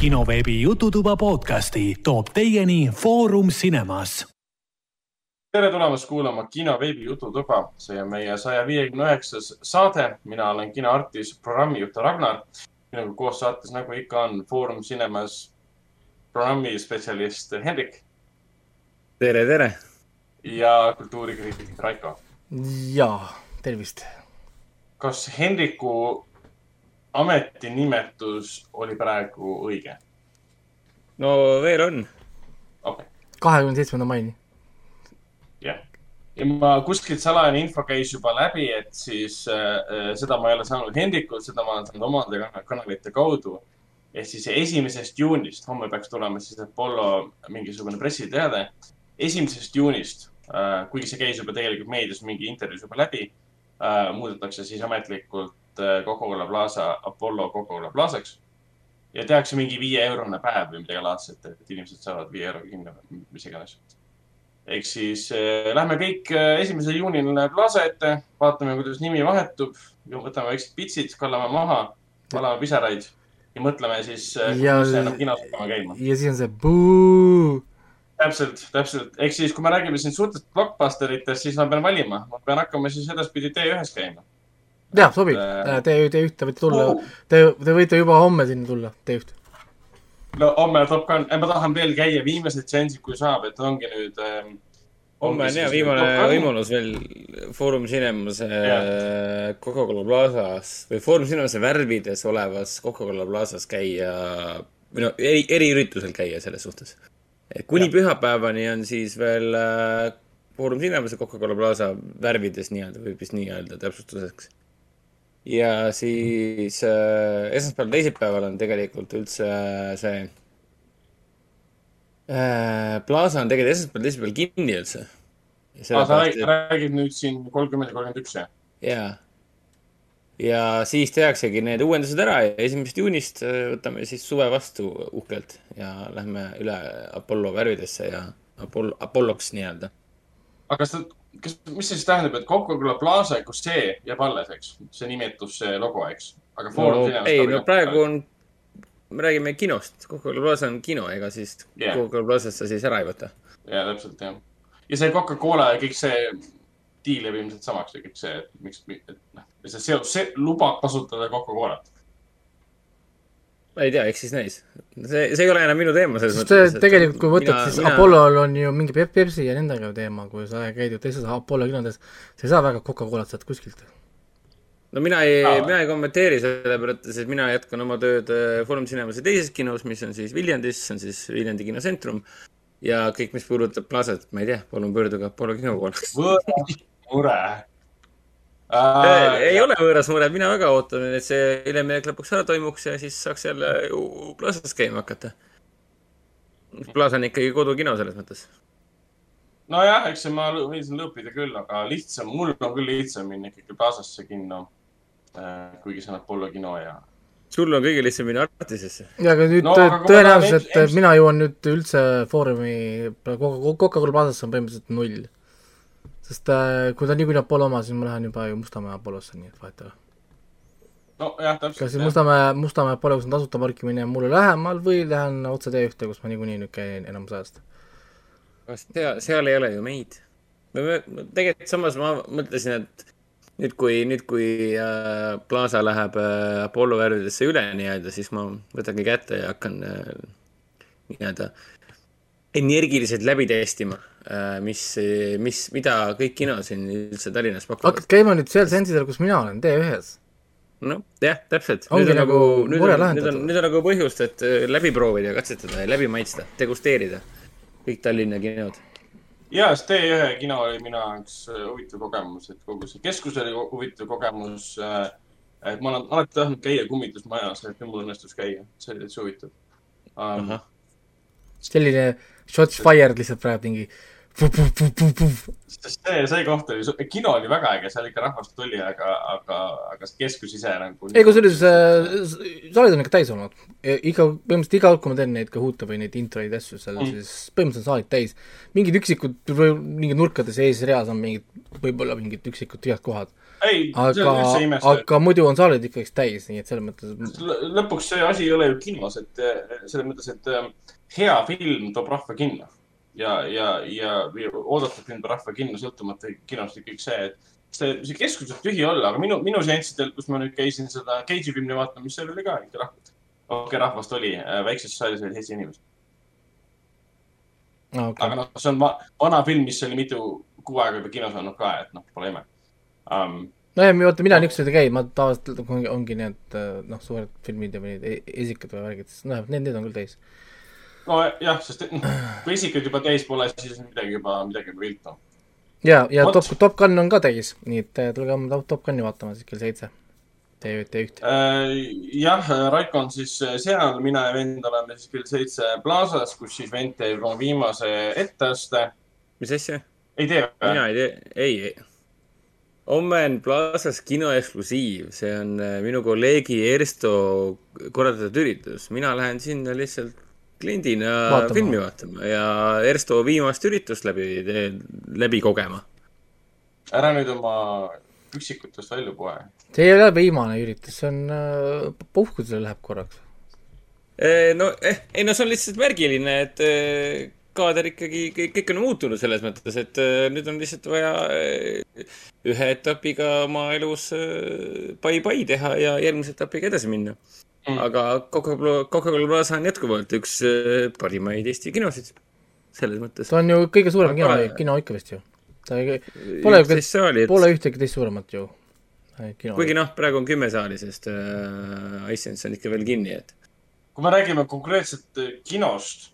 kinoveebi Jututuba podcasti toob teieni Foorum Cinemas. tere tulemast kuulama kino veebi Jututuba, see on meie saja viiekümne üheksas saade. mina olen kinoartist, programmijuht Ragnar. minuga koos saates, nagu ikka on, Foorum Cinemas programmispetsialist Hendrik tere, tere! ja kultuurikriitik Raiko. jaa, tervist! kas Hendriku ametinimetus oli praegu õige? no veel on. kahekümne seitsmenda maini. jah, ja ma kuskilt salajane info käis juba läbi, et siis äh, seda ma ei ole saanud Hendrikult, seda ma olen saanud omade kanalite kaudu. ehk siis esimesest juunist, homme peaks tulema siis Apollo mingisugune pressiteade. esimesest juunist äh,, kuigi see käis juba tegelikult meedias mingi intervjuus juba läbi äh,, muudetakse siis ametlikult äh, Coca-Cola Plaza Apollo Coca-Cola Plazaks. ja tehakse mingi viieeurone päev või midagi laadset, et inimesed saavad viie euroga kinni mis iganes. ehk siis äh, lähme kõik äh, esimesel juunil Plaza ette, vaatame, kuidas nimi vahetub, võtame väiksed pitsid, kallame maha, valame pisaraid ja mõtleme siis äh,, kuidas see enam kinos hakkama käima. ja siis on see buu täpselt, täpselt, ehk siis, kui me räägime siin suurtest blockbusteritest, siis ma pean valima, ma pean hakkama siis edaspidi T1-s käima. Jah, sobib, T, T1-te võite tulla uh., te, te võite juba homme sinna tulla, T1. no homme Top Gun, ma tahan veel käia viimased seansid, kui saab, et ongi nüüd ähm,. homme on jah viimane võimalus veel Foorum Cinemas Coca-Cola Plazas või Foorum Cinemas värvides olevas Coca-Cola Plazas käia või no eri, eriüritusel käia selles suhtes kuni ja. pühapäevani on siis veel äh, Foorum Cinemas ja Coca-Cola Plaza värvides nii-öelda, võib vist nii öelda täpsustuseks. Ja siis äh, esmaspäeval, teisipäeval on tegelikult üldse äh, see äh, Plaza on tegelikult esmaspäeval, teisipäeval kinni üldse. aa, sa räägid, räägid nüüd siin kolmkümmend ja kolmkümmend üks, jah? jaa ja siis tehaksegi need uuendused ära ja esimesest juunist äh, võtame siis suve vastu uhkelt ja lähme üle Apollo värvidesse ja Apollo, Apolloks nii-öelda. aga kas, kas, mis see siis tähendab, et Coca-Cola Plaza kui see jääb alles, eks? see nimetus, see logo, eks? aga Foorum no, ei, no praegu on, me räägime kinost, Coca-Cola Plaza on kino, ega siis yeah. Coca-Cola Plazast sa siis ära ei võta. jaa, täpselt, jah. ja see Coca-Cola ja kõik see diil jääb ilmselt samaks ja kõik see, et miks, et noh see seadus see, lubab kasutada Coca-Colat? Ma ei tea, eks siis näis. see, see ei ole enam minu teema selles mõttes. tegelikult, kui võtad, siis mina... Apollol on ju mingi Pepsi ja nendega teema, kui sa käid ju teistes Apollo kinodes, sa ei saa väga Coca-Colat sealt kuskilt. no mina ei ah., mina ei kommenteeri sellepärast, et mina jätkan oma tööd äh, Foorum Cinemas teises kinos, mis on siis Viljandis, see on siis Viljandi kinosentrum. ja kõik, mis puudutab Plazat, ma ei tea, palun pöörduge Apollo kino poole. mure Äh, ei ole võõras mure, mina väga ootan, et see üleminek lõpuks ära toimuks ja siis saaks jälle ju Plaza's käima hakata. Plaza on ikkagi kodukino selles mõttes. nojah, eks ma võin siin lõppida küll, aga lihtsam, mul on küll lihtsam minna ikkagi Plazasse kinno. kuigi see on Apollo kino ja. sul on kõige lihtsam minna Artisesse. ja, aga nüüd no, tõenäoliselt, et mina jõuan nüüd üldse Foorumi Coca-Cola Plazasse on põhimõtteliselt null sest äh, kui ta niikuinii Apollo oma, siis ma lähen juba ju Mustamäe Apollosse, nii et vahet ei ole. nojah, täpselt. kas siis Mustamäe, Mustamäe Apollo, kus on tasuta parkimine mulle lähemal või lähen otse T1-te, kus ma niikuinii nüüd käin enamus ajast? seal, seal ei ole ju meid. tegelikult samas ma mõtlesin, et nüüd, kui, nüüd, kui äh, Plaza läheb äh, Apollo värvidesse üle nii-öelda, siis ma võtangi kätte ja hakkan äh, nii-öelda energiliselt läbi testima Äh, mis, mis, mida kõik kino siin üldse Tallinnas pakuvad. hakkad käima nüüd seal sensidel, kus mina olen, T1-s? noh, jah, täpselt. ongi nüüd nagu mure lahendatud. nüüd on, nüüd on nagu põhjust, et äh, läbi proovida ja katsetada ja läbi maitsta, degusteerida kõik Tallinna kinod. ja, sest T1 kino oli minu jaoks äh, huvitav kogemus, et kogu see keskus oli huvitav kogemus. et ma olen alati tahtnud käia kummitusmajas, et nüüd mul õnnestus käia, see oli täitsa huvitav um,. Selline shots fired lihtsalt praegu mingi sest see, see koht oli, kino oli väga äge, seal ikka rahvast tuli, aga, aga, aga see keskus ise nagu. ei, kusjuures äh, saalid on ikka täis olnud. iga, põhimõtteliselt iga kord, kui ma teen neid Kahoota või neid introid asju seal mm., siis põhimõtteliselt on saalid täis. mingid üksikud, mingid nurkade sees reas on mingid, võib-olla mingid üksikud tühjad kohad ei, aga, aga muidu on saalid ikkagi täis, nii et selles mõttes, lõpuks see asi ei ole ju kinos, et eh, selles mõttes, et eh, hea film toob rahva kinno ja, ja, ja oodatud film toob rahva kinno, sõltumata kinost kõik see, et see, see keskus võib tühi olla, aga minu, minu seanssidel, kus ma nüüd käisin seda Cage'i filmi vaatamas, seal oli ka ikka rahvast. okei okay,, rahvast oli, väikses saalis oli seitse inimest, aga noh, see on va vana film, mis oli mitu kuu aega juba kinos olnud ka, et noh, pole ime um,. nojah, vaata mina niisugused ei käi, ma tavaliselt ongi, ongi need noh, suured filmid ja need esikad või värgid, siis noh, need, need on küll täis. nojah, sest noh, kui isikuid juba täis pole, siis midagi juba, midagi juba viltu. ja, ja Vot. Top, Top Gun on ka täis, nii et eh, tulge homme Top, Top Gun'i vaatama siis kell seitse. Te, te ühte. Äh, jah, Raiko on siis seal, mina ja vend oleme siis kell seitse Plaza's, kus siis vend teeb oma viimase etteaste. mis asja? ei tee või? mina ei tea, ei, ei. homme on Plaza's kino eksklusiiv, see on äh, minu kolleegi Ersto korraldatud üritus, mina lähen sinna lihtsalt kliendina Vaatama. filmi vaatama ja Ersto viimast üritust läbi, läbi kogema. ära nüüd oma üksikutest välja poe. see ei ole viimane üritus, see on äh,, puhkusele läheb korraks. no eh,, ei no see on lihtsalt märgiline, et eh, kaader ikkagi, kõik, on muutunud selles mõttes, et eh, nüüd on lihtsalt vaja ühe etapiga oma elus pai-pai teha ja järgmise etapiga edasi minna Mm. aga Coca-Cola, Coca-Cola Plaza on jätkuvalt üks eh, parimaid Eesti kinosid. selles mõttes. ta on ju kõige suurem kino kino ikka vist ju. ta ei, pole et pole ühtegi teist suuremat ju. kino. kuigi noh, praegu on kümme saali, sest äh, Icelands on ikka veel kinni, et kui me räägime konkreetselt äh, kinost,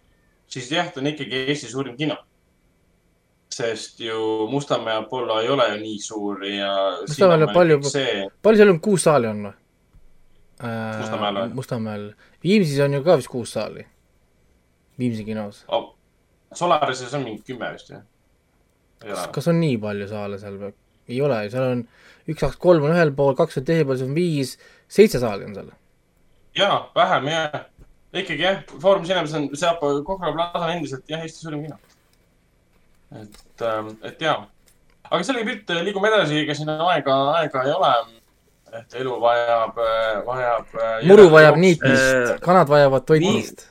siis jah, ta on ikkagi Eesti suurim kino. sest ju Mustamäe Apollo ei ole ju nii suur ja. Mustamäel on palju- see, palju seal on, kuus saali on või? Mustamäel või? Mustamäel. Viimsis on ju ka vist kuus saali. Viimsi kinos. oh, Solarises on mingi kümme vist jah? kas kas on nii palju saale seal või? ei ole, seal on üks, kaks, kolm on ühel pool, kaks on teisel pool, siis on viis, seitse saali on seal. jaa, vähem jah. ikkagi jah, Foorum Cinemas on, see Coca-Cola Plaza endiselt jah, Eesti suurim kino. et, et jaa. aga selge pilt, liigume edasi, ega siin aega, aega ei ole. Et elu vajab, vajab. muru vajab. niitmist Äh,, kanad vajavad toitmist.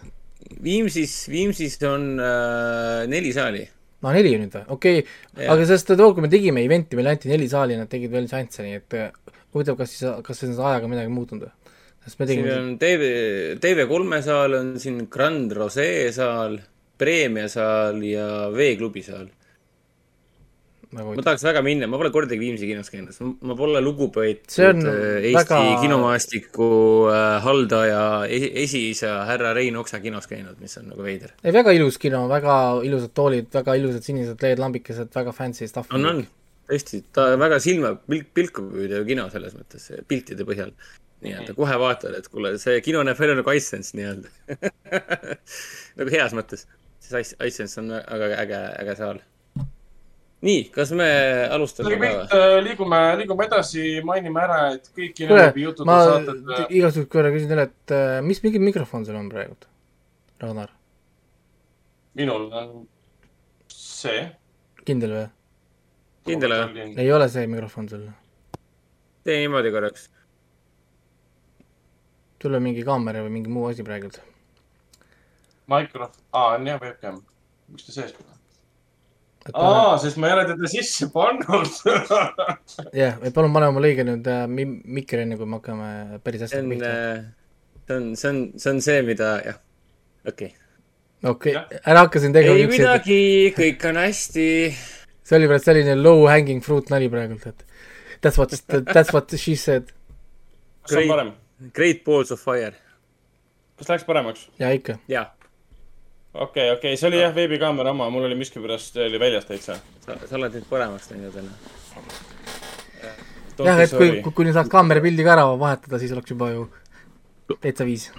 Viimsis, Viimsis on äh, neli saali. no neli nüüd või, okei okay., aga sest too, kui me tegime event'i, meile anti neli saali, nad tegid veel seansse, nii et äh, huvitav, kas siis, kas siis ajaga midagi muutunud või? sest me siin tegime, on TV, TV3 saal on siin Grand Rosé saal, Preemia saal ja Veeklubi saal. Nagu ma tahaks väga minna, ma pole kordagi Viimsi kinos käinud, ma pole lugupeetud Eesti väga- kinomaastiku äh, haldaja esi- esiisa härra Rein Oksa kinos käinud, mis on nagu veider. ei, väga ilus kino, väga ilusad toolid, väga ilusad sinised LED-lambikesed, väga fancy stuff. on, on, tõesti, ta väga silma pilk, pilku püüdev kino selles mõttes, piltide põhjal. nii-öelda kohe vaatad, et kuule, see kino näeb välja nagu Icelands nii-öelda. nagu heas mõttes. siis Icelands on väga äge, äge saal. nii, kas me alustame või?, liigume, liigume edasi, mainime ära, et kõik kuule kinoveebi, jutud ma saated. igaks juhuks korra küsin teile, et äh, mis mingi mikrofon sul on praegu, Ragnar? minul on see. kindel või? kindel või? ei ole see mikrofon sul? tee niimoodi korraks. sul on mingi kaamera või mingi muu asi praegult? Microf-, aa, on jah webcam. miks ta sees pole? aa, sest ma ei ole teda sisse pannud. jah, palun pane oma lõige nüüd äh, mi-, mikri enne, kui me hakkame päris see hästi on, pihta. see on, see on, see on see, mida, jah, okei okei jah. okay., ära hakka siin tegema ei niisuguseid, midagi, kõik on hästi. see oli praegu selline low hanging fruit nali praegult, et that's what, that's what she said. kas on parem? Great balls of fire. kas läks paremaks? ja ikka, jaa, okei, okei, see oli jah veebikaamera oma, mul oli miskipärast oli väljas täitsa. sa, oled nüüd paremaks teinud täna. jah, et kui, kui, kui nüüd saaks kaamera pildi ka ära vahetada, siis oleks juba ju täitsa viis.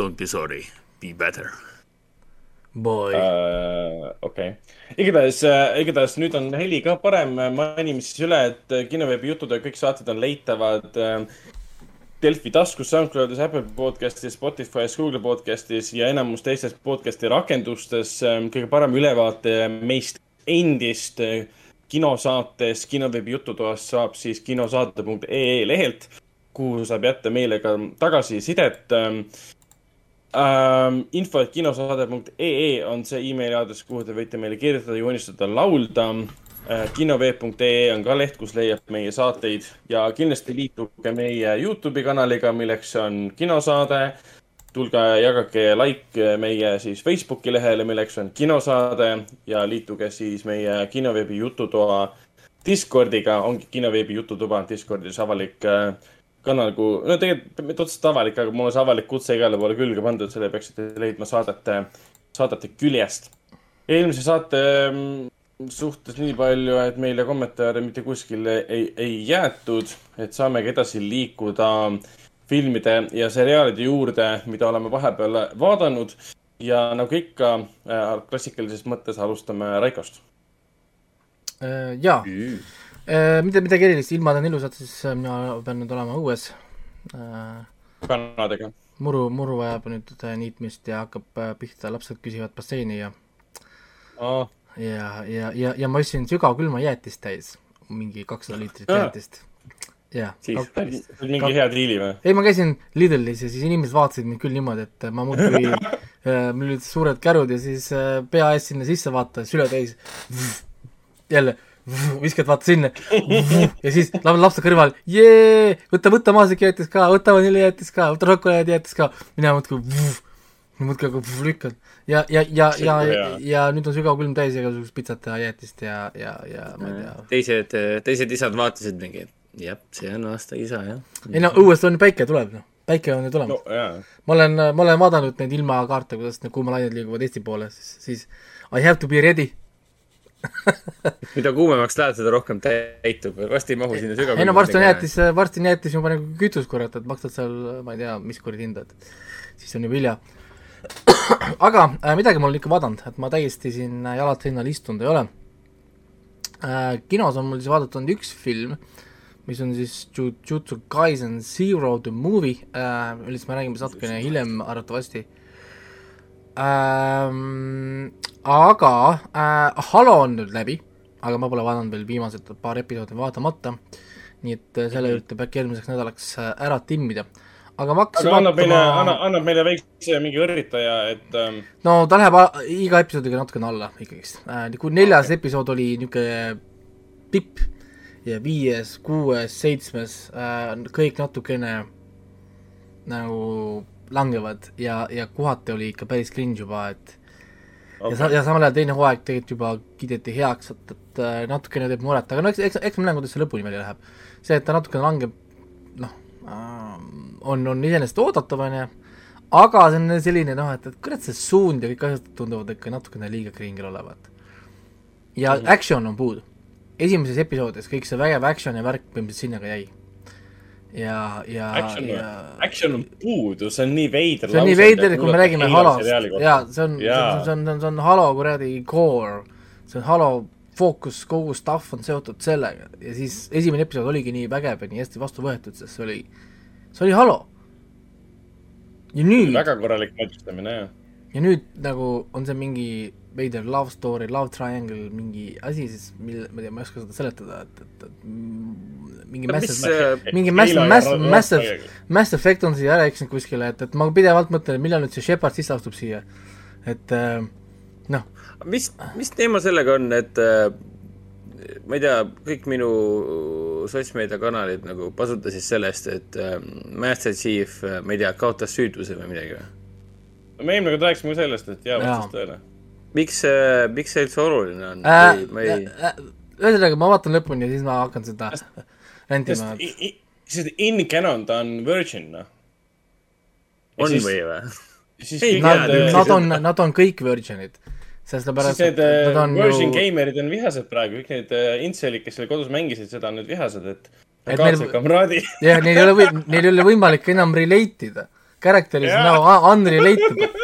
Don't be sorry, be better. Boy Äh, okei, igatahes, igatahes nüüd on heli ka parem, mainime siis üle, et kinoveebi jutud ja kõik saated on leitavad äh, Delfi taskus, SoundCloudis, Apple podcastis, Spotify's, Google podcastis ja enamus teistes podcast'i rakendustes. kõige parem ülevaate meist endist, kinosaates Kinoveebi jututoas saab siis kinosaate.ee lehelt, kuhu saab jätta meile ka tagasisidet ähm, ähm,. info, et kinosaade.ee on see emaili aadress, kuhu te võite meile kirjutada, joonistada, laulda äh,. kinoveeb.ee on ka leht, kus leiab meie saateid ja kindlasti liituge meie Youtube'i kanaliga, milleks on kinosaade tulge jagage like meie siis Facebooki lehele, milleks on kinosaade ja liituge siis meie kinoveebi jututoa Discordiga, ongi kinoveebi jututuba Discordis avalik äh, kanal, kuhu, no tegelikult mitte otseselt avalik, aga mul on see avalik kutse igale poole külge pandud, selle peaksite leidma saadete, saadete küljest. eelmise saate mm, suhtes nii palju, et meile kommentaare mitte kuskile ei, ei jäetud, et saamegi edasi liikuda filmide ja seriaalide juurde, mida oleme vahepeal vaadanud. ja nagu ikka äh, klassikalises mõttes alustame Raikost. Äh, jaa, äh, mida, midagi erilist, ilmad on ilusad, siis mina pean nüüd olema õues. kanadega. muru, muru vajab nüüd niitmist ja hakkab pihta, lapsed küsivad basseini ja oh. Ja, ja, ja, ja ma ostsin sügavkülma jäätist täis, mingi kakssada liitrit jäätist jah. siis mingi hea diili või? ei, ma käisin Lidlis ja siis inimesed vaatasid mind küll niimoodi, et ma muudkui äh, mul olid suured kärud ja siis äh, pea ees sinna sisse vaata, süle täis. jälle viskad vaata sinna ja siis lapse kõrval, jee, võta, võta maasikajäätis ka, võta vaniljijäätis ka, võta šokolaadijäätis ka, mina muudkui muudkui nagu lükkan ja, ja, ja, ja, ja, ja nüüd on sügav külm täis igasugust pitsat ja jäätist ja, ja, ja ma ei tea. teised, teised isad vaatasid mingi, jah, see on aasta isa, jah. ei no õuest on päike tuleb, noh, päike on ju tulemas no,. ma olen, ma olen vaadanud neid ilmakaarte, kuidas need kuumalained liiguvad Eesti poole, siis, siis I have to be ready mida kuumemaks lähed, seda rohkem täitub, varsti ei mahu sinna sügavale. ei no varsti on jäätis, varsti on jäätis juba nagu kütus, kurat, et maksad seal, ma ei tea, mis kuradi hinda, et siis on juba hilja. aga äh, midagi ma olen ikka vaadanud, et ma täiesti siin jalad seinal istunud ei ole äh,. kinos on mul siis vaadatud üks film äh,, mis on siis Jujutsu Kaisen Zero the movie äh,, millest me räägime natukene hiljem arvatavasti ähm,. aga äh, Halo on nüüd läbi, aga ma pole vaadanud veel viimased paar episoodi vaatamata, nii et äh, selle üritab äkki järgmiseks nädalaks äh, ära timmida aga ma hakkasin aga annab vaatama... meile, annab, annab meile väikse mingi õrritaja, et ähm... no ta läheb iga episoodiga natukene alla ikkagist äh,. kui neljas episood oli niisugune tipp ja viies, kuues, seitsmes äh, kõik natukene nagu langevad ja, ja kohati oli ikka päris cringe juba, et okay. ja sa-, ja samal ajal teine hooaeg tegelikult juba kiideti heaks, et, et äh, natukene teeb muret, aga no eks, eks, eks ma näen, kuidas see lõpuni välja läheb. see, et ta natukene langeb, noh äh,, on, on iseenesest oodatav, on ju, aga see on selline noh, et, et kurat, see suund ja kõik asjad tunduvad ikka natukene liiga kringel olevat. ja mm -hmm. action on puudu. Esimeses episoodis kõik see vägev action ja värk põhimõtteliselt sinna ka jäi. ja, ja, ja action on puudu, see on nii veider see on nii veider, kui me räägime Halost, jaa, see on, see on, see on, see on Halo kuradi core, see on Halo fookus, kogu stuff on seotud sellega. Ja siis esimene episood oligi nii vägev ja nii hästi vastu võetud, sest see oli, see oli Halo. ja nüüd väga korralik mõtestamine, jah. ja nüüd nagu on see mingi veider love story, love triangle, mingi asi siis, mille, ma ei tea, ma ei oska seda seletada, et, et, et mingi massive, mingi massive, massive, massive, mass effect on siia ära eksinud kuskile, et, et ma pidevalt mõtlen, millal nüüd see Shepard sisse astub siia. et äh, noh. mis, mis teema sellega on, et äh, ma ei tea, kõik minu sotsmeediakanalid nagu pasutasid sellest, et äh, Master Chief, äh, ma ei tea, kaotas süütuse või midagi või? me eelmine kord rääkisime sellest, et jaa, vastas tõele miks see, miks see üldse oluline on äh,? ma ei äh, äh,. ühesõnaga, ma vaatan lõpuni ja siis ma hakkan seda rentima. sest in canon ta on virgin, noh. on siis, või või? Nad, nad on, nad on kõik virgin'id sellepärast, et need on Virgin ju... Gamerid on vihased praegu, kõik need uh, intselid, kes seal kodus mängisid seda, on nüüd vihased, et et neil, jah, neil ei ole neil ei ole võimalik enam relate ida. Character is now unrelatable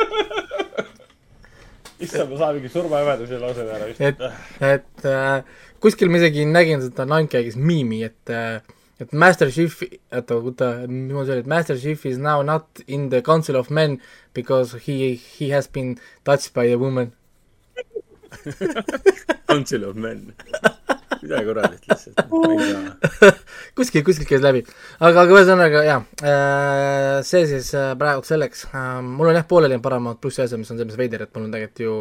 issand, ma saan mingi surmahämeda selle lause peale vist. et, et äh, kuskil ma isegi nägin seda Nankäigis miimi, et äh, et Master Chief, oota, oota, niimoodi oli, et Master Chief is now not in the council of men because he, he has been touched by a woman Council of men. Mida kuradit lihtsalt, kuskil, kuskilt käis läbi. aga, aga ühesõnaga jaa, see siis praegu selleks, mul on jah, pooleli on Paramount plussi asja, mis on selles mõttes veider, et mul on tegelikult ju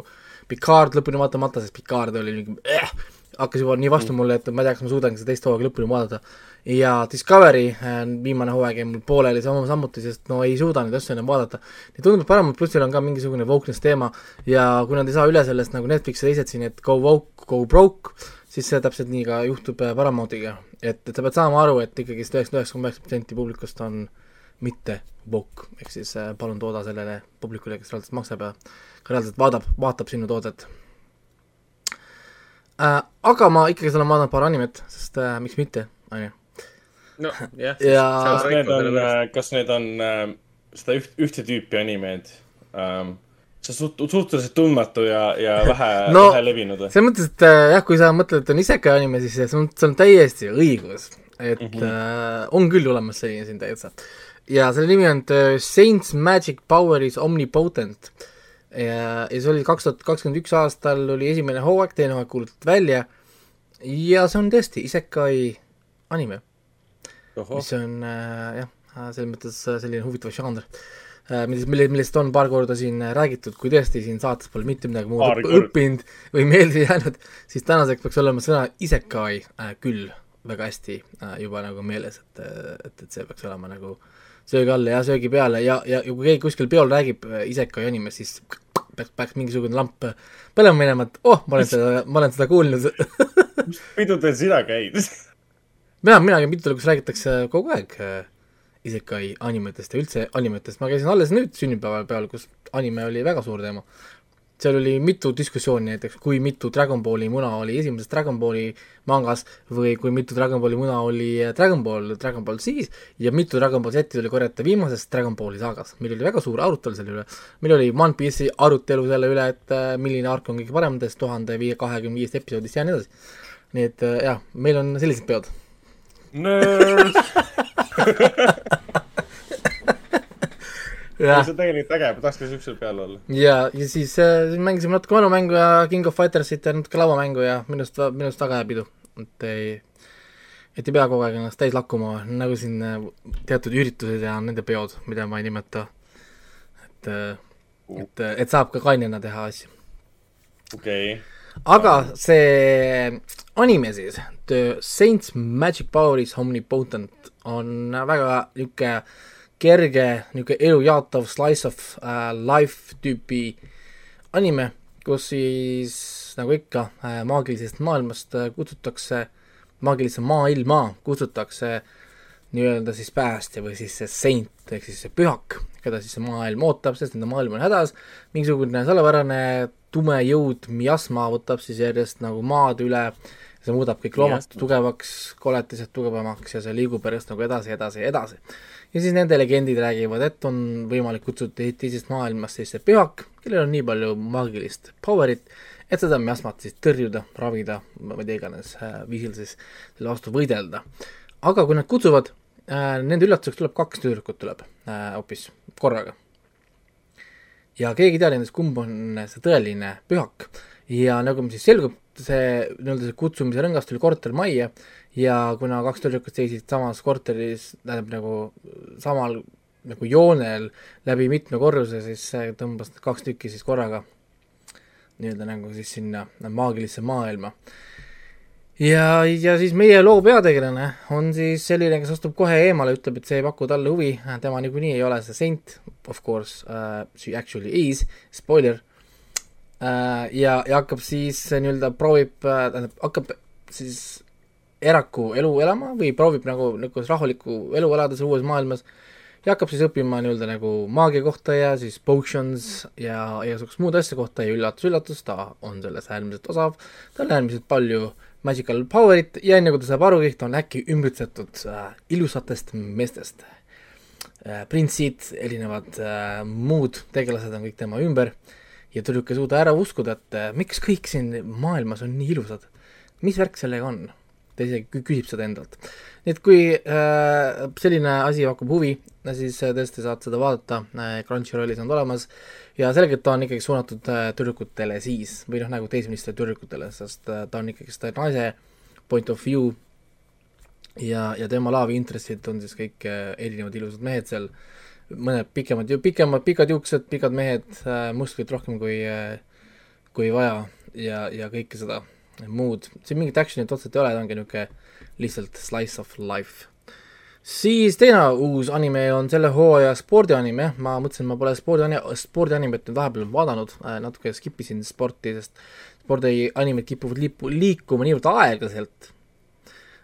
Picard lõpuni vaatamata, sest Picard oli mingi äh, hakkas juba nii vastu mulle, et ma ei tea, kas ma suudan seda teist hooaega lõpuni vaadata. Ja Discovery äh, viimane hooaeg jäi mul pooleli sama samuti, sest no ei suuda neid asju enam vaadata. nii tundub, et Paramount plussil on ka mingisugune wokeness teema ja kui nad ei saa üle sellest nagu Netflix ja teised siin, et go woke, go broke, siis see täpselt nii ka juhtub äh, Paramountiga. et, et sa pead saama aru, et ikkagist üheksakümmend üheksa koma üheksa protsenti publikust on mitte woke, ehk siis äh, palun tooda sellele publikule, kes reaalselt maksab ja ka reaalselt vaadab, vaatab sinu toodet äh,. aga ma ikkagi olen vaadanud paar animet, sest äh, miks mitte, on ju. Nojah. ja kas need on, äh, kas need on äh, seda üht, ühte tüüpi animeid ähm,? see on suht-, suhteliselt tundmatu ja, ja vähe no,, vähe levinud. selles mõttes, et äh, jah, kui sa mõtled, et on isekai anime, siis see on, see on täiesti õigus. et mm -hmm. äh, on küll olemas selline siin täitsa. ja selle nimi on The Saints Magic Power is Omnipotent äh, ja, ja see oli kaks tuhat kakskümmend üks aastal oli esimene hooaeg, teine hooaeg kuulutati välja ja see on tõesti Isekai anime. Mis on äh, jah, selles mõttes äh, selline huvitav žanr. Äh,, millest, mille, millest on paar korda siin räägitud, kui tõesti siin saates pole mitte midagi muud õppinud või meelde jäänud, siis tänaseks peaks olema sõna Isekai äh, küll väga hästi äh, juba nagu meeles, et, et, et see peaks olema nagu söögi alla ja söögi peale ja, ja, ja kui keegi kuskil peol räägib äh, Isekai animest, siis peaks, peaks mingisugune lamp põlema minema, et oh, ma olen seda, ma olen seda kuulnud. Mis pidudel sina käid? mina, mina käin pidudel, kus räägitakse kogu aeg äh, isekai animetest ja üldse animetest, ma käisin alles nüüd sünnipäeva peal, kus anime oli väga suur teema seal oli mitu diskussiooni näiteks, kui mitu Dragon Balli muna oli esimeses Dragon Balli mangas või kui mitu Dragon Balli muna oli äh, Dragon Ball, Dragon Ball siis ja mitu Dragon Ball Z-i tuli korjata viimases Dragon Balli saagas. meil oli väga suur arutelu selle üle. meil oli One Piece'i arutelu selle üle, et äh, milline ark on kõige parem nendest tuhande viie, kahekümne viiest episoodist ja nii edasi. nii et jah, meil on sellised peod. Nörd see on tegelikult äge, ma tahaks ka siuksel peal olla. ja, ja siis äh, mängisime natuke vanumängu ja King of Fightersit ja natuke lauamängu ja minust, minust väga hea pidu. et ei, et ei pea kogu aeg ennast täis lakkuma, nagu siin äh, teatud üritused ja nende peod, mida ma ei nimeta. et äh,, et, äh, et saab ka kainena teha asju. okei okay. aga see anime siis, The Saints Magic Power is Omnipotent on väga niisugune kerge niisugune elu jaatav slice of äh, life tüüpi anime, kus siis nagu ikka äh, maagilisest maailmast äh, kutsutakse, maagilisse maailma kutsutakse nii-öelda siis päästja või siis see saint ehk siis see pühak, keda siis see maailm ootab, sest nende maailm on hädas, mingisugune salapärane tume jõud, miasma võtab siis järjest nagu maad üle, see muudab kõik loomad tugevaks, koletised tugevamaks ja see liigub järjest nagu edasi, edasi, edasi ja siis nende legendid räägivad, et on võimalik kutsuda teisest maailmast see pühak, kellel on nii palju maagilist power'it, et seda miasmat siis tõrjuda, ravida, mida iganes äh, viisil siis selle vastu võidelda. aga kui nad kutsuvad äh,, nende üllatuseks tuleb kaks tüdrukut tuleb äh, hoopis korraga. ja keegi ei tea nendest, kumb on see tõeline pühak ja nagu siis selgub, see nii-öelda see kutsumise rõngas tuli kortermajja ja kuna kaks tüdrukut seisid samas korteris, tähendab nagu samal nagu joonel läbi mitme korruse, siis tõmbas kaks tükki siis korraga nii-öelda nagu siis sinna maagilisse maailma. ja, ja siis meie loo peategelane on siis selline, kes astub kohe eemale, ütleb, et see ei paku talle huvi, tema niikuinii ei ole see saint, of course uh, she actually is, spoiler uh,, ja, ja hakkab siis nii-öelda proovib uh,, tähendab, hakkab siis eraku elu elama või proovib nagu niisugust rahulikku elu elada seal uues maailmas ja hakkab siis õppima nii-öelda nagu maagia kohta ja siis potions ja igasugust muud asja kohta ja üllatus-üllatus, ta on selles äärmiselt osav, tal on äärmiselt palju magical power'it ja enne kui ta saab arugi, ta on äkki ümbritsetud äh, ilusatest meestest äh,. printsid, erinevad äh, muud tegelased on kõik tema ümber ja tüdruk ei suuda ära uskuda, et äh, miks kõik siin maailmas on nii ilusad. mis värk sellega on? ta isegi küsib seda endalt. nii et kui äh, selline asi pakub huvi, siis äh, tõesti saad seda vaadata äh,, Crunchyrollis on ta olemas ja selgelt ta on ikkagi suunatud äh, tüdrukutele siis, või noh, nagu teismelistele tüdrukutele, sest äh, ta on ikkagist naise point of view ja, ja tema love interest'id on siis kõik äh, erinevad ilusad mehed seal, mõned pikemad, pikemad, pikad juuksed, pikad mehed äh,, musklit rohkem kui äh,, kui vaja ja, ja kõike seda muud, siin mingit action'it otseselt ei ole, ta ongi niisugune lihtsalt slice of life. siis teine uus anime on selle hooaja spordianime, ma mõtlesin, ma pole spordi, spordianimet nüüd vahepeal vaadanud. Äh,, natuke skip isin sporti, sest spordianimed kipuvad liipu, liikuma niivõrd aeglaselt,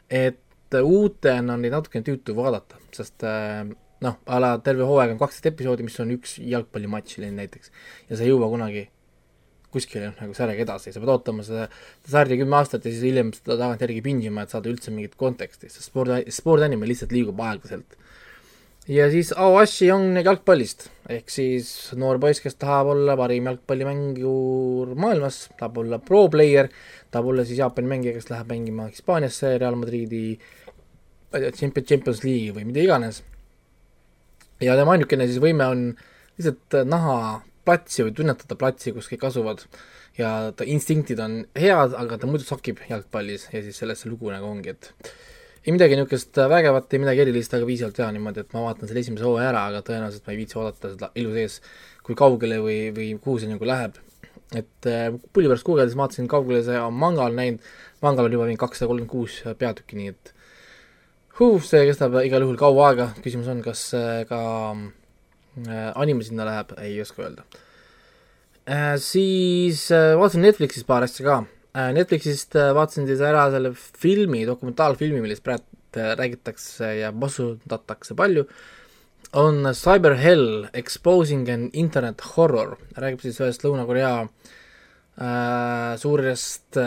et uutena on neid natukene tüütu vaadata, sest äh, noh, a la terve hooaeg on kaksteist episoodi, mis on üks jalgpallimatš näiteks ja sa ei jõua kunagi kuskile nagu sarjaga edasi, sa pead ootama seda, sarja kümme aastat ja siis hiljem seda tagantjärgi pindima, et saada üldse mingit konteksti, sest spordi, spordianime lihtsalt liigub aeglaselt. ja siis Aoshi on jalgpallist, ehk siis noor poiss, kes tahab olla parim jalgpallimängur maailmas, tahab olla pro player, tahab olla siis Jaapani mängija, kes läheb mängima Hispaaniasse, Real Madridi ma ei tea, Champions League'i või mida iganes. Ja tema ainukene siis võime on lihtsalt näha platsi või tunnetada platsi, kus kõik asuvad ja ta instinktid on head, aga ta muidu sakib jalgpallis ja siis selles see lugu nagu ongi, et ei midagi niisugust vägevat, ei midagi erilist, aga piisavalt hea niimoodi, et ma vaatan selle esimese hooaja ära, aga tõenäoliselt ma ei viitsi oodata seda ilu sees, kui kaugele või, või kuhu see nagu läheb. et äh, pulli pärast guugeldasin, vaatasin, kaugele see on mangal näinud, mangal on juba mingi kakssada kolmkümmend kuus peatükki, nii et huh, see kestab igal juhul kaua aega, küsimus on, kas äh, ka äh, anime sinna läheb, ei oska öelda äh,. Siis vaatasin Netflixis paar asja ka. Netflixist vaatasin siis ära selle filmi, dokumentaalfilmi, millest praegu räägitakse ja masutatakse palju, on Cyber Hell Exposing an Internet Horror, räägib siis ühest Lõuna-Korea suurest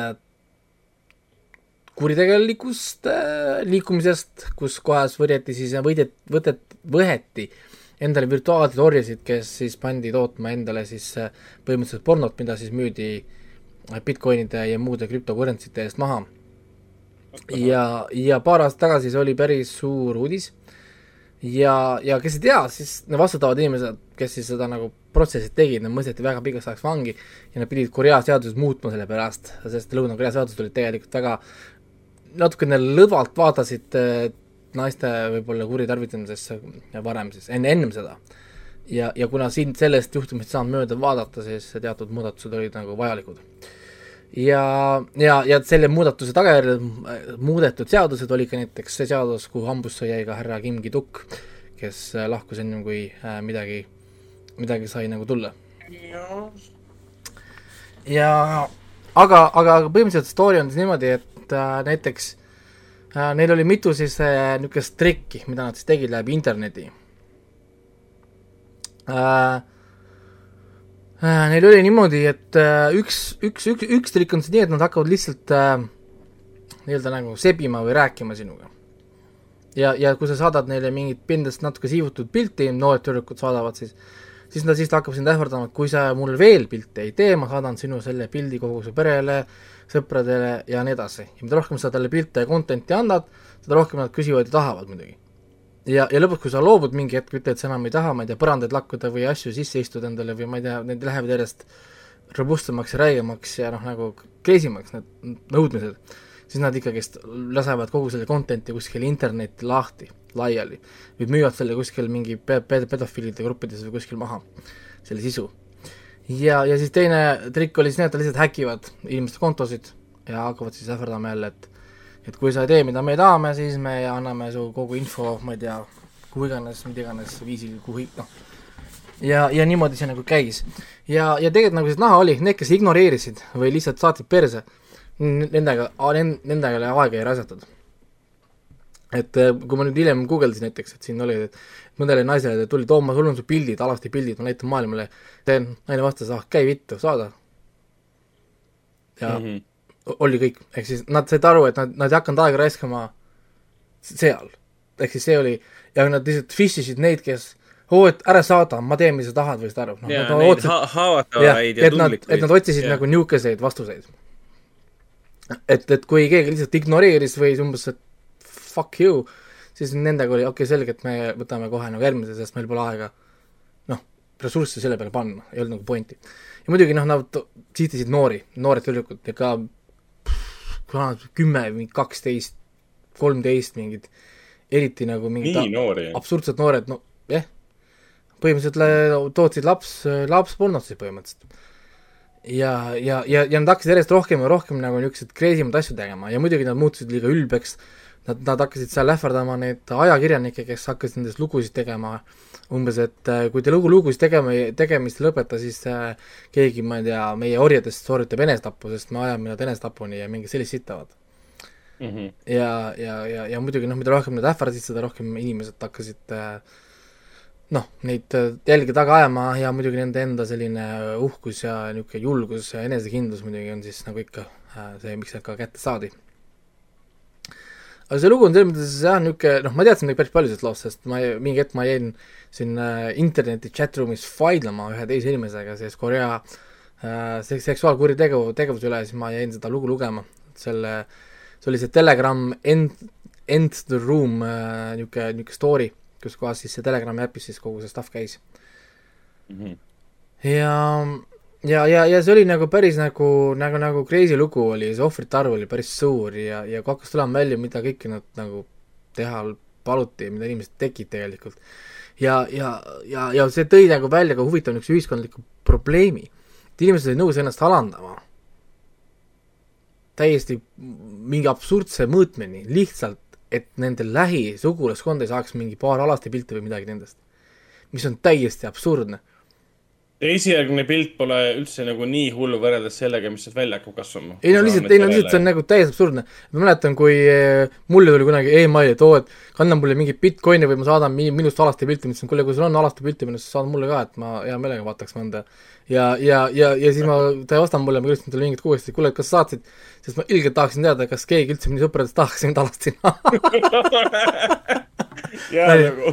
kuritegelikust äh, liikumisest, kus kohas võideti siis, võidet-, võtet-, võeti endale virtuaalseid orjasid, kes siis pandi tootma endale siis äh, põhimõtteliselt pornot, mida siis müüdi äh, Bitcoinide ja muude krüptocurrency'te eest maha. ja, ja paar aastat tagasi see oli päris suur uudis ja, ja kes ei tea, siis need vastutavad inimesed, kes siis seda nagu protsessi tegid, nad mõisteti väga pikaks ajaks vangi ja nad pidid Korea seaduses muutma selle pärast, sest Lõuna-Korea seadused olid tegelikult väga natukene lõdvalt vaatasid äh, naiste võib-olla kuritarvitamisesse varem siis, enne, ennem seda. ja, ja kuna siin sellest juhtumist saanud mööda vaadata, siis teatud muudatused olid nagu vajalikud. ja, ja, ja selle muudatuse tagajärjel muudetud seadused oli ka näiteks see seadus, kuhu hambusse jäi ka härra Kim Ki-duk, kes äh, lahkus ennem kui äh, midagi, midagi sai nagu tulla. ja aga, aga põhimõtteliselt story on siis niimoodi, et et äh, näiteks äh, neil oli mitu siis äh, niisugust trikki, mida nad siis tegid läbi interneti äh,. Äh, neil oli niimoodi, et äh, üks, üks, üks, üks trikk on see nii, et nad hakkavad lihtsalt äh, nii-öelda nagu sebima või rääkima sinuga. ja, ja kui sa saadad neile mingit pindest natuke siivutud pilti, noored tüdrukud saadavad siis, siis ta, siis ta hakkab sind ähvardama, et kui sa mulle veel pilte ei tee, ma saadan sinu selle pildi kogu su perele sõpradele ja nii edasi. ja mida rohkem sa talle pilte ja content'i annad, seda rohkem nad küsivad ja tahavad muidugi. ja, ja lõpuks, kui sa loobud mingi hetk, ütled, sa enam ei taha, ma ei tea, põrandaid lakkuda või asju sisse istuda endale või ma ei tea, need lähevad järjest robustemaks ja räigemaks ja noh, nagu crazy-maks need nõudmised, siis nad ikkagist lasevad kogu selle content'i kuskile internetti lahti, laiali. või müüvad selle kuskil mingi pe-, pe-, pedofiilide gruppides või kuskil maha, selle sisu ja, ja siis teine trikk oli siis need, et lihtsalt häkivad inimeste kontosid ja hakkavad siis ähvardama jälle, et et kui sa ei tee, mida me tahame, siis me anname su kogu info, ma ei tea, kuhu iganes, mida iganes viisil, kuhu, noh. ja, ja niimoodi see nagu käis. ja, ja tegelikult nagu siis näha oli, need, kes ignoreerisid või lihtsalt saatsid perse, nendega, nendega aega ei raisatud et äh, kui ma nüüd hiljem guugeldasin näiteks, et siin oli, et mõnele naisele tuli, too, sul on su pildid, alasti pildid, ma näitan maailmale. see naine vastas, ah, käi vittu, saada. ja mm -hmm. oli kõik, ehk siis nad said aru, et nad, nad ei hakanud aega raiskama seal. ehk siis see oli, ja nad lihtsalt fish isid neid, kes oo, et ära saada, ma teen, mis sa tahad või saad aru. noh, nad ootsid ha, haavatavaid ja, ja tundlikuid. et nad otsisid ja. nagu niisuguseid vastuseid. Et, et kui keegi lihtsalt ignoreeris või umbes, et fuck you, siis nendega oli okei okay,, selge, et me võtame kohe nagu järgmise, sest meil pole aega noh, ressursse selle peale panna, ei olnud nagu pointi. ja muidugi noh, nad sihtisid noori, noored tüdrukud vanad, kümme, mingi kaksteist, kolmteist mingid, eriti nagu mingid nii noori? absurdselt noored, no jah eh,, põhimõtteliselt tootsid laps, lapspornot siis põhimõtteliselt. Ja, ja, ja, ja nad hakkasid järjest rohkem ja rohkem nagu niisuguseid kreisimaid asju tegema ja muidugi nad muutusid liiga ülbeks, nad, nad hakkasid seal ähvardama neid ajakirjanikke, kes hakkasid nendest lugusid tegema, umbes, et äh, kui te lugu, lugusid tegema, tegemist ei lõpeta, siis äh, keegi, ma ei tea, meie orjadest sooritab enesetappu, sest me ajame nad enesetapuni ja mingi sellist sittavad mm. -hmm. ja, ja, ja, ja muidugi noh, mida rohkem nad ähvardasid, seda rohkem inimesed hakkasid äh, noh, neid äh, jälgi taga ajama ja muidugi nende enda selline uhkus ja niisugune julgus ja enesekindlus muidugi on siis nagu ikka äh, see, miks nad ka kätte saadi. aga see lugu on selles mõttes jah, niisugune, noh, ma teadsin päris palju sellest loost, sest ma mingi hetk ma jäin siin äh, interneti chat-room'is vaidlema ühe teise inimesega selles Korea äh, seksuaalkuritegu, tegevuse üle, siis ma jäin seda lugu lugema, selle, see oli see Telegram End, End the Room äh, niisugune, niisugune story kus kohas siis see Telegrami äpis siis kogu see stuff käis mm. -hmm. ja, ja, ja, ja see oli nagu päris nagu, nagu, nagu crazy lugu oli, see ohvrite arv oli päris suur ja, ja kui hakkas tulema välja, mida kõike nad nagu teha paluti ja mida inimesed tegid tegelikult. ja, ja, ja, ja see tõi nagu välja ka huvitava niisuguse ühiskondliku probleemi, et inimesed olid nõus ennast alandama täiesti mingi absurdse mõõtmeni, lihtsalt et nende lähisugulaskond ei saaks mingi paar alasti pilti või midagi nendest. mis on täiesti absurdne. Esialgne pilt pole üldse nagu nii hull võrreldes sellega, mis sealt välja hakkab kasvama. ei no lihtsalt, ei no lihtsalt see on nagu täiesti absurdne. ma mäletan, kui eh, mulle tuli kunagi email, et oo, et kanna mulle mingit Bitcoini või ma saadan minust alasti pilti, ma ütlesin, kuule, kui sul on alasti pilti minust, saada mulle ka, et ma hea meelega vaataks mõnda. ja, ja, ja, ja siis ma, ta ei vastanud mulle, ma kirjutasin talle mingit kuuesti, kuule, kas saatsid sest ma ilgelt tahaksin teada, kas keegi üldse minu sõpradest tahaks mind alasti näha jaa, nagu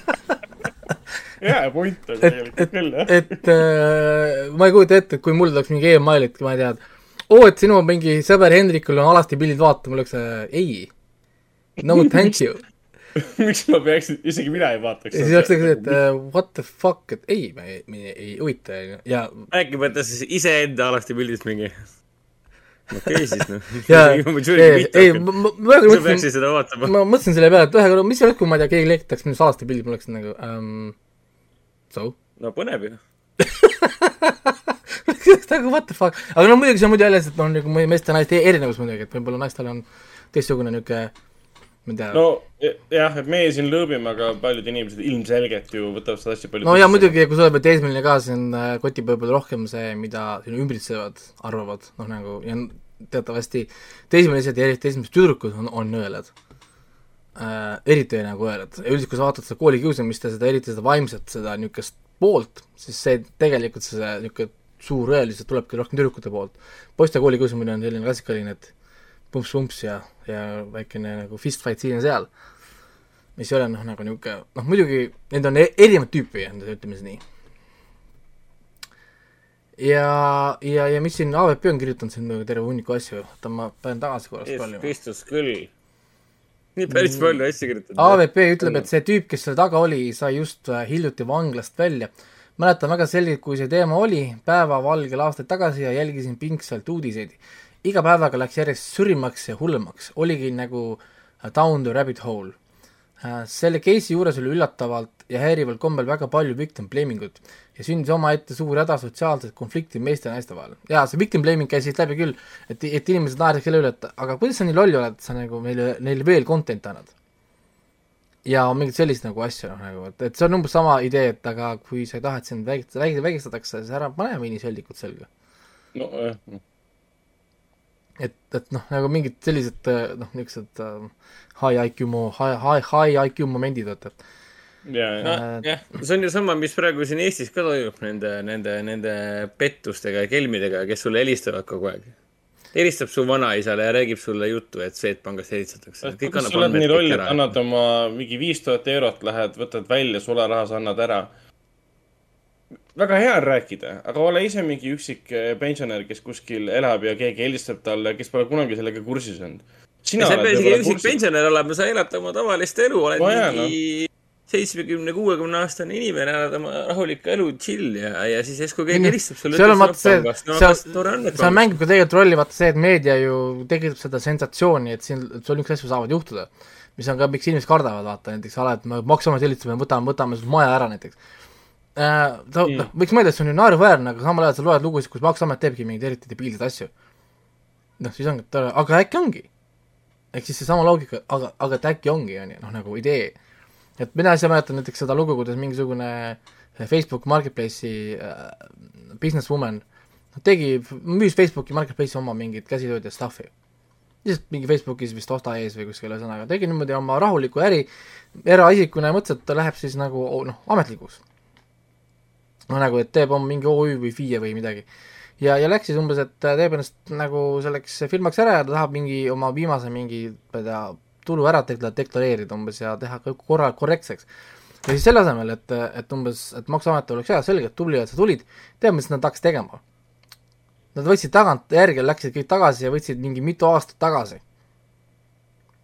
hea point on tegelikult küll, jah. et äh, ma ei kujuta ette, et kui mul tuleks mingi email, et ma ei tea, et oo, et sinu mingi sõber Hendrikul on alasti pildid vaata, mul oleks äh, ei. No thank you miks ma peaksin, isegi mina ei vaataks. ja siis oleks nagu, et uh, what the fuck, et ei, me ei, me ei huvita ja. äkki võtta siis iseenda alasti pildist mingi okei okay, siis noh. jaa, ei, ei, ma, ma, ma seda vaatama. ma mõtlesin selle peale, et ühe korra, mis oleks, kui ma ei tea, keegi lekitaks minu salaste pildi, ma oleksin nagu um, so. no põnev ju. Nagu what the fuck, aga no muidugi see on muidu jälle, et noh, nagu meeste ja naiste erinevus muidugi, et võib-olla naistel on teistsugune niisugune ma ei tea. no jah, et meie siin lõõbime, aga paljud inimesed ilmselgelt ju võtavad seda asja palju no ja muidugi, kui sa oled teismeline ka, siis on äh,, kotib võib-olla rohkem see, mida sinu ümbritsevad arvavad, noh nagu ja teatavasti teismelised ja eriti teismelised tüdrukud on, on nõelad äh,. eriti nagu õelad ja üldiselt, kui sa vaatad seda koolikiusamist ja seda, eriti seda vaimset, seda niisugust poolt, siis see tegelikult see niisugune suur õelisus tulebki rohkem tüdrukute poolt. poiste koolikiusamine on selline klassikaline, et pumps-pumps ja, ja väikene nagu fist fight siin ja seal, mis ei ole noh, nagu niisugune, noh muidugi need on e-, erinevat tüüpi, ütleme siis nii. ja, ja, ja mis siin AVP on kirjutanud siin terve hunniku asju, oota ma pean tagasi korraks scrollima. Kristus küll. Nii päris mm. palju asju kirjutatud. AVP ütleb, et see tüüp, kes seal taga oli, sai just äh, hiljuti vanglast välja. mäletan väga selgelt, kui see teema oli päevavalgel aastaid tagasi ja jälgisin pingsalt uudiseid iga päevaga läks järjest sürimaks ja hullemaks, oligi nagu uh, down the rabbit hole. Uh, selle case'i juures oli üllatavalt ja häirival kombel väga palju victim blaming ut ja sündis omaette suur häda sotsiaalset konflikti meeste ja naiste vahel. jaa, see victim blaming käis siit läbi küll, et, et inimesed naersid selle üle, et aga kuidas sa nii loll oled, sa nagu meile, neile veel content'i annad. ja mingeid selliseid nagu asju, noh nagu, et, et see on umbes sama idee, et aga kui sa ei taha, et sind vägistatakse, vägistatakse, siis ära pane miinisöldikut selga. nojah no et, et noh, nagu mingid sellised noh, niisugused äh, high IQ mo-, high, high, high IQ momendid, vaata. jah, jah, see on ju sama, mis praegu siin Eestis ka toimub nende, nende, nende pettustega ja kelmidega, kes sulle helistavad kogu aeg. helistab su vanaisale ja räägib sulle juttu, et Swedbankist helistatakse. kas sa oled nii loll, et annad oma mingi viis tuhat eurot, lähed, võtad välja sularaha, sa annad ära väga hea on rääkida, aga ole ise mingi üksik pensionär, kes kuskil elab ja keegi helistab talle, kes pole kunagi sellega kursis olnud. Sa ei pea isegi üksik kursis. pensionär olema, sa elad oma tavalist elu, oled no, mingi seitsmekümne, kuuekümne aastane inimene, elad oma rahulikku elu, chill ja, ja siis järsku keegi helistab sulle. seal on vaata see, seal, seal mängib ka tegelikult rolli vaata see, et meedia ju tekitab seda sensatsiooni, et siin, sul niisuguseid asju saavad juhtuda. mis on ka, miks inimesed kardavad, vaata näiteks alati, maksuamet helistab, me võtame, võtame sul maja ära näiteks äh,. sa mm., noh, võiks mõelda, et see on ju naeruväärne, aga samal ajal sa loed lugusid, kus maksuamet teebki mingeid eriti debiilseid asju. noh, siis ongi, aga äkki ongi. Ehk siis seesama loogika, aga, aga et äkki ongi, on ju, noh nagu idee et mina ise mäletan näiteks seda lugu, kuidas mingisugune Facebook Marketplace'i äh, businesswoman tegi, müüs Facebooki Marketplace'i oma mingit käsitööd ja stuff'i. lihtsalt mingi Facebookis vist osta ees või kuskil, ühesõnaga tegi niimoodi oma rahuliku äri, eraisikuna mõtles, et ta läheb siis nagu noh, ametlikuks. no nagu, et teeb oma mingi OÜ või FIE või midagi. Ja, ja läks siis umbes, et teeb ennast nagu selleks firmaks ära ja ta tahab mingi oma viimase mingi, ma ei tea, tulu ära deklareerida umbes ja teha kõik korra, korrektseks. ja siis selle asemel, et, et umbes, et Maksuamet oleks hea, selge, et tubli, et sa tulid, tead, mis nad hakkasid tegema? Nad võtsid tagantjärgi, läksid kõik tagasi ja võtsid mingi mitu aastat tagasi.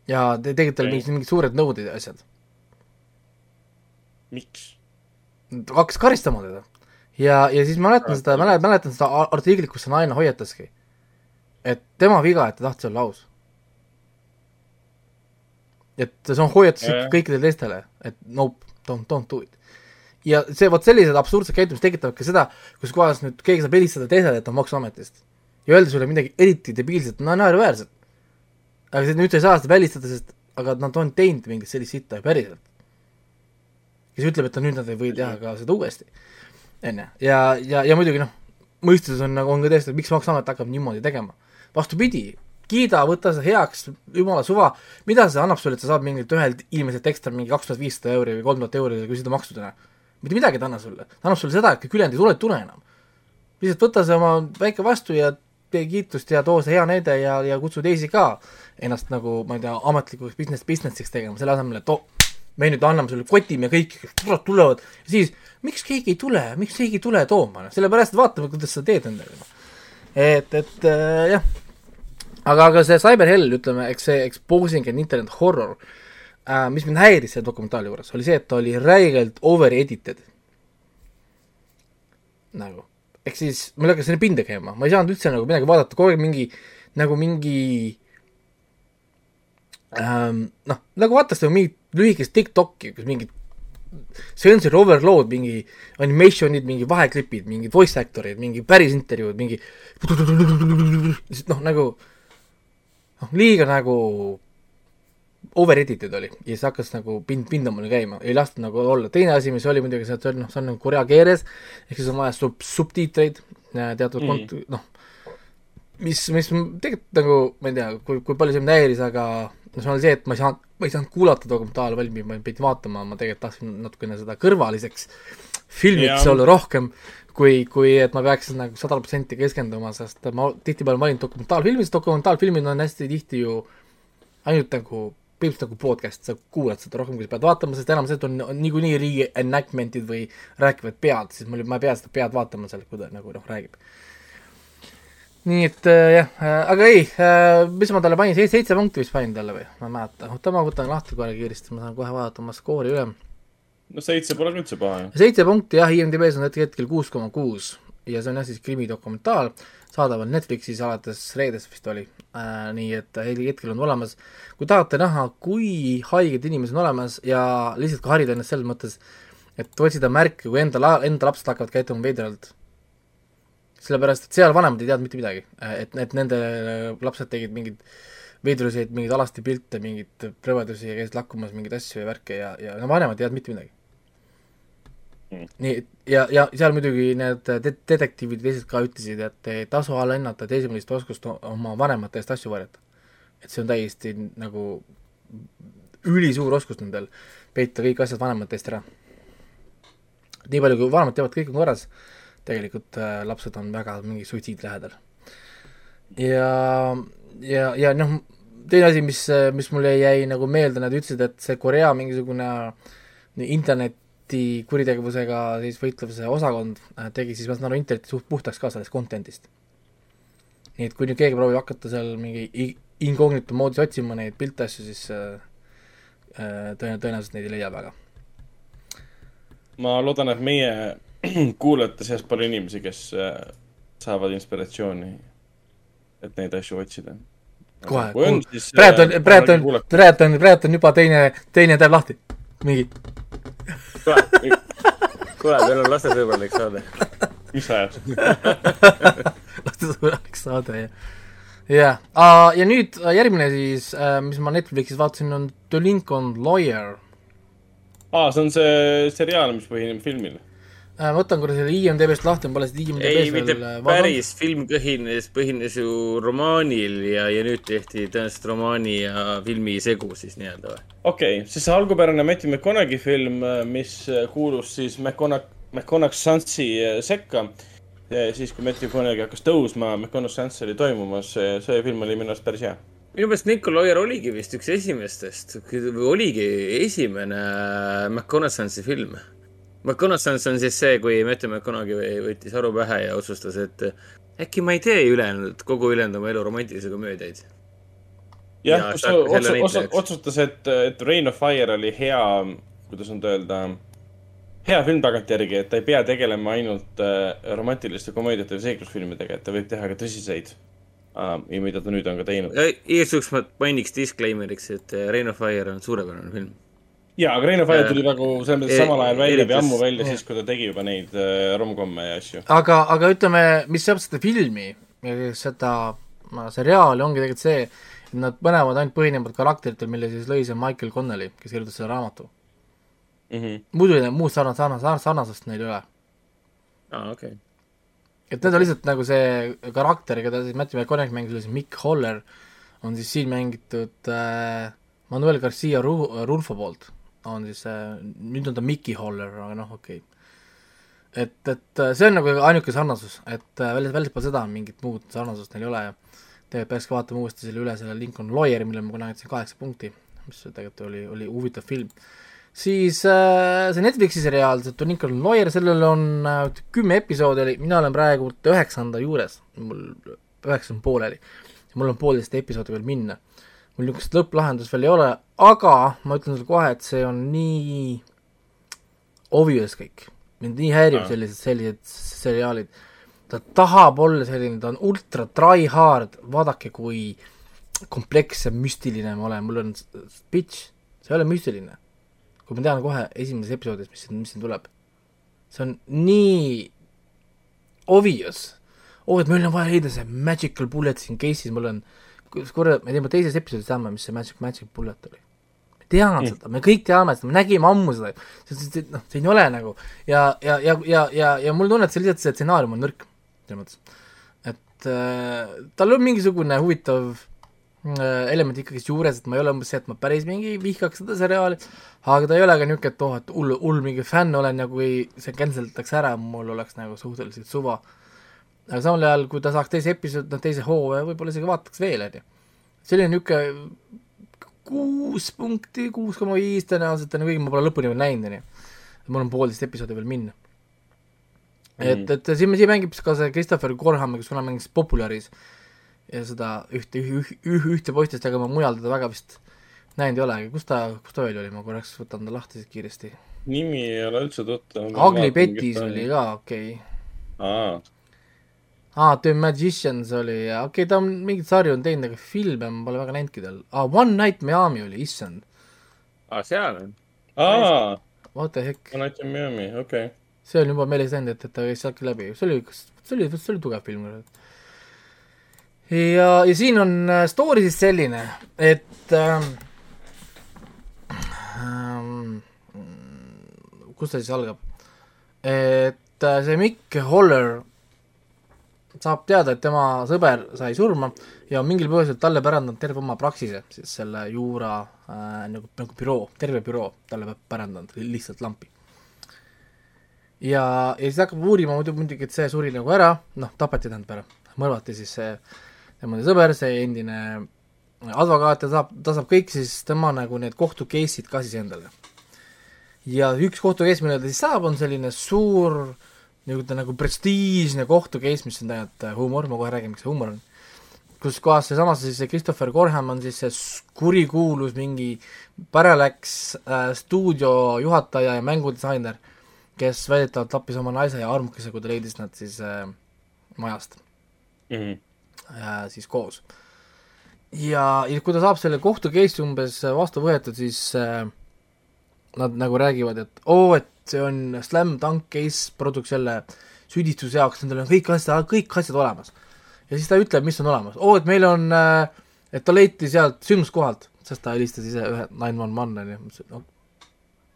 ja te tegite talle mingid, mingid suured nõuded ja asjad. miks? hakkas karistama teda. Ja, ja siis mäletan seda, mäletan seda artiklit, kus see naine hoiataski, et tema viga, et ta tahtis olla aus et see on hoiatus yeah. kõikidele teistele, et nope, don't, don't do it. ja see, vot sellised absurdsed käitumised tekitavad ka seda, kus kohas nüüd keegi saab helistada teisele, et on Maksuametist. ja öelda sulle midagi eriti debiilset, no naeruväärset. aga nüüd sa ei saa seda välistada, sest aga nad on teinud mingit sellist sitta ju päriselt. kes ütleb, et nüüd nad ei või teha ka seda uuesti. On ju, ja, ja, ja muidugi noh, mõistuses on nagu, on ka tõesti, miks Maksuamet hakkab niimoodi tegema. vastupidi, kiida, võta see heaks, jumala suva, mida see annab sulle, et sa saad mingilt ühelt inimeselt ekstra mingi kaks tuhat viissada euri või kolm tuhat euri küsida maksudena? mitte midagi ta ei anna sulle, ta annab sulle seda, et kõik ülejäänud ei tule, tule enam. lihtsalt võta see oma väike vastu ja tee kiitust ja too see hea näide ja, ja kutsu teisi ka ennast nagu, ma ei tea, ametlikuks business, business'iks tegema, selle asemel, et oh, me nüüd anname sulle kotime ja kõik, kurat, tulevad, siis miks keegi ei tule, miks keegi ei tule tooma, noh, sellepärast, et vaatame, kuidas sa teed nendega, noh. et, et äh, jah. Aga, aga see Cyber Hell, ütleme, eks see exposing and internet horror äh,, mis mind häiris selle dokumentaali juures, oli see, et ta oli räigelt over edited. nagu, ehk siis mul hakkas selline pinde käima, ma ei saanud üldse nagu midagi vaadata, kogu aeg mingi, nagu mingi ähm, noh, nagu vaataks nagu mingit lühikest TikTok'i, kus mingid sensor overload, mingi animation'id, mingi vaheklipid, mingid voice actor'id, mingi päris intervjuud, mingi noh, nagu noh, liiga nagu over edited oli. Ja siis hakkas nagu pind, pindamine käima, ei lastud nagu olla, teine asi, mis oli muidugi see, et see on noh, see on nagu korea keeles, ehk siis on vaja sub-, subtiitreid teatud mm. kont-, noh, mis, mis tegelikult nagu, ma ei tea, kui, kui palju see mind häiris, aga no see on see, et ma ei saanud, ma ei saanud kuulata dokumentaali valmis, ma pidin vaatama, ma tegelikult tahtsin natukene seda kõrvaliseks filmiks olla rohkem, kui, kui et ma peaksin nagu sada protsenti keskenduma, sest ma tihtipeale valin dokumentaalfilmi, sest dokumentaalfilmid on hästi tihti ju ainult nagu põhimõtteliselt nagu podcast, sa kuulad seda rohkem, kui sa pead vaatama, sest enam sellest on, on niikuinii reenactment'id või räägivad pead, siis mul, ma ei pea seda pead vaatama seal, kui ta nagu noh, räägib. Nii et äh, jah äh,, aga ei äh,, mis ma talle panin, seitse punkti vist panin talle või, ma ei mäleta, oota ma võtan lahti kohe kiiresti, ma saan kohe vaadata oma skoori üle. No seitse pole ka üldse paha ju. seitse punkti jah, IMDB-s on hetkel kuus koma kuus ja see on jah siis krimidokumentaal, saadaval Netflixis alates reedest vist oli. Äh,, nii et hetkel on olemas. kui tahate näha, kui haiged inimesed on olemas ja lihtsalt ka harida ennast selles mõttes, et otsida märke, kui enda la-, enda lapsed hakkavad käituma veidralt, sellepärast, et seal vanemad ei teadnud mitte midagi, et, et nende lapsed tegid mingeid veidruseid, mingeid alasti pilte, mingeid rõvedusi ja käisid lakkumas mingeid asju ja värke ja, ja no vanemad ei teadnud mitte midagi mm.. nii, ja, ja seal muidugi need de-, detektiivid ja teised ka ütlesid, et ei tasu alahinnata teismelist oskust oma vanemate eest asju varjata. et see on täiesti nagu ülisuur oskus nendel, peita kõik asjad vanemate eest ära. nii palju, kui vanemad teavad, kõik on korras, tegelikult äh, lapsed on väga mingi suitsiid lähedal. ja, ja, ja noh, teine asi, mis, mis mulle jäi nagu meelde, nad ütlesid, et see Korea mingisugune internet kuritegevusega siis võitlevuse osakond äh, tegi siis, ma saan aru, interneti suht puhtaks ka sellest content'ist. nii et kui nüüd keegi proovib hakata seal mingi incognito moodis otsima neid pilte asju, siis äh, äh tõenäoliselt neid ei leia väga. ma loodan, et meie kuulajate seas pole inimesi, kes äh, saavad inspiratsiooni, et neid asju otsida. kohe, praegu on, praegu on, praegu on, praegu on juba teine, teine täev lahti, mingi. kuule, meil on lastesõbralik saade. mis ajab? lastesõbralik saade, jah jah yeah., ja nüüd äh, järgmine siis, äh, mis ma Netflixis vaatasin, on The Lincoln Lawyer. aa, see on see seriaal, mis põhineb filmil Äh, ma võtan korra selle IMDB-st lahti, ma pole seda IMDB-s ei, mitte äh, päris, film põhines, põhines ju romaanil ja, ja nüüd tehti tõenäoliselt romaani ja filmi segu siis nii-öelda või? okei okay,, siis see algupärane Matthew McConaughey film, äh, mis kuulus siis McConaughey, McConaughey sekka, siis kui Matthew McConaughey hakkas tõusma, McConaughey oli toimumas, see film oli minu arust päris hea. Minu meelest Nicol Oyer oligi vist üks esimestest, oligi esimene McConaughey film McConaughey on siis see, kui Matthew McConaughey võttis aru pähe ja otsustas, et äkki ma ei tee ülejäänud, kogu ülejäänud oma elu romantilisi komöödiaid. jah, kus ta otsus, otsustas, et, et Rain of Fire oli hea, kuidas nüüd öelda, hea film tagantjärgi, et ta ei pea tegelema ainult äh, romantiliste komöödiate või seiklusfilmidega, et ta võib teha ka tõsiseid uh,. ja mida ta nüüd on ka teinud. igaks juhuks ma mainiks disclaimer'iks, et äh, Rain of Fire on suurepärane film jaa, aga Rein of Fire tuli nagu selles mõttes samal ajal välja või ammu välja, siis kui ta tegi juba neid äh, romkomme ja asju. aga, aga ütleme, mis seab seda filmi, seda seriaali, ongi tegelikult see, et nad mõlemad ainult põhinevad karakteritel, mille siis lõi see Michael Connelly, kes kirjutas selle raamatu mm. -hmm. muidu muud sarnast, sarnast, sarnasust neil ei ole. aa, okei okay. et need on lihtsalt nagu see karakter, keda siis Matthew McConaughey mängis, oli see Mick Holler, on siis siin mängitud äh, Manuel Garcia Ru-, Rulfo poolt on siis see, nüüd on ta Mickey Holler, aga noh, okei okay. et, et äh, see on nagu ainuke sarnasus, et äh, välja, väljaspool seda mingit muud sarnasust neil ei ole ja tegelikult peaks ka vaatama uuesti selle üle selle Lincoln Lawyeri, mille ma kunagi andsin kaheksa punkti, mis tegelikult oli, oli huvitav film. siis äh, see Netflixi seriaal, see Lincoln Lawyer, sellel on äh, kümme episoodi oli, mina olen praegu üheksanda juures, mul üheksa on pooleli. mul on poolteist episoodi veel minna mul niisugust lõpplahendust veel ei ole, aga ma ütlen sulle kohe, et see on nii obvious kõik. mind nii häirib sellised, sellised seriaalid. ta tahab olla selline, ta on ultra try hard, vaadake, kui kompleks ja müstiline ma olen, mul on bitch, see ei ole müstiline. kui ma tean kohe esimeses episoodis, mis mis siin tuleb. see on nii obvious. oh, et meil on vaja leida see magical bullet siin case'is, mul on äh, kurat, me teeme teises episoodis teame, mis see Magic, Magic Bullet oli. me teame mm. seda, me kõik teame seda, me nägime ammu seda, noh, siin ei ole nagu ja, ja, ja, ja, ja, ja mul tunne, et see lihtsalt see stsenaarium on nõrk, selles mõttes. et äh, tal on mingisugune huvitav äh, element ikkagist juures, et ma ei ole umbes see, et ma päris mingi vihkaks seda seriaali, aga ta ei ole ka niisugune, et oh, et hull, hull mingi fänn olen ja kui see cancel itakse ära, mul oleks nagu suhteliselt suva äh, aga samal ajal, kui ta saaks teise episoodi, noh teise hooaja, võib-olla isegi vaataks veel, on ju. selline niisugune kuus punkti, kuus koma viis tõenäoliselt on kuigi ma pole lõpuni veel näinud, on ju. mul on poolteist episoodi veel minna mm.. et, et siin, siin mängib ka see Christopher Gorham, kes kunagi mängis Popularis ja seda ühte, üh, üh, ühte poistest, aga ma mujal teda väga vist näinud ei ole, kus ta, kus ta veel oli, ma korraks võtan ta lahti siit kiiresti. nimi ei ole üldse tuttav. Ugly Betty's oli ka, okei okay aa ah,, The Magicians oli ja okei okay,, ta on mingeid sarju on teinud, aga filme ma pole väga näinudki tal. aa ah,, One Night Miami oli, issand. aa, seal on? aa. What the heck? One Night in Miami, okei okay. see on juba meeles läinud, et, et ta käis sealtki läbi, see oli, kas, see oli, see oli tugev film. ja, ja siin on äh, story siis selline, et ähm, ähm, kus ta siis algab? et äh, see Mikk Holler saab teada, et tema sõber sai surma ja mingil põhjusel talle pärandanud terve oma praksise, siis selle juura äh, nagu, nagu büroo, terve büroo talle pärandanud lihtsalt lampi. ja, ja siis hakkab uurima muidu muidugi, et see suri nagu ära, noh, tapeti tähendab ära, mõrvati siis see tema sõber, see endine advokaat ja saab, ta saab kõik siis tema nagu need kohtu case'id ka siis endale. ja üks kohtu case, mille ta siis saab, on selline suur äh, niisugune nagu prestiižne kohtu case, mis on tegelikult huumor, ma kohe räägin, miks see huumor on, kus kohas seesamas siis see Christopher Gorham on siis see kurikuulus mingi Parallax äh, stuudio juhataja ja mängudisainer, kes väidetavalt tappis oma naise ja armukese, kui ta leidis nad siis äh, majast mm. -hmm. äh, siis koos. ja, ja kui ta saab selle kohtu case'i umbes vastu võetud, siis äh, nad nagu räägivad, et oo et see on slam dunk case produks jälle süüdistuse jaoks, nendel on kõik asjad, kõik asjad olemas. ja siis ta ütleb, mis on olemas, oo et meil on äh, et ta leiti sealt sündmuskohalt, sest ta helistas ise ühe nine one one on ju, no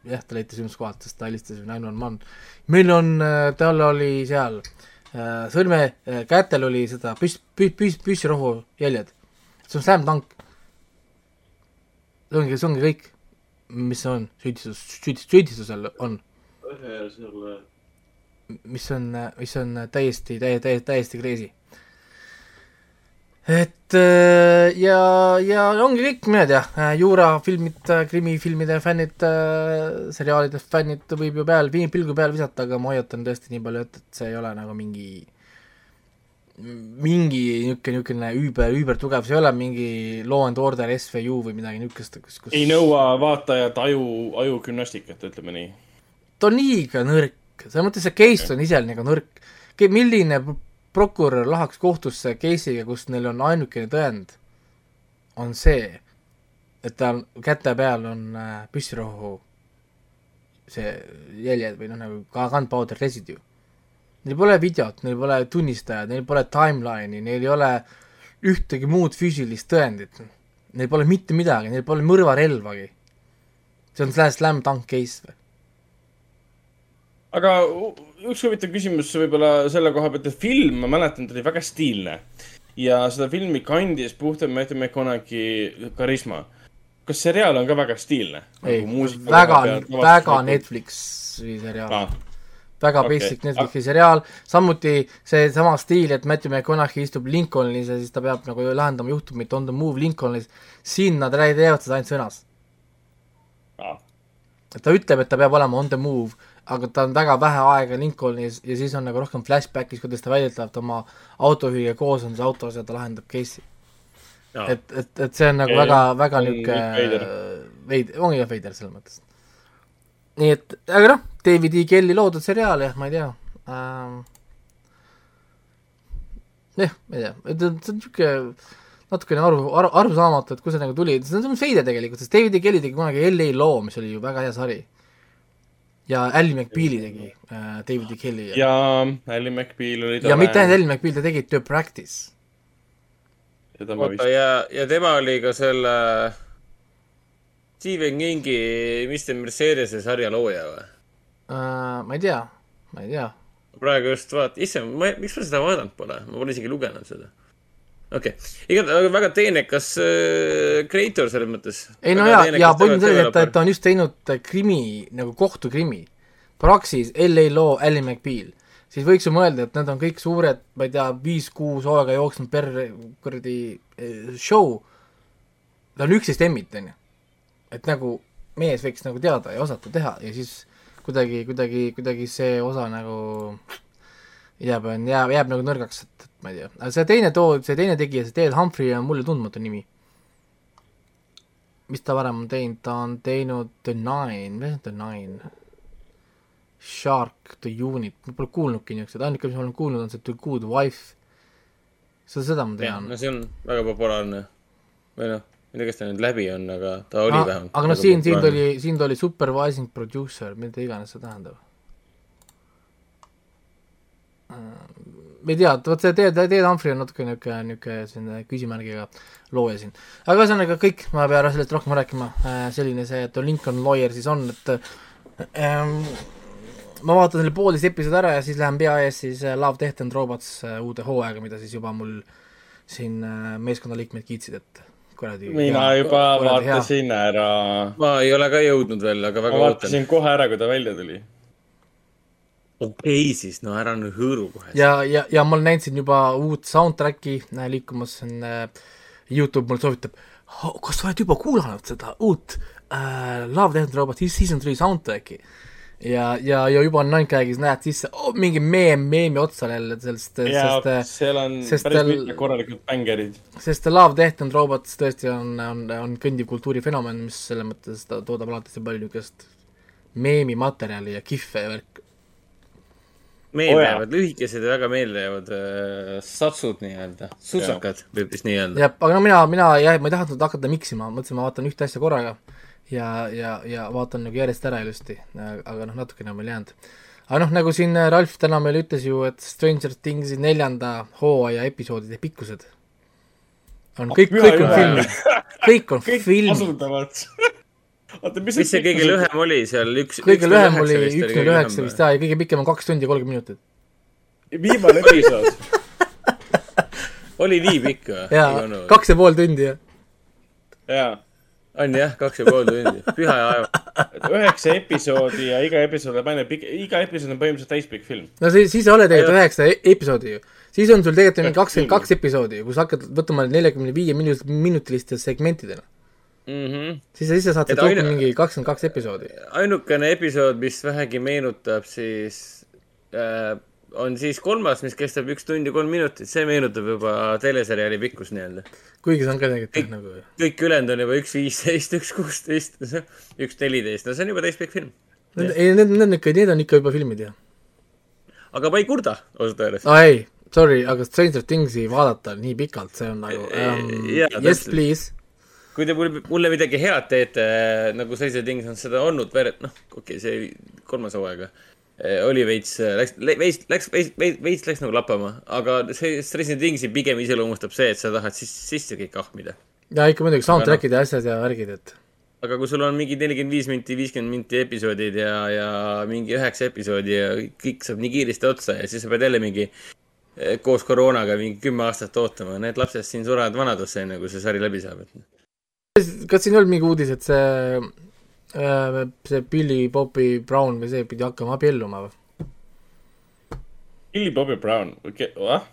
jah, ta leiti sündmuskohalt, sest ta helistas nine one one. meil on, äh, tal oli seal äh, sõrme kätel oli seda püss, püss, püss, püssirohu jäljed. see on slam dunk. see ongi, see ongi kõik, mis on, süüdistus, süüdistus, süüdistusel on. Mis on, mis on täiesti, täiesti, täiesti, crazy et äh, ja, ja ongi kõik, mina ei tea, äh, juurafilmid, äh, krimifilmide fännid, seriaalide fännid võib ju peal, pilgu peale visata, aga ma hoiatan tõesti nii palju, et, et see ei ole nagu mingi mingi niisugune, niisugune üüber, üübertugev, see ei ole mingi Law and Order SVU või midagi niisugust, kus, kus ei nõua vaatajat aju, ajugümnastikat, ütleme nii. Ta on liiga nõrk, selles mõttes see case on ise nagu nõrk. milline prokurör lahaks kohtusse case'iga, kus neil on ainukene tõend, on see, et tal käte peal on äh, püssirohu see jäljed või noh, nagu gunpowder residue. Neil pole videot, neil pole tunnistajad, neil pole timeline'i, neil ei ole ühtegi muud füüsilist tõendit. Neil pole mitte midagi, neil pole mõrvarelvagi. see on slam dunk case või? Aga üks huvitav küsimus võib-olla selle koha pealt, et film, ma mäletan, ta oli väga stiilne. Ja seda filmi kandis puhtalt Matthew McConaughey karisma. kas seriaal on ka väga stiilne? ei nagu, väga, väga Netflixi seriaal. Ah. Väga okay. basic Netflixi ah. seriaal, samuti seesama stiil, et Matthew McConaughey istub Lincolnis ja siis ta peab nagu lahendama juhtumit on the move Lincolnis, siin nad teevad seda ainult sõnas. Ah.. et ta ütleb, et ta peab olema on the move aga ta on väga vähe aega Lincolnis ja siis on nagu rohkem flashback'is, kuidas ta väidetavalt oma autojuhiga koos on see autos ja ta lahendab case'i. et, et, et see on nagu ja, väga, väga niisugune veid-, ongi jah veider selles mõttes. nii et, aga noh, David E. Kelly loodud seriaal jah, ma ei tea ähm,. jah, ma ei tea, et see on niisugune natukene aru, aru, arusaamatu, et kust see nagu tuli, see on veider tegelikult, sest David E. Kelly tegi kunagi LA loo, mis oli ju väga hea sari ja Ally McBeali tegi äh, David Kelly. ja Ally McBeal oli ja mitte ainult Ally McBeal, ta tegi The Practice. oota, ja, ja tema oli ka selle Stephen Kingi Mr Mercedese sarja looja või uh,? ma ei tea, ma ei tea. praegu just vaat-, issand, ma, miks ma seda vaadanud pole, ma pole isegi lugenud seda okei okay., igatahes väga teenekas äh, creator selles mõttes. ei no ja, ja point on selles, et ta, ta on just teinud krimi, nagu kohtukrimi. Praxis, LA Law, Ally McBeal. siis võiks ju mõelda, et need on kõik suured, ma ei tea, viis-kuus hooaega jooksnud per kuradi eh, show. ta on üksteist emmit, on ju. et nagu mees võiks nagu teada ja osata teha ja siis kuidagi, kuidagi, kuidagi see osa nagu jääb, jääb, jääb nagu nõrgaks, et, et ma ei tea, aga see teine too, see teine tegija, see Ted Humphrey on mulle tundmatu nimi. mis ta varem on teinud, ta on teinud The Nine, mis on The Nine? Shark, The Unit, ma pole kuulnudki niisuguseid, ainuke, mis ma olen kuulnud, on see The Good Wife. seda, seda ma tean. no see on väga populaarne. või noh, ma ei tea, kas ta nüüd läbi on, aga ta oli ah, vähemalt. aga noh, siin, siin tuli, siin tuli supervising producer, mida iganes see tähendab ma ei tea, vot see Ted, Ted Humphrey on natuke niisugune, niisugune selline küsimärgiga looja siin. aga ühesõnaga kõik, ma ei pea sellest rohkem rääkima, äh, selline see, et Lincoln Lawyer siis on, et ähm, ma vaatan selle poolteist episoodi ära ja siis lähen pea ees siis äh, Love, Death and Robots äh, uude hooaega, mida siis juba mul siin meeskonnaliikmed kiitsid, et kuradi mina hea, juba vaatasin hea. ära. ma ei ole ka jõudnud veel, aga väga ootan. vaatasin kohe ära, kui ta välja tuli okei okay, siis, no ära nüüd hõõru kohe. ja, ja, ja ma näinud siin juba uut soundtrack'i äh, liikumas, on äh, Youtube mulle soovitab kas sa oled juba kuulanud seda uut äh, Love, Death and Robots season three soundtrack'i? ja, ja, ja juba on Nine-Gagis näed sisse oh,, mingi meem, meemi otsal jälle sellest, sest äh, seal on sest päris mitmed korralikud bängerid. sest Love, Death and Robots tõesti on, on, on kõndiv kultuurifenomen, mis selles mõttes ta toodab alati palju niisugust meemimaterjali ja kihve ja värk, meeldejäävad, lühikesed ja väga meeldejäävad äh, satsud nii-öelda, sutsakad võib vist nii öelda. jah, aga no mina, mina jah, ma ei tahtnud hakata miksima, mõtlesin, ma vaatan ühte asja korraga ja, ja, ja vaatan nagu järjest ära ilusti, aga noh, natukene on veel jäänud. aga noh, nagu siin Ralf täna meile ütles ju, et Stranger Thingsi neljanda hooaja episoodide pikkused on kõik, kõik on filmid, kõik on filmid oota, mis mis see kõige lühem oli seal, üks kõige lühem oli üks null üheksa vist jaa, ja kõige pikem on kaks tundi ja kolmkümmend minutit. viimane episood oli nii pikk või? jaa, kaks ja pool tundi, jah. jaa. on jah, kaks ja pool tundi, püha ja aev. üheksa episoodi ja iga episood on aina pikk, iga episood on põhimõtteliselt täispikk film. no siis, siis ei ole tegelikult üheksa e-, episoodi ju. siis on sul tegelikult mingi kakskümmend kaks episoodi, kus hakkad võtma neljakümne viie minutiliste segmentidena mm. -hmm. siis, siis sa saad sealt rohkem ainu... mingi kakskümmend kaks episoodi. ainukene episood, mis vähegi meenutab siis äh, on siis kolmas, mis kestab üks tund ja kolm minutit, see meenutab juba teleseriaali pikkus nii-öelda. kuigi see on ka tegelikult nagu. kõik ülejäänud on juba üks viisteist, üks kuusteist, üks neliteist, no see on juba täispikk film. ei, need, need on ikka, need on ikka juba filmid, jah. aga ma ei kurda, ausalt öeldes. aa ei, sorry, aga Stranger Thingsi vaadata nii pikalt, see on nagu um, yeah, yes please kui te mulle, mulle midagi head teete, nagu Stranger Things on seda olnud, noh, okei okay,, see kolmas hooaega eh, oli veits, läks, veits, läks, veits, veits, veits läks nagu lappama, aga see Stranger Thingsi pigem iseloomustab see, et sa tahad siis sisse kõik ahmida. ja ikka muidugi soundtrack'id ja asjad ja värgid, et. aga kui sul on mingi nelikümmend viis minti, viiskümmend minti episoodid ja, ja mingi üheksa episoodi ja kõik saab nii kiiresti otsa ja siis sa pead jälle mingi koos koroonaga mingi kümme aastat ootama, need lapsed siin surevad vanadusse, enne kui see sari läbi saab, et kas siin ei olnud mingi uudis, et see, äh, see Billy Bobby Brown või see pidi hakkama abielluma või? Billy Bobby Brown, ah?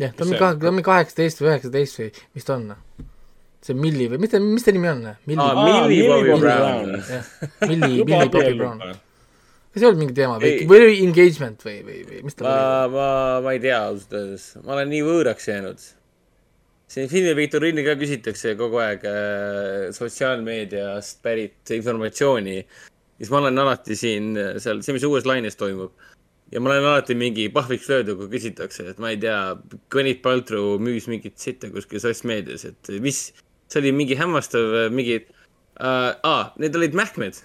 jah, ta on mingi, ta on mingi kaheksateist või üheksateist või mis ta on? see Milli või mis ta, mis ta nimi on? Milli ah, Milli Bobby Brown. Milli, Milli Bobby Brown. kas ei olnud mingi teema või, või oli engagement või, või, või mis ta ma, ma, ma ei tea ausalt öeldes, ma olen nii võõraks jäänud siin filmiviktoriini ka küsitakse kogu aeg äh, sotsiaalmeediast pärit informatsiooni. siis ma olen alati siin äh, seal, see, mis uues laines toimub. ja ma olen alati mingi pahviks löödud, kui küsitakse, et ma ei tea, Gwyneth Paltrow müüs mingit sitta kuskil sotsmeedias, et mis, see oli mingi hämmastav, äh, mingi äh,, aa, need olid mähkmed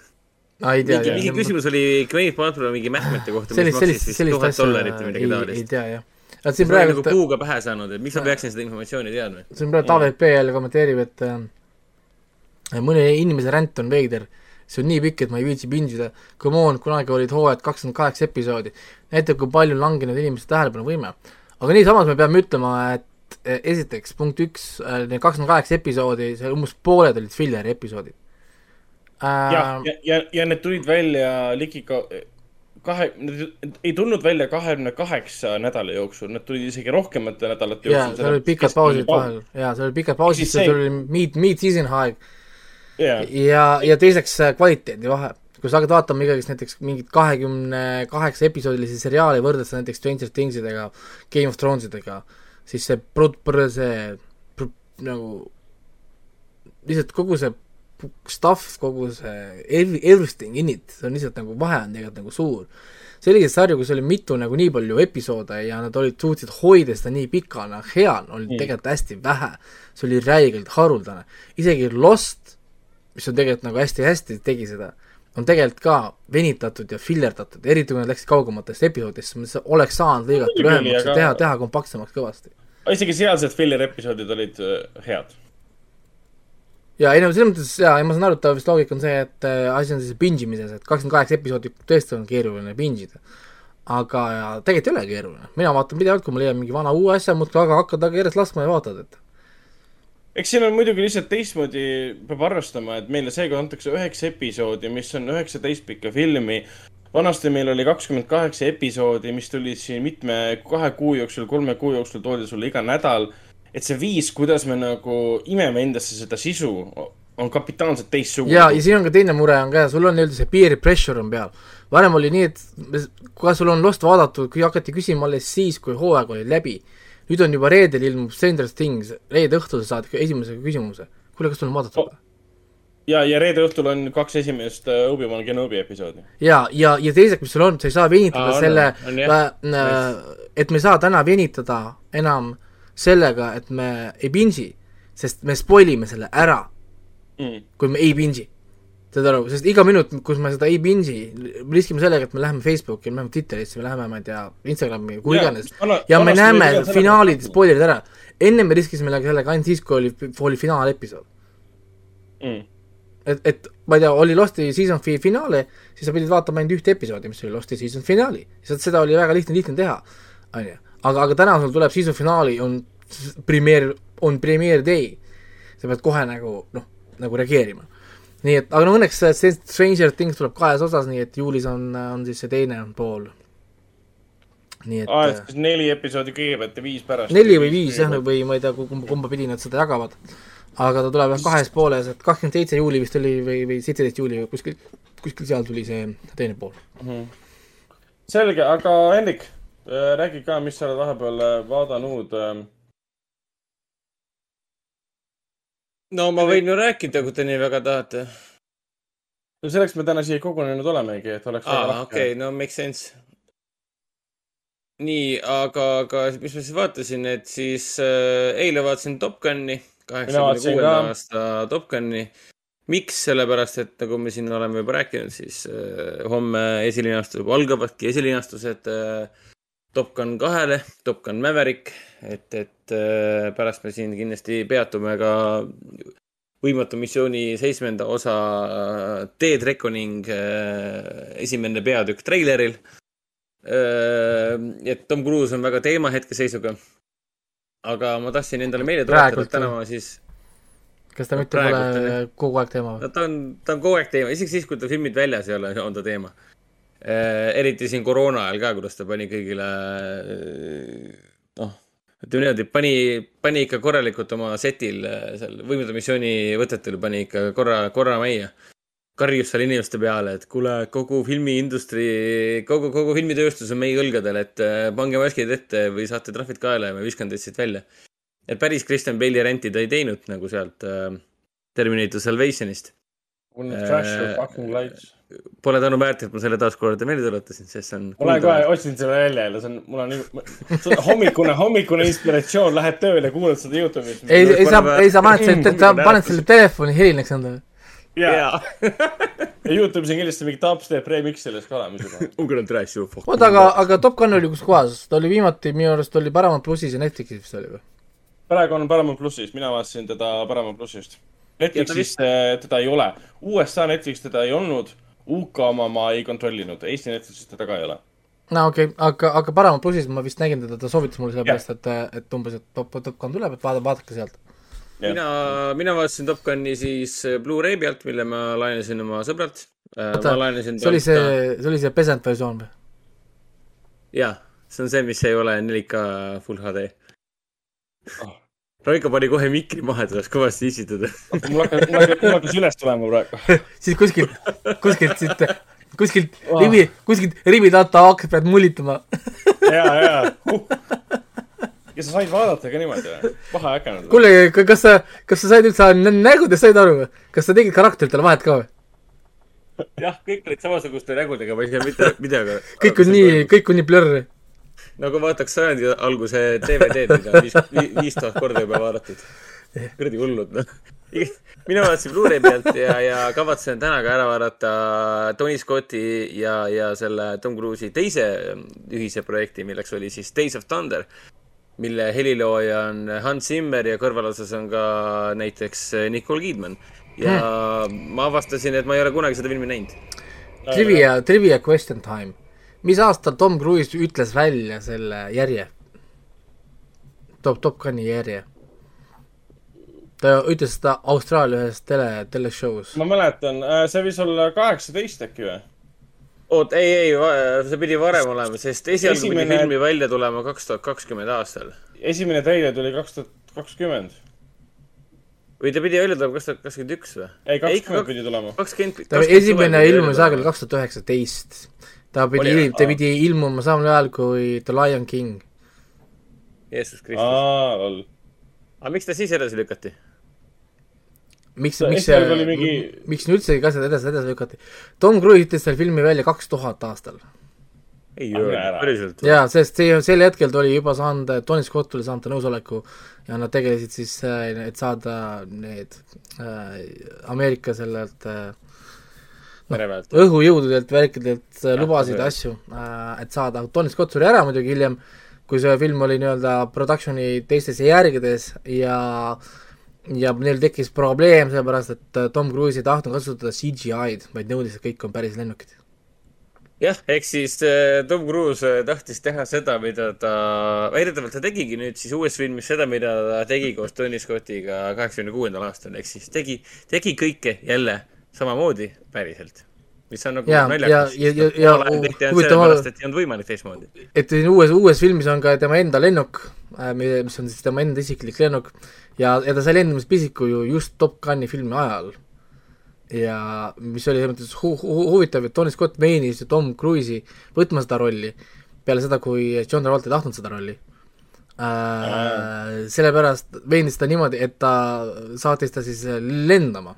Ah, mingi, mingi küsimus oli Gwyneth Paltrow mingi mähkmete kohta, mis maksis vist tuhat dollarit või midagi taolist. ei tea, jah et siin praegu nagu puuga pähe saanud, et miks ma peaksin seda informatsiooni teadma? siin praegu Taavet P jälle kommenteerib, et äh, mõne inimese ränd on veider, see on nii pikk, et ma ei viitsi pindida. Come on, kunagi olid hooajad kakskümmend kaheksa episoodi. näitab, kui palju on langenud inimeste tähelepanuvõime. aga niisamas me peame ütlema, et äh, esiteks, punkt üks, äh, need kakskümmend kaheksa episoodi, seal umbes pooled olid filleri episoodid äh,. jah, ja, ja, ja need tulid välja ligi ka kahe, ei tulnud välja kahekümne kaheksa nädala jooksul, need tulid isegi rohkemate nädalate jooksul. jaa, seal olid pikad pausid vahel, jaa, seal olid pikad pausid, seal oli mid, mid-season aeg yeah.. ja, ja teiseks äh, kvaliteedi vahe. kui sa hakkad vaatama ikkagist näiteks mingit kahekümne kaheksa episoodilisi seriaali, võrdled sa näiteks Stranger Thingsidega, Game of Thronesidega, siis see prod-, see pr, nagu lihtsalt kogu see stuff, kogu see every, everything in it, see on lihtsalt nagu vahe on tegelikult nagu suur. selliseid sarju, kus oli mitu nagu nii palju episoode ja nad olid, suutsid hoida seda nii pikana, hea oli mm. tegelikult hästi vähe. see oli räigelt haruldane. isegi Lost, mis on tegelikult nagu hästi-hästi tegi seda, on tegelikult ka venitatud ja fillerdatud, eriti kui nad läksid kaugematesse episoodidesse, oleks saanud lõigata lühemaks ja teha, teha kompaktsemaks kõvasti. isegi sealsed filler episoodid olid äh, head ja ei no selles mõttes jaa, ma saan aru, et vist loogika on see, et äh, asi on siis binge imises, et kakskümmend kaheksa episoodi tõesti on keeruline binge ida. aga tegelikult ei ole keeruline, mina vaatan pidevalt, kui ma leian mingi vana uue asja, muudkui aga hakkad aga järjest laskma ja vaatad, et eks siin on muidugi lihtsalt teistmoodi, peab arvestama, et meile seekord antakse üheksa episoodi, mis on üheksateist pikka filmi. vanasti meil oli kakskümmend kaheksa episoodi, mis tulid siin mitme, kahe kuu jooksul, kolme kuu jooksul toodi sulle iga nädal et see viis, kuidas me nagu imeme endasse seda sisu, on kapitaalselt teistsugune. ja, ja siin on ka teine mure on ka, sul on nii-öelda see peer pressure on peal. varem oli nii, et kui sul on Lost vaadatud, kui hakati küsima alles siis, kui hooaeg oli läbi. nüüd on juba reedel ilmub Stranger Things, reede õhtul sa saad esimese küsimuse. kuule, kas sul on vaadatud või? ja, ja reede õhtul on kaks esimest äh, Obi-Wan Kenobi episoodi. ja, ja, ja teiseks, mis sul on, sa ei saa venitada Aa, selle, äh, et me ei saa täna venitada enam sellega, et me ei binge'i, sest me spoil ime selle ära mm., kui me ei binge'i. saad aru, sest iga minut, kus me seda ei me riskime sellega, et me läheme Facebooki, me läheme Twitterisse, me läheme, ma ei tea, Instagrami, kuhu iganes, ja me näeme finaalid, spoilerid ära. enne me riskisime sellega ainult siis, kui oli, oli finaalepisood mm et, et ma ei tea, oli Losti season fi finaale, siis sa pidid vaatama ainult ühte episoodi, mis oli Losti season finaali. lihtsalt seda oli väga lihtne, lihtne teha, on ju. Aga, aga täna sul tuleb season finaali, on premeer, on premeer day. sa pead kohe nagu noh, nagu reageerima. nii et, aga no õnneks Stranger Things tuleb kahes osas, nii et juulis on, on siis see teine pool. nii et et siis neli episoodi kõigepealt ja viis pärast. neli või viis jah, või ma ei tea, kumba, kumba pidi nad seda jagavad aga ta tuleb jah kahes pooles, et kakskümmend seitse juuli vist oli või, või seitseteist juuli või kuskil, kuskil seal tuli see teine pool mm. -hmm. selge, aga Hendrik, räägi ka, mis sa oled vahepeal äh, vaadanud. Ähm. no ma võin ju rääkida, kui te nii väga tahate. no selleks me täna siia kogunenud olemegi, et oleks. aa, okei, no make sense nii, aga, aga mis ma siis vaatasin, et siis äh, eile vaatasin Top Guni kaheksakümne kuuenda aasta Top Guni. miks, sellepärast et nagu me siin oleme juba rääkinud, siis äh, homme esilinastub, algavadki esilinastused äh, Top Gun kahele, Top Gun Maverick, et, et äh, pärast me siin kindlasti peatume ka võimatu missiooni seitsmenda osa äh, Dead Reckoning äh, esimene peatükk treileril. Et Tom Cruise on väga teema hetkeseisuga aga ma tahtsin endale meelde tuletada, et täna ma siis. kas ta mitte pole kogu aeg teema? no ta on, ta on kogu aeg teema, isegi siis, kui ta filmid väljas ei ole, on ta teema. Eriti siin koroona ajal ka, kuidas ta pani kõigile noh, ütleme niimoodi, pani, pani ikka korralikult oma setil seal võimude missiooni võtetel pani ikka korra, korra majja karjus seal inimeste peale, et kuule, kogu filmiindustrii, kogu, kogu filmitööstus on meie õlgadel, et äh, pange maskid ette või saate trahvid kaela ja ma viskan teid siit välja. et päris Christian Bale'i renti ta ei teinud nagu sealt äh, Terminator Salvationist. Äh, Pole tänuväärt, et ma selle taaskord meelde tuletasin, sest see on. ma lähen kohe otsin selle välja jälle, see on, mul on nii, hommikune, hommikune inspiratsioon, lähed tööle, kuulad seda Youtube'is. ei, ei saa, ei saa, paned selle, sa paned selle telefoni helinaks endale jaa. ja Youtube'is on kindlasti mingi dubstep remix sellest ka olemas juba. Ungarian trash ju. oota, aga, aga Top Gun oli kus kohas? ta oli viimati minu arust oli Paramount plussis ja Netflixis vist oli või? praegu on Paramount plussis, mina vaatasin teda Paramount plussist. Netflixis vist... Eh, teda ei ole. USA Netflix teda ei olnud, UK oma ma ei kontrollinud, Eesti Netflixis teda ka ei ole no okei okay., aga, aga Paramount plussis ma vist nägin teda, ta soovitas mulle sellepärast, et, et umbes, et top, top Gun tuleb, et vaada, vaadake sealt mina, mina vaatasin Top Guni siis Blu-ray pealt, mille ma laenasin oma sõbralt. Äh, see oli see, see oli see pesend versioon või? jah, see on see, mis ei ole 4K full HD oh.. Raiko pani kohe mikri maha, et oleks kõvasti issitada mul hakkas, mul hakkas, mul hakkas üles tulema praegu siis kuskilt, kuskilt siit, kuskilt oh. rivi, kuskilt rivi taha hakkas, pead mullitama ja, ja uh ja sa said vaadata ka niimoodi või? paha äkanud? kuule, kas sa, kas sa said üldse nägudest said aru või? kas sa tegid karakteritele vahet ka või? jah, kõik olid samasuguste nägudega, ma ei tea mitte videoga. kõik on nii, kõik on nii blurr. Nagu vaataks sajandi alguse DVD-d, mida viis, viis tuhat korda juba vaadatud. kuradi hullud, noh. mina vaatasin Blu-ray pealt ja, ja kavatsen täna ka ära vaadata Tony Scotti ja, ja selle Tom Cruise'i teise ühise projekti, milleks oli siis Days of Thunder mille helilooja on Hans Zimmer ja kõrvalosas on ka näiteks Nicole Kidman. ja hmm. ma avastasin, et ma ei ole kunagi seda filmi näinud. Trivia, trivia question time. Mis aastal Tom Cruise ütles välja selle järje? Top, Top Guni järje. ta ütles seda Austraalia ühes tele, teleshow's. ma mäletan, äh, see võis olla kaheksateist äkki või? oot, ei, ei, see pidi varem olema, sest esialgu Esimene... pidi filmi välja tulema kaks tuhat kakskümmend aastal. esimene treiler tuli kaks tuhat kakskümmend. või ta pidi välja tulema kaks tuhat kakskümmend üks või? ei, kakskümmend pidi tulema. kakskümmend. esimene ilmus ajal kaks tuhat üheksateist. Ta pidi, ta pidi ilmuma samal ajal kui The Lion King. Jeesus Kristus. aga miks ta siis edasi lükati? miks, miks see mingi-, miks üldse kõik asjad edasi, edasi lükati. Tom Cruise ütles selle filmi välja kaks tuhat aastal. ei öelnud ära. päriselt. jaa, sest see, sel hetkel ta oli juba saanud, Tony Scott oli saanud ta nõusoleku ja nad tegelesid siis, et saada need äh, Ameerika sellelt äh, mere pealt. õhujõududelt, värkidelt äh, Jah, lubasid jah. asju äh,, et saada, Tony Scott suri ära muidugi hiljem, kui see film oli nii-öelda production'i teistes järgedes ja ja neil tekkis probleem, sellepärast et äh, Tom Cruise ei tahtnud kasutada CGI-d, vaid nõudis, et kõik on päris lennukid. jah, ehk siis Tom Cruise tahtis teha seda, mida ta, väidetavalt ta tegigi nüüd siis uues filmis seda, mida ta tegi koos Tony Scottiga kaheksakümne kuuendal aastal, ehk siis tegi, tegi kõike jälle samamoodi päriselt. mis on nagu ja- naljakas. sellepärast, et ei olnud võimalik teistmoodi. et siin uues, uues filmis on ka tema enda lennuk, mis on siis tema enda isiklik lennuk ja, ja ta sai lendamispisiku ju just Top Guni filmi ajal. ja mis oli selles mõttes hu- hu- huvitav, et Tony Scott meenis ju Tom Cruise'i võtma seda rolli peale seda, kui John Travolta ei tahtnud seda rolli äh,. sellepärast veenis ta niimoodi, et ta saatis ta siis lendama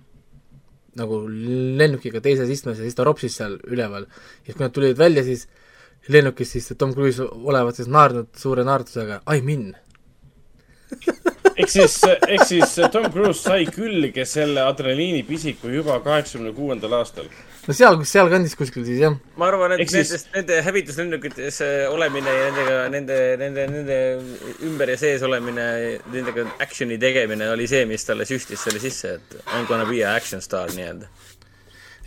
nagu lennukiga teises istmes ja siis ta ropsis seal üleval. ja kui nad tulid välja, siis lennukist, siis Tom Cruise olevat siis naernud suure naertusega I m in. Ehk siis, ehk siis Tom Cruise sai külge selle adrenaliinipisiku juba kaheksakümne kuuendal aastal. no seal, sealkandis kuskil siis jah. ma arvan, et Ehk siis- nendest, nende hävituslennukites olemine ja nendega, nende, nende, nende ümber ja sees olemine, nendega action'i tegemine oli see, mis talle süstis selle sisse, et I m gonna be a action star nii-öelda.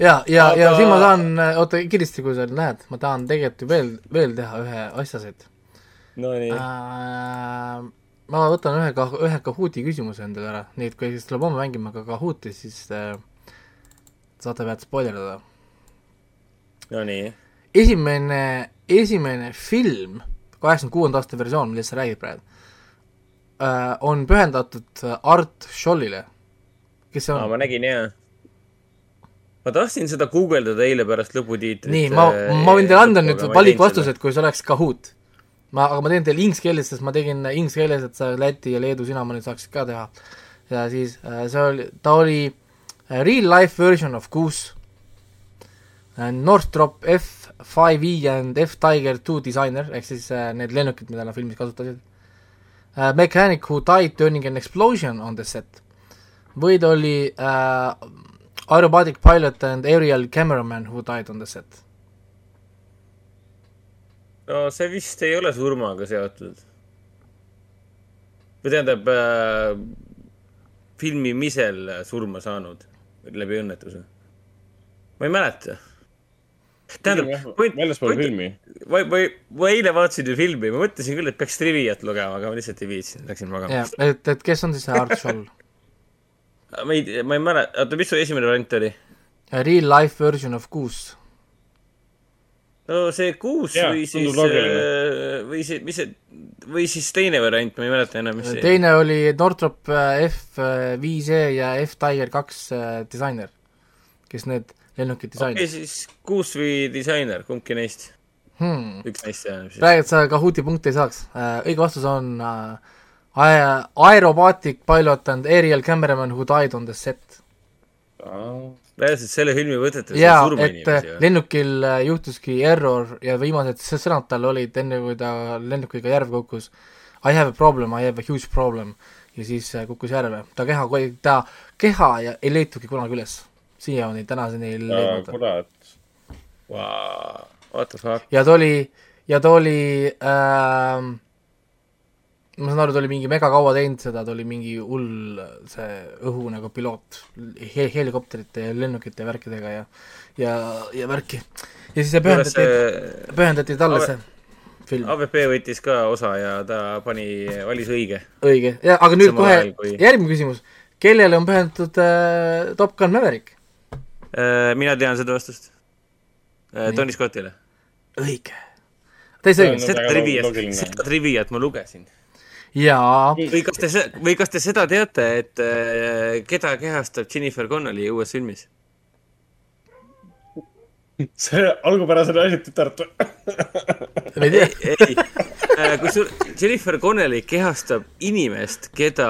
ja, ja Aga..., ja siin ma tahan, oota kiiresti, kui sa näed, ma tahan tegelikult ju veel, veel teha ühe asja siit Nonii. äh,. Ma võtan ühe ka-, ühe Kahooti küsimuse endale ära, nii et kui siis tuleb homme mängima ka Kahooti, siis äh, saate pealt spoilerdada. Nonii. esimene, esimene film, kaheksakümne kuuenda aasta versioon, millest sa räägid praegu äh,, on pühendatud äh, Art Schollile, kes on? ma nägin jaa. ma tahtsin seda guugeldada eile pärast lõputiitrit. nii, ma, ma võin teile anda nüüd valikvastused, kui see oleks Kahoot. ma, aga ma teen teile inglise keeles, sest ma tegin inglise keeles, et sa Läti ja Leedu sinamoodi saaksid ka teha. ja siis äh, see oli, ta oli äh, real life version of Goose äh,, Northrop F5E and F-Tiger two disainer ehk siis need lennukid, mida nad filmis kasutasid. Mechanic who died turning an explosion on the set. või ta oli äh, aerobatic pilot and aerial cameraman who died on the set. No see vist ei ole surmaga seotud. või tähendab äh, filmimisel surma saanud läbi õnnetuse. ma ei mäleta. tähendab, väljaspool filmi. ma, ma, ma eile vaatasin ju filmi, ma mõtlesin küll, et peaks triviat lugema, aga ma lihtsalt ei viitsinud, läksin magama et, et kes on siis see Art Scholl? ma ei, ma ei mäleta, oota, mis su esimene variant oli? Real life version of Goose. No see kuus Jaa, või siis loogiline. või see, mis see, või siis teine variant, ma ei mäleta enam, mis see. teine oli Northrop äh, F5E ja F-Tiger kaks äh, disainer, kes need lennukid okei, disainis siis kuus või disainer, kumbki neist, hmm.. üks neist jah. praegu sa Kahooti punkti ei saaks äh,. õige vastus on äh, ae- aerobatic pilot and aerial cameraman who died on the set. Reaalselt selle filmi võtetes jaa, surma et inimesi või? lennukil äh, juhtuski error ja viimased sõnad tal olid enne, kui ta lennukiga järve kukkus. I have a problem, I have a huge problem ja siis äh, kukkus järve, ta keha, ta keha ja ei leitugi kunagi üles. siiani tänaseni ei leidnud. kurat. What the fuck? ja ta oli, ja ta oli äh, ma saan aru, ta oli mingi mega kaua teinud seda, ta oli mingi hull see õhu nagu piloot he helikopterite ja lennukite ja värkidega ja ja, ja värki. ja siis see pühendati, pühendati talle see film, AVP võttis ka osa ja ta pani, valis õige. õige, ja aga nüüd Samal kohe ajal, kui- järgmine küsimus, kellele on pühendatud äh, Top Gun Maverick? Äh, mina tean seda vastust. Nii. Tony Scottile. õige, täitsa õige, seda triviat seda triviat ma lugesin. jaa, või kas te, või kas te seda teate, et äh, keda kehastab Jennifer Connelly uues filmis? see algupärased asjad tütart. ma ei ei, kusjuures Jennifer Connelly kehastab inimest, keda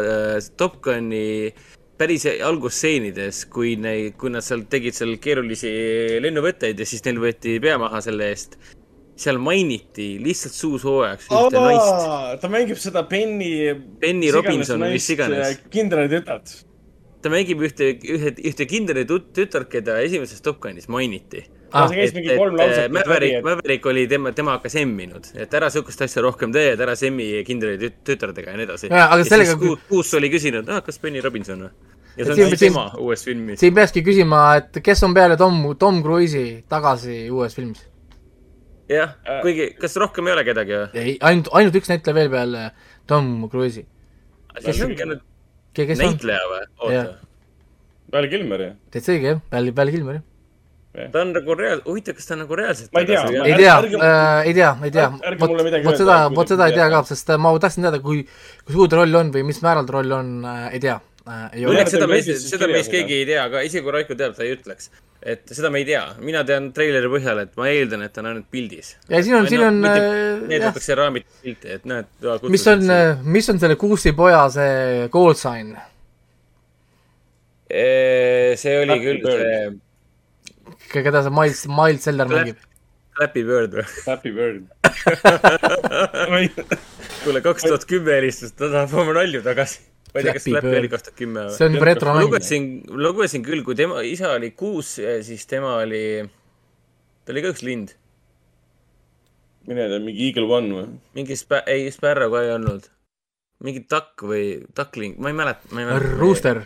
äh, Top Guni päris algusstseenides, kui neid, kui nad seal tegid seal keerulisi lennuvõtteid ja siis neil võeti pea maha selle eest, seal mainiti lihtsalt suusoojaks ühte naist. ta mängib seda Penny. Penny Robinson või mis iganes.. kindrali tütart. ta mängib ühte, ühe, ühte kinderi tüt- tütart, keda esimeses Top Gunis mainiti. Ah, mingi kolm lauset. Maverick, Maverick oli tema, tema hakkas emminud, et ära sihukest asja rohkem tee, et ära semmi kindrali tüt- tütardega ja nii edasi. Aga sellega- kuus, kuus oli küsinud, ah, kas Penny Robinson või? ja see on siis tema uues filmis. siin peakski küsima, et kes on peale Tom, Tom Cruise'i tagasi uues filmis? jah, kuigi, kas rohkem ei ole kedagi või? ei, ainult, ainult üks näitleja veel peale Tom Cruise'i. ainult kes on? näitleja või? oota Jah., Val Kilmer ju. täitsa õige jah, peale, peale Kilmeri. ta on nagu reaal-, huvitav, kas ta on nagu reaalselt Ma ei tea, ei tea äh,, ei tea, ei tea vot mulle midagi, vot seda, vot seda ei tea ka, sest äh, ma tahtsin teada, kui, kui suur ta roll on või mis määral ta roll on äh,, ei tea äh,. Ei ole õnneks seda siis seda meist keegi ei tea, aga isegi kui Raiko teab, ta ei ütleks. et seda me ei tea, mina tean treileri põhjal, et ma eeldan, et ta on ainult pildis. ja siin on, siin on äh, näidatakse raamit pilti, et näed. mis on, mis on selle Kuusi poja see call sign? see oli Flappy küll Bird. see keda see Miles, Miles Seller mängib? Flappy Bird või? Happy Bird. kuule, kaks tuhat kümme helistas, ta tahab oma nalju tagasi. Ma ei tea, kas Flappy oli kaks tuhat kümme või? see on retromäng. lugesin, lugesin küll, kui tema isa oli kuus, siis tema oli, ta oli ka üks lind. mine tea, mingi Eagle One või? mingi spä-, ei, Sparrow ka ei olnud. mingi takk või takling, ma ei mäleta, ma ei mäleta. Rooster.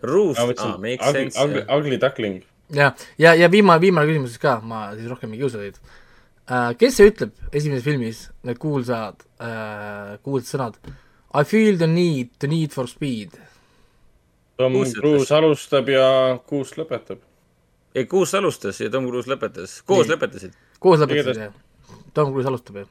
Ruust, aa, Ugly, sense. ugly, ugly Duckling. ja, ja, ja viimane, viimane küsimus siis ka, ma siis rohkem ei kiusa teid uh,. kes see ütleb esimeses filmis need kuulsad uh,, kuulsad sõnad I feel the need, the need for speed. Tom. Cruise alustab ja Kuus lõpetab. ei, kuus alustas ja Tom Cruise lõpetas, koos Nii. lõpetasid. koos lõpetasid jah? Tom Cruise alustab jah?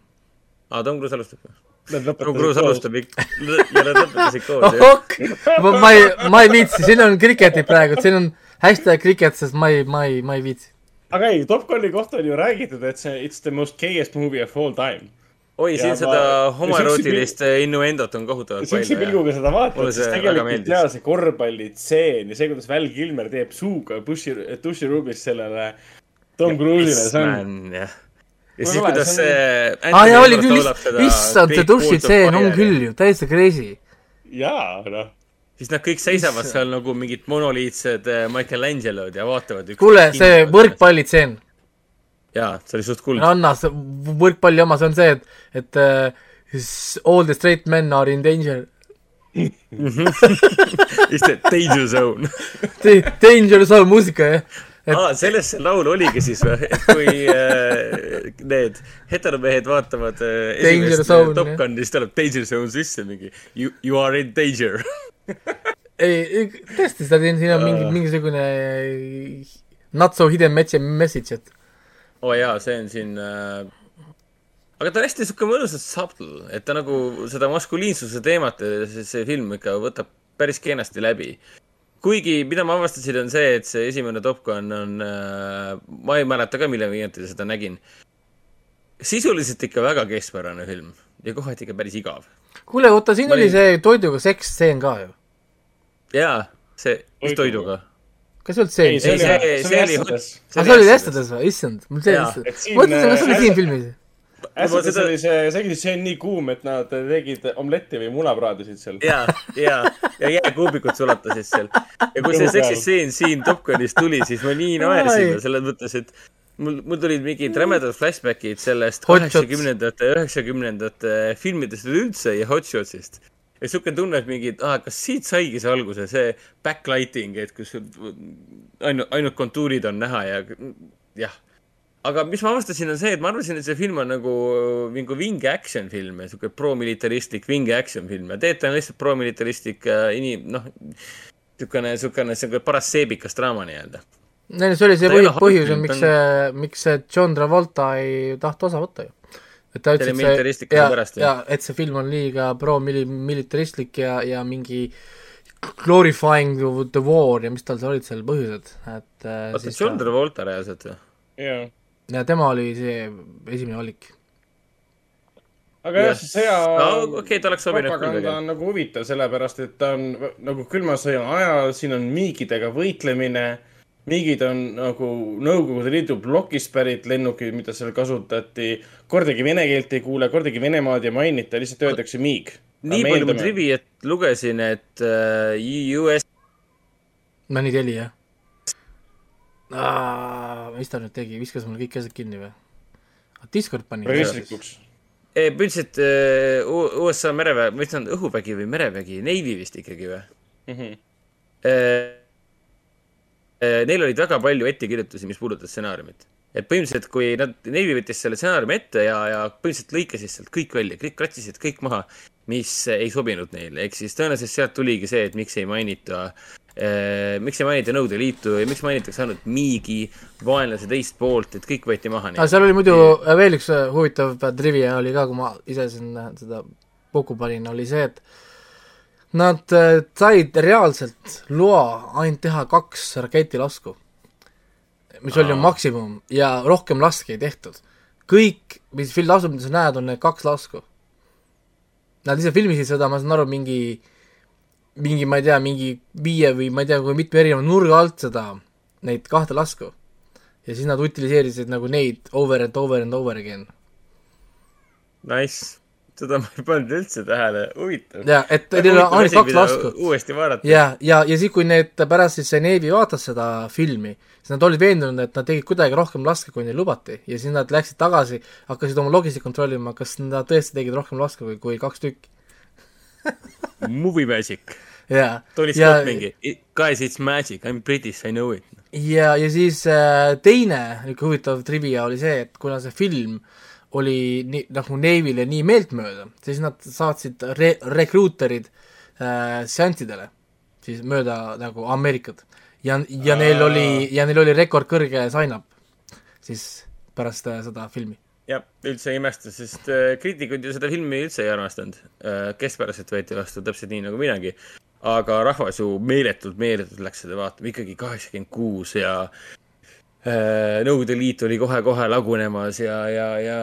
aa, Tom Cruise alustab? Nad Tom Cruise alustab ikka, ja nad lõpetasid koos, jah. ma, ma ei, ma ei viitsi, siin on kriketid praegu, siin on hashtag kriket, sest ma ei, ma ei, ma ei viitsi. aga ei, Top Guni kohta on ju räägitud, et see it's the most gayest movie of all time. oi, siin Ja seda ma- homoerootilist innuendot on kohutavalt palju. pilguga seda vaatad, siis tegelikult jaa, see korvpallitseen ja see, kuidas Val Kilmer teeb suuga duši, duširuumis sellele Tom Cruise'ile, see on, ja siis, kuidas see see. aa jaa, oli küll, issand, see dušitseen on küll ju, täiesti crazy. jaa, noh. siis nad kõik seisavad seal nagu mingid monoliitsed eh, Michelangelod ja vaatavad. kuule, see. võrkpallitseen, jaa, see oli suht kuld. Anna, see võrkpalli oma, see on see, et, et uh, all the straight men are in danger. siis see Danger Zone. Danger zone muusika jah. et aa, sellest see laul oligi siis või? et kui äh, need heteromehed vaatavad äh, Danger esimest Zone, Top. Guni, siis tuleb Danger Zone sisse mingi you, you are in danger. ei, tõesti, seda siin on mingi, mingisugune not so hidden message, message, et oo oh, jaa, see on siin äh... aga ta on hästi sihuke mõnusalt subtle, et ta nagu seda maskuliinsuse teemat, see, film ikka võtab päris kenasti läbi. kuigi, mida ma avastasin, on see, et see esimene Top Gun on äh,, ma ei mäleta ka, millal viimati seda nägin. sisuliselt ikka väga keskpärane film ja kohati ikka päris igav. kuule, oota, siin Ma oli see toiduga seksstseen ka ju. jaa, see, mis Toiduga. toiduga? Kas see olnud see? ei, see oli, see- see oli oli Ässades. aga see oli Estades või, issand, mul see siin, mõtlesin, kas see oli äh, siin filmis. Ässades seda- oli see, see oli, see on nii kuum, et nad tegid omletti või munapraadisid seal. ja, ja, ja jääkuubikud sulatasid seal. ja kui see seksistseen siin Top Gunis tuli, siis ma nii naersin selles mõttes, et mul, mul tulid mingid rämedad flashbackid sellest kaheksakümnendate, üheksakümnendate filmidest üleüldse ja Hot Shotsist. Ja siuke tunne, et mingi, ah, kas siit saigi see alguse, see backlighting, et kus ainult, ainult kontuurid on näha ja jah aga mis ma avastasin, on see, et ma arvasin, et see film on nagu mingi vinge action film ja siuke pro-militaristlik vinge action film ja tegelikult on lihtsalt pro-militaristlik äh, inim-, noh, siukene, siukene, siuke paras seebikas draama nii-öelda. see oli see ei ole põhi- põhjus, miks see, miks see John Travolta ei tahtnud osa võtta ju. Et ta See ütles, et militaristlikkuse ja, pärast, ja jah. et see film on liiga pro-militaristlik ja, ja mingi glorifying the war ja mis tal seal olid seal põhjused, et äh, oota, siis John ta, Travolta reaalselt või? jaa. ja tema oli see esimene valik. aga jah, see sõja no, okay, propaganda on nagu huvitav, sellepärast et ta on nagu külma sõja ajal, siin on miigidega võitlemine. Miigid on nagu Nõukogude Liidu plokist pärit lennukid, mida seal kasutati. kordagi vene keelt ei kuule, kordagi Venemaad ei mainita, lihtsalt öeldakse miig. nii palju ma triviat lugesin, et uh, US. no nii teli jah mis ta nüüd tegi, viskas mul kõik asjad kinni või? Discord pani. registrikuks. põhimõtteliselt uh, USA mereväe, ma ütlen õhuvägi või merevägi, Navy vist ikkagi või mm? -hmm. Uh, Neil olid väga palju ettekirjutusi, mis puudutas stsenaariumit. et põhimõtteliselt, kui nad, Navy võttis selle stsenaariumi ette ja, ja põhimõtteliselt lõikasid sealt kõik välja, kõik kratsisid kõik maha, mis ei sobinud neile, ehk siis tõenäoliselt sealt tuligi see, et miks ei mainita Äh, miks ei mainita Nõukogude Liitu ja miks mainitakse ainult Miigi, vaenlase teist poolt, et kõik võeti maha. aga seal oli muidu veel üks äh, huvitav trivia oli ka, kui ma ise siin äh, seda kokku panin, oli see, et nad said reaalselt loa ainult teha kaks raketilasku, mis Aa. oli maksimum ja rohkem laske ei tehtud. kõik, mis lasud, mida sa näed, on need kaks lasku. Nad ise filmisid seda, ma saan aru, mingi äh, mingi, ma ei tea, mingi viie või ma ei tea, kui mitme erineva nurga alt seda, neid kahte lasku. ja siis nad utiliseerisid nagu neid over and over and over again. Nice, seda ma ei pannud üldse tähele, huvitav. jaa, et neil on ainult kaks lasku. uuesti vaadata. ja, ja, ja siis, kui need pärast siis see Navy vaatas seda filmi, siis nad olid veendunud, et nad tegid kuidagi rohkem laske, kui neil lubati. ja siis nad läksid tagasi, hakkasid oma logisid kontrollima, kas nad tõesti tegid rohkem laske kui, kui kaks tükki Movie magic jaa. Tony Scott mingi, guys it's magic, I m british, I know it. ja, ja siis äh, teine niisugune huvitav trivia oli see, et kuna see film oli nii, nagu Navy'le nii meeltmööda, siis nad saatsid re-, rekruuterid äh, seanssidele, siis mööda nagu Ameerikat. ja, ja neil oli, ja neil oli rekordkõrge sign-up siis pärast äh, seda filmi jah, üldse ei imesta, sest äh, kriitikud ju seda filmi üldse ei armastanud äh,. keskpäraselt võeti vastu täpselt nii nagu minagi aga rahvas ju meeletult, meeletult läks seda vaatama, ikkagi kaheksakümmend kuus ja Nõukogude Liit oli kohe-kohe lagunemas ja, ja, ja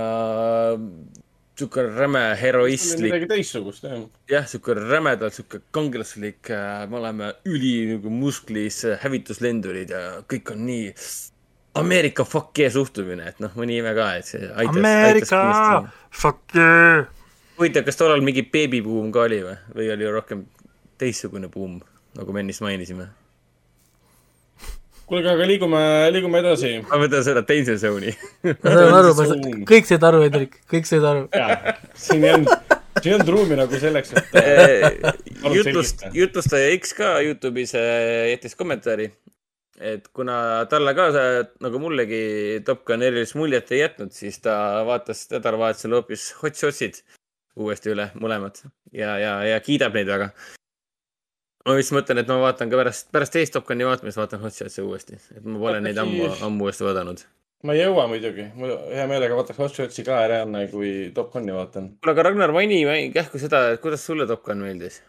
sihuke räme heroistlik. midagi teistsugust, jah. jah, sihuke rämedalt sihuke kangelaslik äh,, me oleme üli nagu musklis äh, hävituslendurid ja kõik on nii Ameerika fuck yeah suhtumine, et noh, mõni ime ka, et see aitas. Ameerika fuck yeah. huvitav, kas tollal mingi beebibuum ka oli või, või oli rohkem teistsugune buum, nagu me ennist mainisime. Kuulge, aga liigume, liigume edasi. ma võtan seda teise zone'i. Ma saan aru, ma saan, kõik said aru, Hendrik, kõik said aru. siin ei olnud, siin ei olnud ruumi nagu selleks, et äh, jutust, jutlustaja X ka Youtube'is äh, jättis kommentaari, et kuna talle ka see, nagu mullegi Top Gun erilist muljet ei jätnud, siis ta vaatas nädalavahetusel hoopis Hot Shotsid uuesti üle, mõlemad. Ja, ja, ja kiidab neid väga ma vist mõtlen, et ma vaatan ka pärast, pärast teist Top Guni vaatamist vaatan Hot Shots'e uuesti, et ma pole neid ammu, ammu uuesti vaadanud. ma ei jõua muidugi, ma hea meelega vaataks Hot Shotsi ka ära enne, kui Top Guni vaatan. kuule, aga Ragnar, maini kähku seda, et kuidas sulle Top Gun meeldis?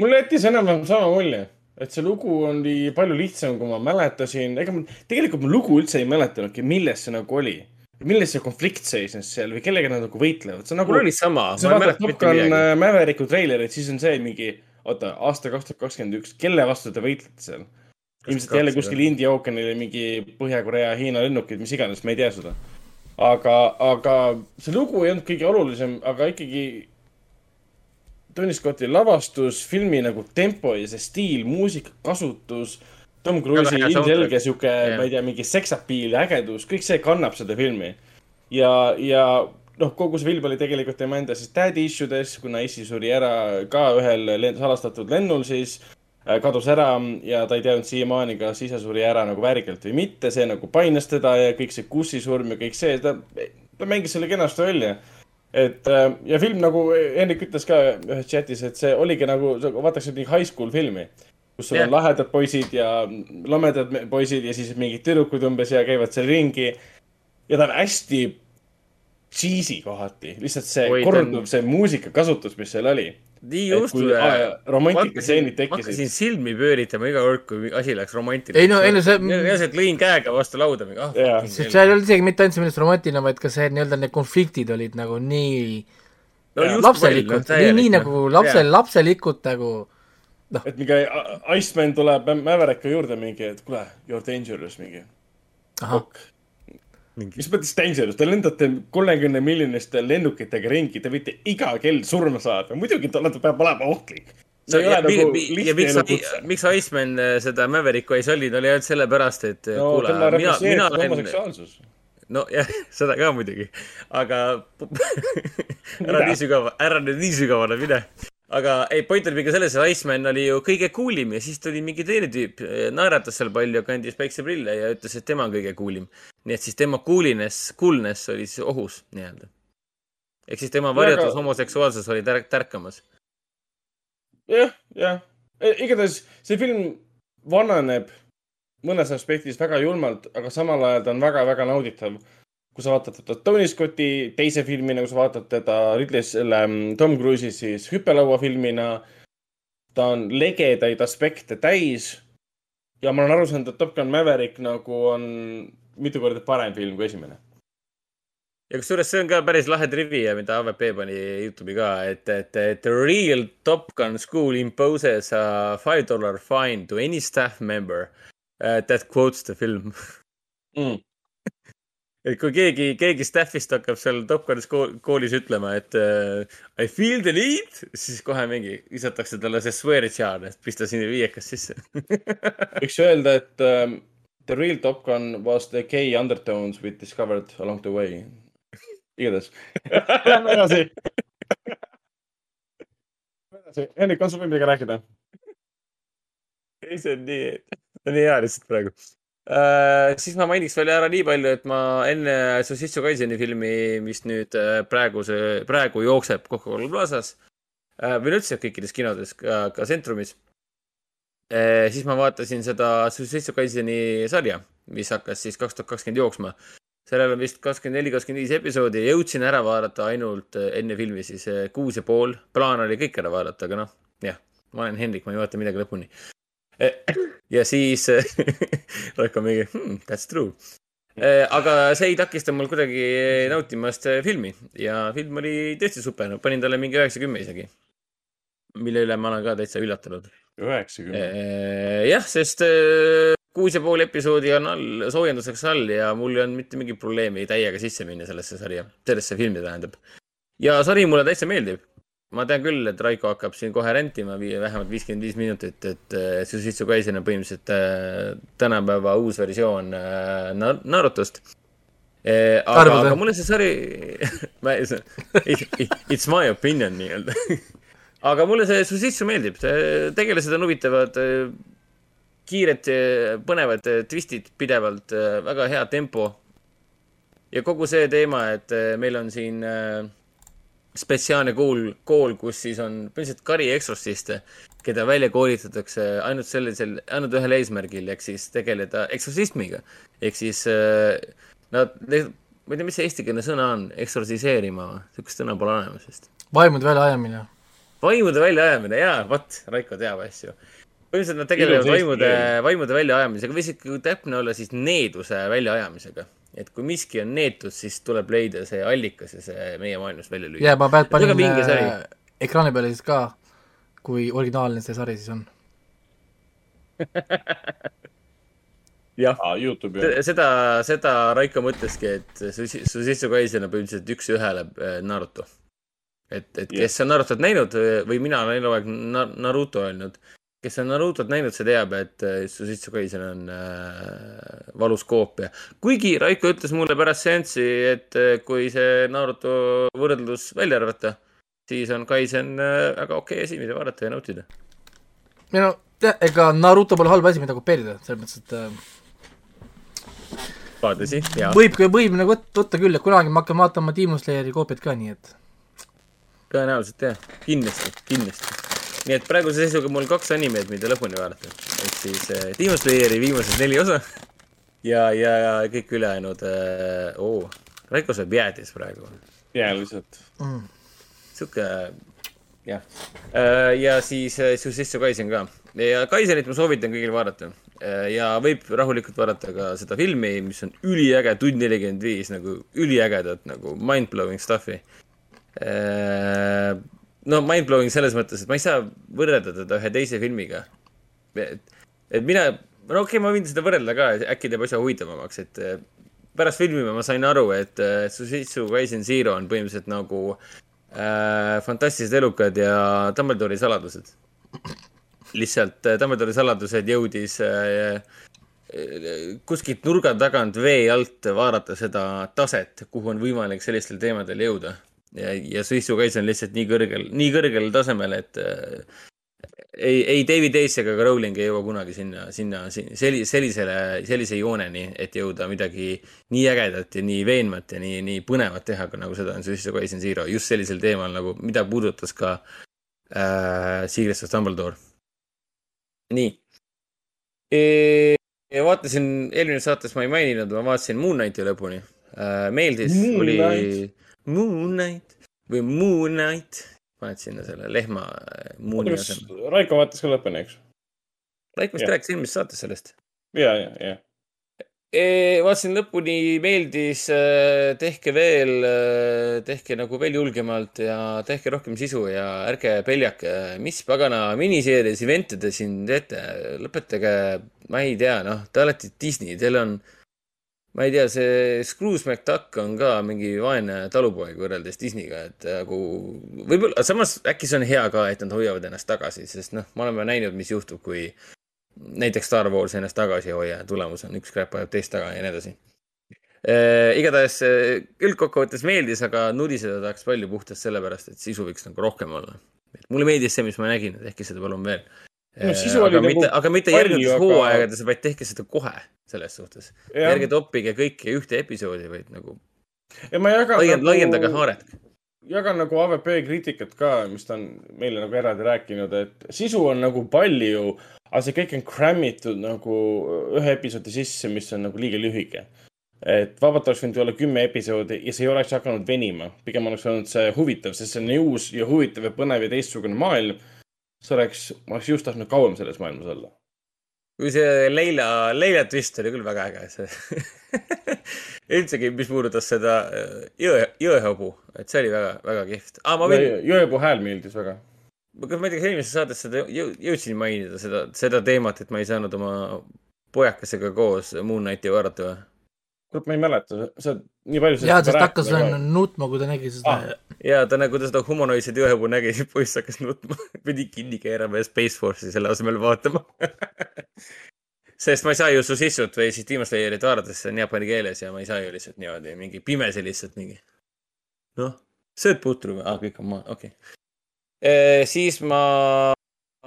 mulle jättis enam-vähem sama mulje, et see lugu oli palju lihtsam, kui ma mäletasin. ega ma, tegelikult ma lugu üldse ei mäletanudki, milles see nagu oli milles see konflikt seisnes seal või kellega nad nagu võitlevad, see on nagu. mul oli sama. sa vaatad Top Gun Mavericku treilerit, siis on see mingi oota, aasta kaks tuhat kakskümmend üks, kelle vastu te võitlete seal? ilmselt jälle kuskil India ookeanil mingi Põhja-Korea, Hiina lennukid, mis iganes, me ei tea seda. aga, aga see lugu ei olnud kõige olulisem, aga ikkagi Tony Scotti lavastus, filmi nagu tempo ja see stiil, muusika kasutus, Tom Cruise'i ilmselge sihuke, ma ei tea, mingi seksapiil ja ägedus, kõik see kannab seda filmi. ja, ja noh, kogu see film oli tegelikult tema enda siis daddy issue des, kuna issi suri ära ka ühel salastatud lennul siis äh, kadus ära ja ta ei teadnud siiamaani, kas isa suri ära nagu väärikalt või mitte, see nagu painas teda ja kõik see Kussi surm ja kõik see, ta, ta mängis selle kenasti välja. et äh, ja film nagu Hendrik ütles ka ühes chatis, et see oligi nagu, vaataks mingi high school filmi, kus sul yeah. on lahedad poisid ja lamedad poisid ja siis mingid tüdrukud umbes ja käivad seal ringi. ja ta on hästi cheesy kohati, lihtsalt see Oi, korduv, see muusikakasutus, mis seal oli. nii ja romantikastseenid tekkisid. ma hakkasin silmi pööritama iga kord, kui asi läks romantiliseks. ei no, ei no see. reaalselt lõin käega vastu lauda. Ah, seal ei olnud isegi mitte ainult see, millest romantiline, vaid ka see nii-öelda need konfliktid olid nagu nii no, lapselikud, nii, nii nagu lapsel, lapselikud nagu noh. et mingi Iceman tuleb Mäverika juurde mingi, et kuule, you are dangerous mingi. ok Mingi... mis mõttes dangerous, te lendate kolmekümne miljoniste lennukitega ringi, te võite iga kell surma saada, muidugi ta peab olema ohtlik. see ei ole nagu lihtne elukutse. miks Iceman äh, seda Mavericku ei sollinud, oli ainult sellepärast, et äh, no, kuule, mina, mina olen nojah, seda ka muidugi, aga ära nii sügava, ära nüüd nii sügavale mine aga ei, point oli ikka selles, et Iceman oli ju kõige cool im ja siis tuli mingi teine tüüp, naeratas seal palju, kandis päikseprille ja ütles, et tema on kõige cool im. nii et siis tema cool'iness, coolness oli siis ohus nii-öelda. ehk siis tema varjatud aga... homoseksuaalsus oli tärk-, tärkamas ja,. jah, jah. E, igatahes see film vananeb mõnes aspektis väga julmalt, aga samal ajal ta on väga-väga nauditav kui sa vaatad teda Tony Scotti teise filmina, kui sa vaatad teda Ridley, selle mm, Tom Cruise'i siis hüppelauafilmina, ta on legedaid aspekte täis. ja ma olen aru saanud, et Top Gun Maverick nagu on mitu korda parem film kui esimene. ja kusjuures see on ka päris lahe trivia, mida AVP pani Youtube'i ka, et, et, et real Top Gun school imposes a five dollar fine to any staff member uh, that quotes the film mm et kui keegi, keegi staff'ist hakkab seal Top Gunis koolis ütlema, et uh, I feel the need, siis kohe mingi visatakse talle see swear'i jar, et pista sinna viiekas sisse võiks öelda, et um, the real Top Gun was the gay undertones we discovered along the way. igatahes Lähme edasi. edasi, Hendrik, on sul veel midagi rääkida? ei, see on nii, see on nii hea lihtsalt praegu Äh, siis ma mainiks veel ära nii palju, et ma enne Sussitsu Kaiseni filmi, mis nüüd äh, praeguse, praegu jookseb Coca-Cola Plazas äh, või üldse kõikides kinodes, ka, ka Centrumis. siis ma vaatasin seda Sussitsu Kaiseni sarja, mis hakkas siis kaks tuhat kakskümmend jooksma. sellel on vist kakskümmend neli, kakskümmend viis episoodi, jõudsin ära vaadata ainult enne filmi siis kuus ja pool. plaan oli kõik ära vaadata, aga noh, jah, ma olen Hendrik, ma ei vaata midagi lõpuni ja siis Raiko mingi hmm, that's true. aga see ei takista mul kuidagi nautimast filmi ja film oli tõesti super, panin talle mingi üheksa-kümme isegi. mille üle ma olen ka täitsa üllatunud. üheksakümmend? jah, sest kuus ja pool episoodi on all, soojenduseks all ja mul ei olnud mitte mingit probleemi täiega sisse minna sellesse sarja, sellesse filmi tähendab. ja sari mulle täitsa meeldib ma tean küll, et Raiko hakkab siin kohe rentima vähemalt viiskümmend viis minutit, et Sushitsu Kaisen on põhimõtteliselt äh, tänapäeva uus versioon äh, Narutost. Äh, aga, aga mulle see sari it's my opinion nii-öelda aga mulle see Sushitsu meeldib, tegelased on huvitavad, kiired, põnevad twistid pidevalt, väga hea tempo. ja kogu see teema, et meil on siin äh, spetsiaalne kool, kool, kus siis on põhimõtteliselt kari eksortsiste, keda välja koolitatakse ainult sellisel, ainult ühel eesmärgil, ehk siis tegeleda eksortsismiga. ehk siis äh, nad, ma ei tea, mis see eestikeelne sõna on, eksortsiseerima või? niisugust sõna pole olemas vist. vaimude väljaajamine. vaimude väljaajamine, jaa, vot, Raiko teab asju. põhimõtteliselt nad tegelevad vaimude, vaimude väljaajamisega või isegi täpne olla, siis needuse väljaajamisega et kui miski on neetud, siis tuleb leida see allikas ja see meie maailmast välja lüüa. jaa, ma panin äh, ekraani peale siis ka, kui originaalne see sari siis on. Jah. Ah,, seda, seda Raiko mõtleski, et Sushitsu Kaisen on põhimõtteliselt üks-ühele äh, Naruto. et, et kes on Narutot näinud või mina olen eluaeg Naruto öelnud, kes on Narutot näinud, see teab, et Sushitsu Kaisen on äh, valus koopia. kuigi Raiko ütles mulle pärast seanssi, et äh, kui see Naruto võrdlus välja arvata, siis on Kaisen äh, väga okei okay asi, mida vaadata ja nautida. ei no, ega Naruto pole halb asi, mida kopeerida, selles mõttes, et äh, vaatasin, jaa. võib, võib nagu võtta, võtta küll, et kunagi ma hakkan vaatama Demon Slayeri koopiat ka, nii et tõenäoliselt jah, kindlasti, kindlasti nii et praeguse seisuga mul kaks animeid, mida lõpuni vaadata. ehk siis äh, Demon Slayeri viimased neli osa ja, ja, ja kõik ülejäänud äh,. oo, Raiko sööb jäätis praegu. jää lihtsalt mm.. sihuke jah. Äh, ja siis Suicide Kaisen ka. ja Kaisenit ma soovitan kõigil vaadata. ja võib rahulikult vaadata ka seda filmi, mis on üliäge, tund nelikümmend viis, nagu üliägedat nagu mind-blowing stuff'i. No mind-blowing selles mõttes, et ma ei saa võrrelda teda ühe teise filmiga. et, et mina, no okei okay,, ma võin seda võrrelda ka, äkki teeb asja huvitavamaks, et pärast filmi ma sain aru, et Suicide Kaisen Zero on põhimõtteliselt nagu äh, fantastilised elukad ja Dumbledore'i saladused. lihtsalt äh, Dumbledore'i saladused jõudis äh, kuskilt nurga tagant vee alt vaadata seda taset, kuhu on võimalik sellistel teemadel jõuda. Ja, ja suitsukaitse on lihtsalt nii kõrgel, nii kõrgel tasemel, et äh, ei, ei David Ace ega ka Rowling ei jõua kunagi sinna, sinna, selli-, sellisele, sellise jooneni, et jõuda midagi nii ägedat ja nii veenvat ja nii, nii põnevat teha, nagu seda on Suicide Zero, just sellisel teemal nagu, mida puudutas ka äh, Secrets of Dumbledore. nii e. ja vaatasin, eelmine saates ma ei maininud, ma vaatasin Moon Knighti lõpuni äh,. meeldis, oli Moon Knight või Moon Knight paned sinna selle lehma äh, muuni asemel. Raiko vaatas ka lõpuni, eks? Raiko vist rääkis eelmises saates sellest. ja, ja, ja. E, vaatasin lõpuni, meeldis, äh, tehke veel, äh, tehke nagu veel julgemalt ja tehke rohkem sisu ja ärge peljake, mis pagana miniseerias event'e te siin teete, lõpetage, ma ei tea, noh, te olete Disney, teil on ma ei tea, see Scrooge McDuck on ka mingi vaene talupoeg võrreldes Disneyga, et nagu võib-olla, samas äkki see on hea ka, et nad hoiavad ennast tagasi, sest noh, me oleme näinud, mis juhtub, kui näiteks Star Wars ennast tagasi ei hoia ja tulemus on üks kräpp ajab teist taga ja nii edasi e,. igatahes üldkokkuvõttes meeldis, aga nudiseda tahaks palju puhtalt sellepärast, et sisu võiks nagu rohkem olla. mulle meeldis see, mis ma nägin, et ehkki seda palun veel no, aga nagu mitte, aga mitte järgnevates aga... hooaegades, vaid tehke seda kohe selles suhtes. ärge toppige kõike ühte episoodi, vaid nagu. ja ma jagan Laiend, nagu. laiendage haaret. jagan nagu AVP kriitikat ka, mis ta on meile nagu eraldi rääkinud, et sisu on nagu palju, aga see kõik on cram itud nagu ühe episoodi sisse, mis on nagu liiga lühike et vabalt oleks võinud olla kümme episoodi ja see ei oleks hakanud venima. pigem oleks olnud see huvitav, sest see on nii uus ja huvitav ja põnev ja teistsugune maailm see oleks, ma oleks just tahtnud kauem selles maailmas olla. kui see Leila, Leila twist oli küll väga äge, see üldsegi, mis puudutas seda äh, jõe, jõehobu, et see oli väga, väga kihvt ah,. Võin... jõehobu hääl meeldis väga. kas ma ei tea, kas eelmises saates seda jõudsin mainida, seda, seda teemat, et ma ei saanud oma pojakesega koos Moon Knighti vaadata või? kurat, ma ei mäleta, sa nii palju. jaa, sest hakkas nutma, kui ta nägi seda ah.. Jaa, ta nagu seda humanoidset jõehõbu nägi, siis poiss hakkas nutma pidi kinni keerama ja Space Force'i selle asemel vaatama sest ma ei saa ju su sissut või siis Demon Slayerit vaadata, sest see on jaapani keeles ja ma ei saa ju lihtsalt niimoodi mingi pimesi lihtsalt mingi. noh, sööd putru või? aa, kõik on maa, okei okay. Siis ma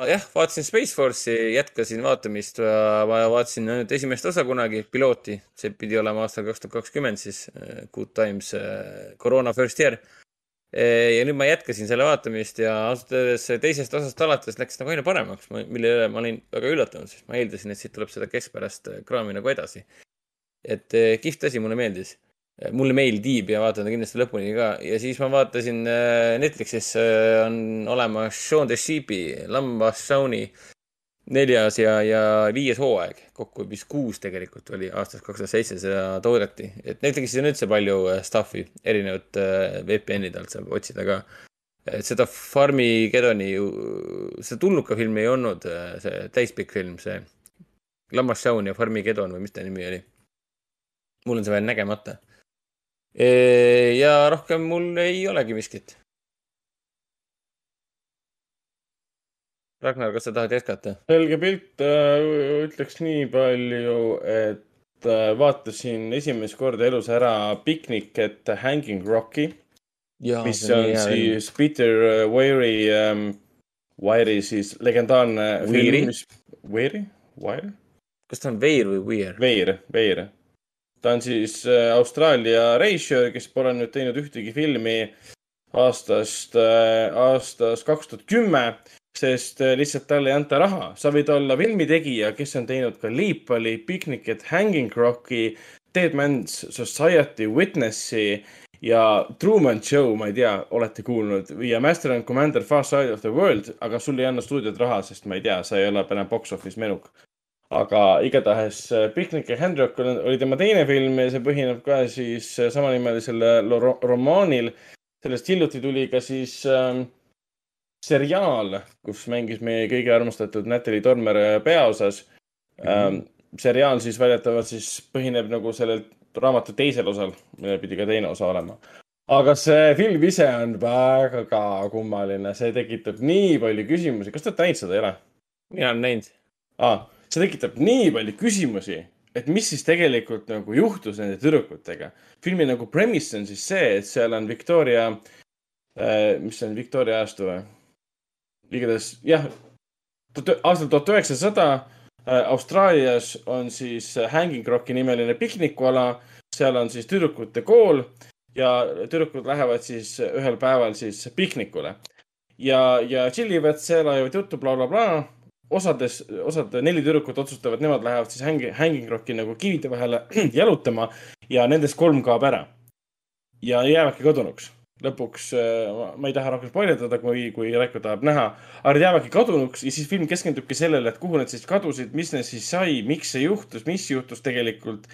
jah, vaatasin Space Force'i, jätkasin vaatamist. ma vaatasin ainult esimest osa kunagi, pilooti. see pidi olema aastal kaks tuhat kakskümmend siis. Good Times, koroona first year. Eh, ja nüüd ma jätkasin selle vaatamist ja ausalt öeldes teisest osast alates läks nagu aina paremaks, mille üle ma olin väga üllatunud, sest ma eeldasin, et siit tuleb seda keskpärast kraami nagu edasi. et kihvt asi, mulle meeldis mulle meeldib ja vaatan ta kindlasti lõpuni ka ja siis ma vaatasin Netflixis on olemas Shaun the Sheep'i, lambas Shauni neljas ja, ja viies hooaeg, kokku vist kuus tegelikult oli aastast kaks tuhat seitse seda toodeti, et Netflixis on üldse palju äh, stuff'i, erinevat VPN-ide alt saab otsida ka. et seda Farmigedoni, seda tulnuka filmi ei olnud, see täispikk film, see Lammas Shaun ja Farmigedon või mis ta nimi oli. mul on see veel nägemata ja rohkem mul ei olegi miskit. Ragnar, kas sa tahad jätkata? selge pilt, äh, ütleks nii palju, et äh, vaatasin esimest korda elus ära Picnic at Hanging Rocki. mis on siis Peter äh, Weiri ähm,, Weiri siis legendaarne film. Weiri? Weir? kas ta on Veir või Weir? Veir, Veir ta on siis äh, Austraalia reisijal, kes pole nüüd teinud ühtegi filmi aastast, aastast kaks tuhat kümme, sest äh, lihtsalt talle ei anta raha. sa võid olla filmitegija, kes on teinud ka Leapali, Picnic at Hanging Rocki, Dead Man's Society, Witnessi ja Truman Show, ma ei tea, olete kuulnud ja Master and Commander Far Side of the World, aga sul ei anna stuudiod raha, sest ma ei tea, sa ei ole enam box office menuk. aga igatahes Picnic ja Handrock oli tema teine film ja see põhineb ka siis samanimelisel romaanil. sellest hiljuti tuli ka siis äh, seriaal, kus mängis meie kõige armastatud Natalja Tormer peaosas mm. -hmm. seriaal siis väidetavalt siis põhineb nagu sellel raamatu teisel osal, millel pidi ka teine osa olema. aga see film ise on väga kummaline, see tekitab nii palju küsimusi. kas te olete näinud seda, ei ole? mina olen näinud ah,. see tekitab nii palju küsimusi, et mis siis tegelikult nagu juhtus nende tüdrukutega. filmi nagu premise on siis see, et seal on Victoria äh,, mis see on, Victoria ajastu või? Igatahes jah, aastal tuhat üheksasada äh, Austraalias on siis äh, Hanging Rocki nimeline piknikuala, seal on siis tüdrukute kool ja tüdrukud lähevad siis ühel päeval siis piknikule. ja, ja tšillivad seal, ajavad juttu bla, bla, blablabla. osades, osad neli tüdrukut otsustavad, nemad lähevad siis Hanging, Hanging Rocki nagu kivide vahele jalutama ja nendest kolm kaob ära. ja jäävadki kadunuks lõpuks, äh, ma ei taha rohkem spoilerdada, kui, kui Raiko tahab näha, aga nad jäävadki kadunuks ja siis film keskendubki sellele, et kuhu nad siis kadusid, mis neist siis sai, miks see juhtus, mis juhtus tegelikult.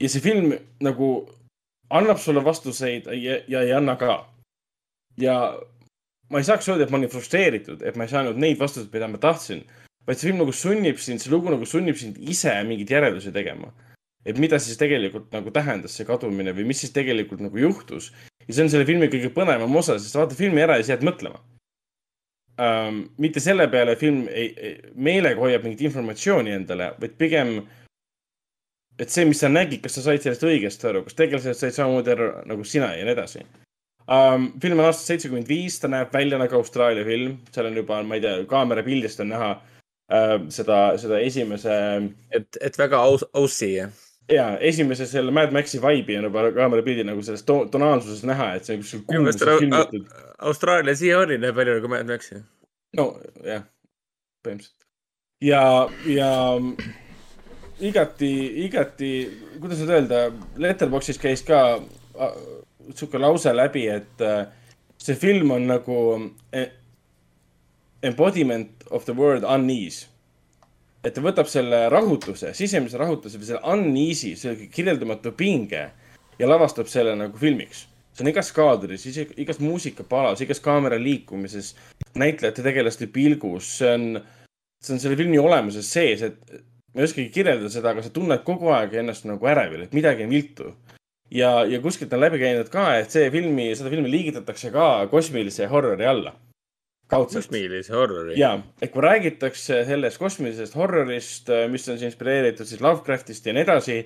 ja see film nagu annab sulle vastuseid ja, ja ei anna ka. ja ma ei saaks öelda, et ma olin frustreeritud, et ma ei saanud neid vastuseid, mida ma tahtsin, vaid see film nagu sunnib sind, see lugu nagu sunnib sind ise mingeid järeldusi tegema et mida siis tegelikult nagu tähendas see kadumine või mis siis tegelikult nagu juhtus ja see on selle filmi kõige põnevam osa, sest vaata filmi ära ja sa jääd mõtlema um,. mitte selle peale film ei, ei, meelega hoiab mingit informatsiooni endale, vaid pigem, et see, mis sa nägid, kas sa said sellest õigesti aru, kas tegelased said samamoodi aru nagu sina ja nii edasi um,. film on aastast seitsekümmend viis, ta näeb välja nagu Austraalia film, seal on juba, ma ei tea, kaamera pildist on näha uh, seda, seda esimese. et, et väga aus, aussi, jah ja esimese selle Mad Maxi vibe'i on juba kaamera pildil nagu selles to tonaalsuses näha, et see on kuskil kuumas filmitud. Austraalia siiamaani näeb välja nagu Mad Maxi. no jah, põhimõtteliselt. ja, ja igati, igati, kuidas nüüd öelda, Letterboxis käis ka sihuke lause läbi, et äh, see film on nagu e, embodiment of the word unease et ta võtab selle rahutuse, sisemise rahutuse või selle uneasy, selle kirjeldamatu pinge ja lavastab selle nagu filmiks. see on igas kaadris, igas muusikapalas, igas kaamera liikumises, näitlejate, tegelaste pilgus, see on, see on selle filmi olemuses sees, et ma ei oskagi kirjeldada seda, aga sa tunned kogu aeg ennast nagu ärevil, et midagi on viltu. ja, ja kuskilt on läbi käinud ka, et see filmi, seda filmi liigitatakse ka kosmilise horrori alla. Kosmilise horrori. ja, et kui räägitakse sellest kosmilisest horrorist, äh, mis on siis inspireeritud siis Lovecraftist ja nii edasi,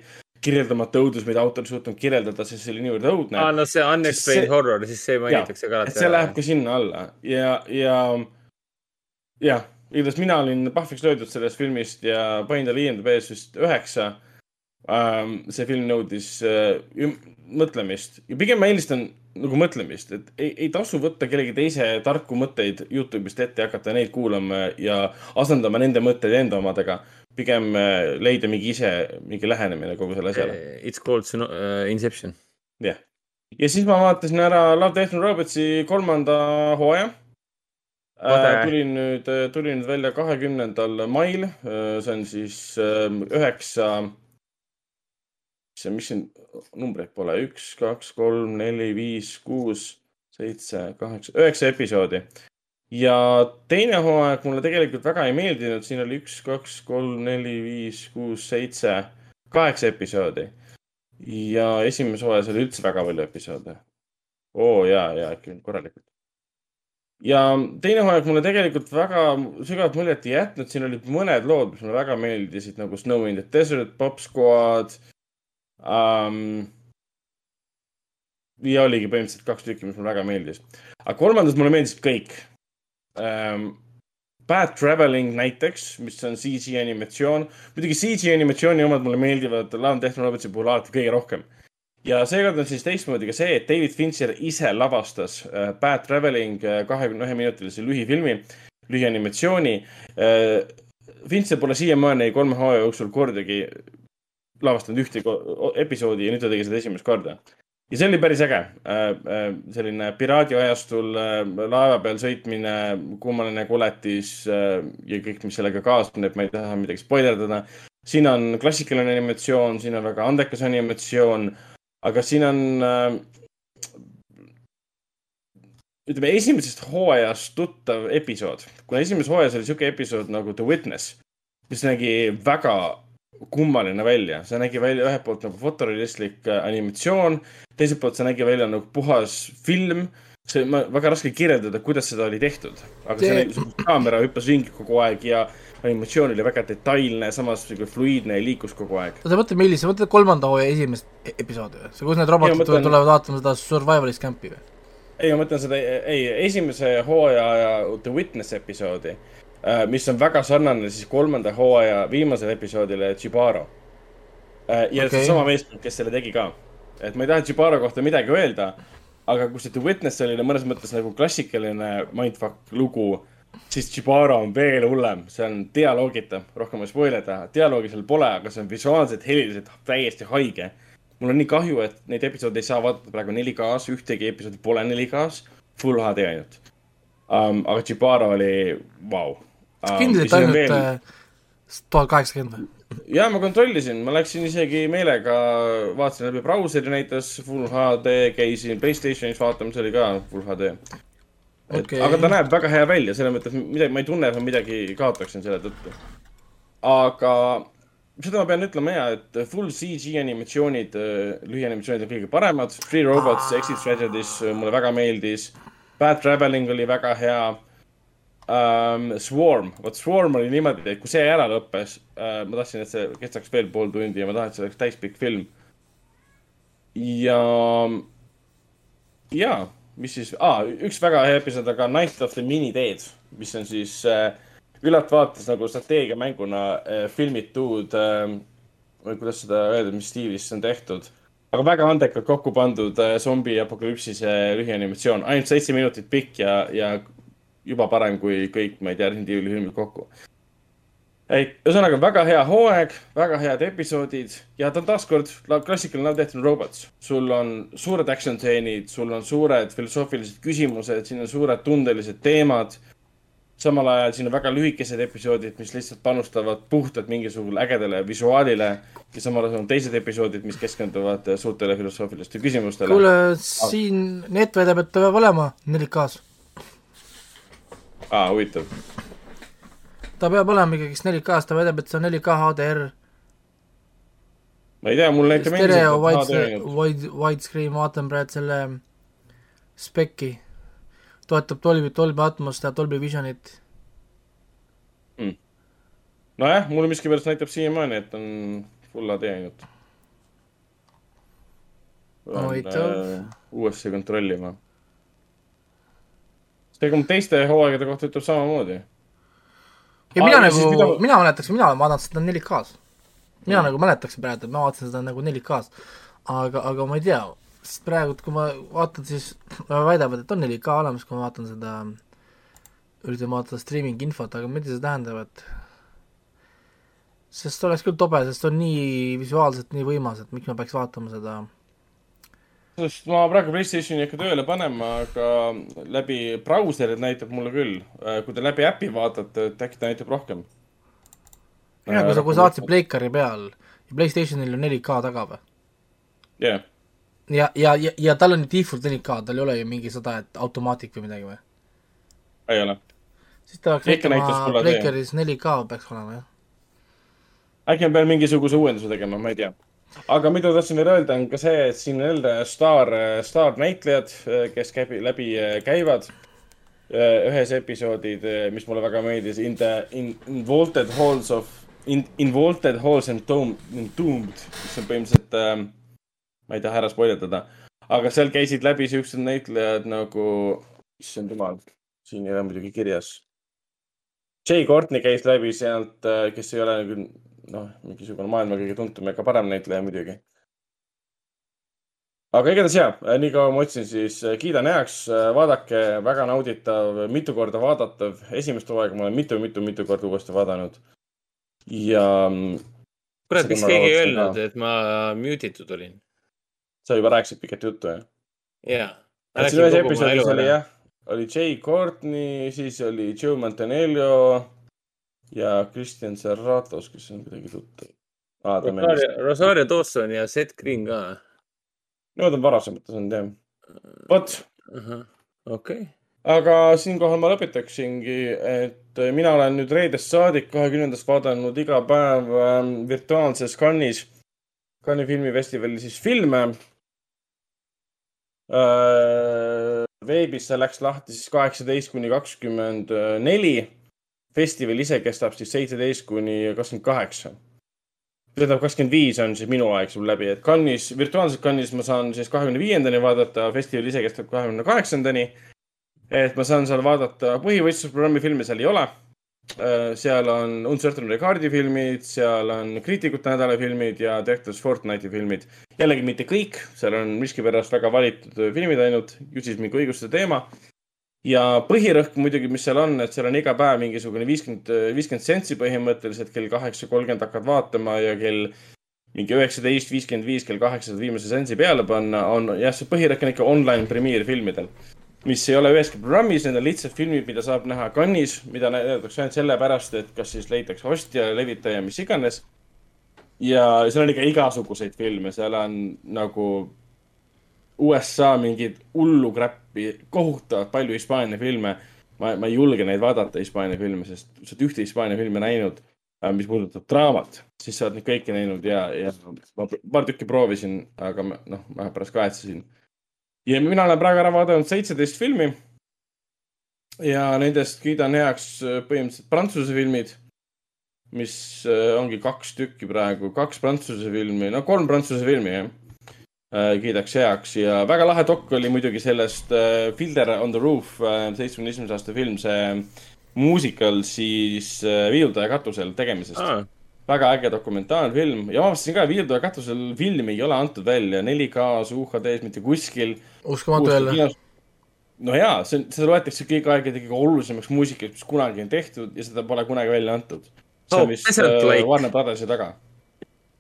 kirjeldamata õudus, mida autor ei suutnud kirjeldada, sest see oli niivõrd õudne. aa, no see unexplained see... horror, siis see mainitakse ka alati. see läheb ka sinna alla ja, ja, jah, igatahes mina olin pahviks löödud sellest filmist ja panin talle IMDB-s vist üheksa ähm,. see film nõudis äh, mõtlemist ja pigem ma eelistan nagu mõtlemist, et ei, ei tasu võtta kellegi teise tarku mõtteid Youtube'ist ette ja hakata neid kuulama ja asendama nende mõtteid enda omadega. pigem äh, leida mingi ise, mingi lähenemine kogu selle asjale. Eh, it's called uh, Inception. jah yeah., ja siis ma vaatasin ära Love, Death and Robotsi kolmanda hooaja äh,. tulin nüüd, tulin nüüd välja kahekümnendal mail, äh, see on siis ähm, üheksa äh, see, mis siin numbreid pole, üks, kaks, kolm, neli, viis, kuus, seitse, kaheksa, üheksa episoodi. ja teine hooaeg mulle tegelikult väga ei meeldinud, siin oli üks, kaks, kolm, neli, viis, kuus, seitse, kaheksa episoodi. ja esimeses hooajas oli üldse väga palju episoode. oo ja, ja ikka korralikult ja teine hooaeg mulle tegelikult väga sügavat muljet ei jätnud, siin olid mõned lood, mis mulle väga meeldisid nagu Snow in the Desert, Pop Squad um,. ja oligi põhimõtteliselt kaks tükki, mis mulle väga meeldis. aga kolmandas mulle meeldisid kõik um,. Bad Traveling näiteks, mis on CG animatsioon. muidugi CG animatsiooni omad mulle meeldivad Death Robotsi puhul alati kõige rohkem. ja seekord on siis teistmoodi ka see, et David Fincher ise lavastas uh, Bad Traveling äh, kahekümne ühe minutilise lühifilmi, lühianimatsiooni uh,. Fincher pole siiamaani kolme hooaja jooksul kordagi lavastanud ühtegi episoodi ja nüüd ta tegi seda esimest korda. ja see oli päris äge. selline piraadiajastul laeva peal sõitmine, kummaline koletis ja kõik, mis sellega kaasneb, ma ei taha midagi spoilerdada. siin on klassikaline animatsioon, siin on väga andekas animatsioon, aga siin on ütleme, esimesest hooajast tuttav episood, kuna esimeses hooajas oli sihuke episood nagu The Witness, mis nägi väga kummaline välja, see nägi välja ühelt poolt nagu fotorealistlik äh, animatsioon, teiselt poolt see nägi välja nagu puhas film. see, ma, väga raske kirjeldada, kuidas seda oli tehtud, aga see, see kaamera hüppas ringi kogu aeg ja animatsioon oli väga detailne, samas nagu fluiidne ja liikus kogu aeg. sa mõtled, millise, sa mõtled kolmanda hooaja esimest e-, episoodi või? see, kus need robotid mõtlen... tulevad vaatama seda survivalist camp'i või? ei, ma mõtlen seda, ei, esimese hooaja The Witness episoodi, mis on väga sarnane siis kolmanda hooaja viimasele episoodile Chibaro. Äh, ja okay. seesama meeskond, kes selle tegi ka. et ma ei taha Chibaro kohta midagi öelda, aga kui see The Witness oli mõnes mõttes nagu klassikaline mindfuck lugu, siis Chibaro on veel hullem, see on dialoogita, rohkem ei spoil ida, dialoogi seal pole, aga see on visuaalselt, heliliselt täiesti haige mul on nii kahju, et neid episoode ei saa vaadata praegu 4K-s, ühtegi episoodi pole 4K-s, full HD ainult um,. aga Chibara oli vau wow. Kindlalt ainult. Äh, tuhat kaheksakümmend või? ja ma kontrollisin, ma läksin isegi meelega, vaatasin läbi brauseri näitas full HD, käisin Playstationis vaatamas, oli ka full HD. Okay. aga ta näeb väga hea välja, selles mõttes midagi, ma ei tunne, et ma midagi kaotaksin selle tõttu. aga seda ma pean ütlema ja, et full CG animatsioonid, äh, lühianimatsioonid on kõige paremad. Free Robots, Exit Strategies äh, mulle väga meeldis. Bad Traveling oli väga hea um,. Swarm, vot Swarm oli niimoodi, et kui see ära lõppes uh,, ma tahtsin, et see kestaks veel pool tundi ja ma tahan, et see oleks täispikk film. ja, ja, mis siis ah,, üks väga hea episood, aga Night of the Mini Dead, mis on siis küllalt vaatas nagu strateegiamänguna äh, filmitud äh,, või kuidas seda öelda, mis stiilis see on tehtud. aga väga andekalt kokku pandud äh, zombi apokalüpsise lühianimatsioon, ainult seitse minutit pikk ja, ja juba parem kui kõik, ma ei tea, Resident Evil'i filmid kokku. et ühesõnaga väga hea hooaeg, väga head episoodid ja ta on taaskord klassikaline Love, Death and Robots. sul on suured action stseenid, sul on suured filosoofilised küsimused, siin on suured tundelised teemad samal ajal siin on väga lühikesed episoodid, mis lihtsalt panustavad puhtalt mingisugusele ägedale visuaalile ja samal ajal on teised episoodid, mis keskenduvad suurtele filosoofilistele küsimustele. kuule, siin Net väidab, et ta peab olema 4K-s. Aa, huvitav. ta peab olema ikkagist 4K-s, ta väidab, et see on 4K HDR. ma ei tea, mul näitab endiselt wide, wide, widescreen, vaatan praegu selle spekki toetab Dolby, Dolby Atmos ja Dolby Visionit mm.. nojah, mulle miskipärast näitab siiamaani, et on full HD ainult. huvitav. Äh, uuesti kontrollima. Tegelikult teiste hooaegade kohta ütleb samamoodi. ja mina nagu, mida... mina mäletaks, mina olen vaadanud seda 4K-s. mina mm. nagu mäletaks praegu, et ma vaatasin seda nagu 4K-s. aga, aga ma ei tea sest praegu, kui ma vaatan, siis väidavad, et on 4K olemas, kui ma vaatan seda, üritan vaadata streaming infot, aga mida see tähendab, et sest oleks küll tobe, sest on nii visuaalselt nii võimas, et miks ma peaks vaatama seda sest ma praegu Playstationi ei hakka tööle panema, aga läbi brauserid näitab mulle küll. kui te läbi äpi vaatate, et äkki ta näitab rohkem. jah, kui sa, kui sa vaatasid Playcari peal ja Playstationil on 4K taga või? jah yeah ja, ja, ja, ja tal on default 4K, tal ei ole ju mingi seda, et automaatik või midagi või? ei ole. siis ta peaks näitama Breakeris 4K peaks olema, jah. äkki ma pean mingisuguse uuenduse tegema, ma ei tea. Aga mida tahtsin veel öelda, on ka see, et siin jälle staar, staarnäitlejad, kes käib, läbi käivad ühes episoodid, mis mulle väga meeldis, In the in, Involted Halls of in, Involted Halls and Doomed, mis on põhimõtteliselt äh, ma ei taha ära spoiletada, aga seal käisid läbi siuksed näitlejad nagu, issand jumal, siin ei ole muidugi kirjas. Jay Courtney käis läbi sealt, kes ei ole küll noh, mingisugune maailma kõige tuntum ega parem näitleja muidugi. aga igatahes ja, äh, nii kaua ma otsin, siis äh, kiidan heaks, vaadake, väga nauditav, mitu korda vaadatav, esimest hooaega ma olen mitu-mitu-mitu korda uuesti vaadanud. ja. kurat, miks keegi ei öelnud, et ma mute itud olin? sa juba rääkisid pikalt juttu, jah? jaa. siin ühes episoodis oli jah, oli Jay Courtney, siis oli Joe Mantanello ja Kristjan Serratos, kes on kuidagi tuttav ah,. Rosario, Rosario Dawson ja Seth Green ka. Nemad on varasemates olnud jah. vot. okei aga siinkohal ma lõpetaksingi, et mina olen nüüd reedest saadik, kahekümnendast vaadanud iga päev äh, virtuaalses Cannes'is, Cannes'i filmifestivalil siis filme äh,. veebis see läks lahti siis kaheksateist kuni kakskümmend neli festival ise kestab siis seitseteist kuni kakskümmend kaheksa. tähendab, kakskümmend viis on siis minu aeg sul läbi, et Cannes'is, virtuaalselt Cannes'is ma saan siis kahekümne viiendani vaadata, festival ise kestab kahekümne kaheksandani. et ma saan seal vaadata põhivõistlusprogrammi filme seal ei ole. Äh, seal on Uncertain Regardi filmid, seal on kriitikute nädala filmid ja Directors Fortnite'i filmid. jällegi mitte kõik, seal on miskipärast väga valitud filmid ainult, ju siis mingi õiguste teema ja põhirõhk muidugi, mis seal on, et seal on iga päev mingisugune viiskümmend, viiskümmend sentsi põhimõtteliselt, kell kaheksa kolmkümmend hakkad vaatama ja kell mingi üheksateist, viiskümmend viis, kell kaheksa saad viimase sentsi peale panna, on jah, see põhirõhk on ikka online premierfilmidel. mis ei ole üheski programmis, need on lihtsalt filmid, mida saab näha Cannes'is, mida näidatakse ainult sellepärast, et kas siis leitakse ostja, levitaja, mis iganes. ja seal on ikka igasuguseid filme, seal on nagu USA mingeid hullu crap'i, kohutavalt palju Hispaania filme. ma, ma ei julge neid vaadata, Hispaania filme, sest sa oled ühte Hispaania filmi näinud, äh, mis puudutab draamat, siis sa oled neid kõiki näinud ja, ja ma paar tükki proovisin, aga noh, ma pärast kahetsesin. ja mina olen praegu ära vaadanud seitseteist filmi. ja nendest kiidan heaks äh, põhimõtteliselt Prantsuse filmid mis äh, ongi kaks tükki praegu, kaks Prantsuse filmi, no kolm Prantsuse filmi, jah kiidaks heaks ja väga lahe dokk oli muidugi sellest äh, Fielder on the Roof, äh, seitsmekümne esimese aasta film, see muusikal siis Viiuldaja katusel tegemisest ah. väga äge dokumentaalfilm ja ma avastasin ka, Viiuldaja katusel filmi ei ole antud välja 4K-s, UHD-s mitte kuskil. uskumatu jälle. no jaa, see on, seda loetakse kõigi aegade kõige olulisemaks muusikaks, mis kunagi on tehtud ja seda pole kunagi välja antud. see on vist uh, Warner Brothersi taga.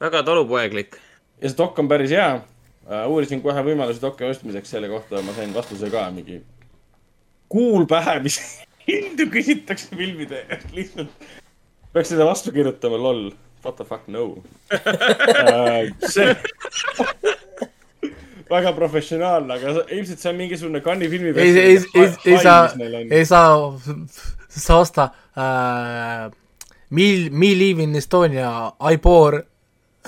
väga talupoeglik. ja see dokk on päris hea. Uurisin kohe võimalusi doki ostmiseks selle kohta, ma sain vastuse ka mingi kuul pähe, mis hindu küsitakse filmide eest lihtsalt. peaks seda vastu kirjutama, loll. What the fuck, no uh,. see väga professionaalne, aga ilmselt see on mingisugune Cannes'i filmi. ei, ei, ei, ei saa, ei saa, saa osta uh, Me, Me Live in Estonia, I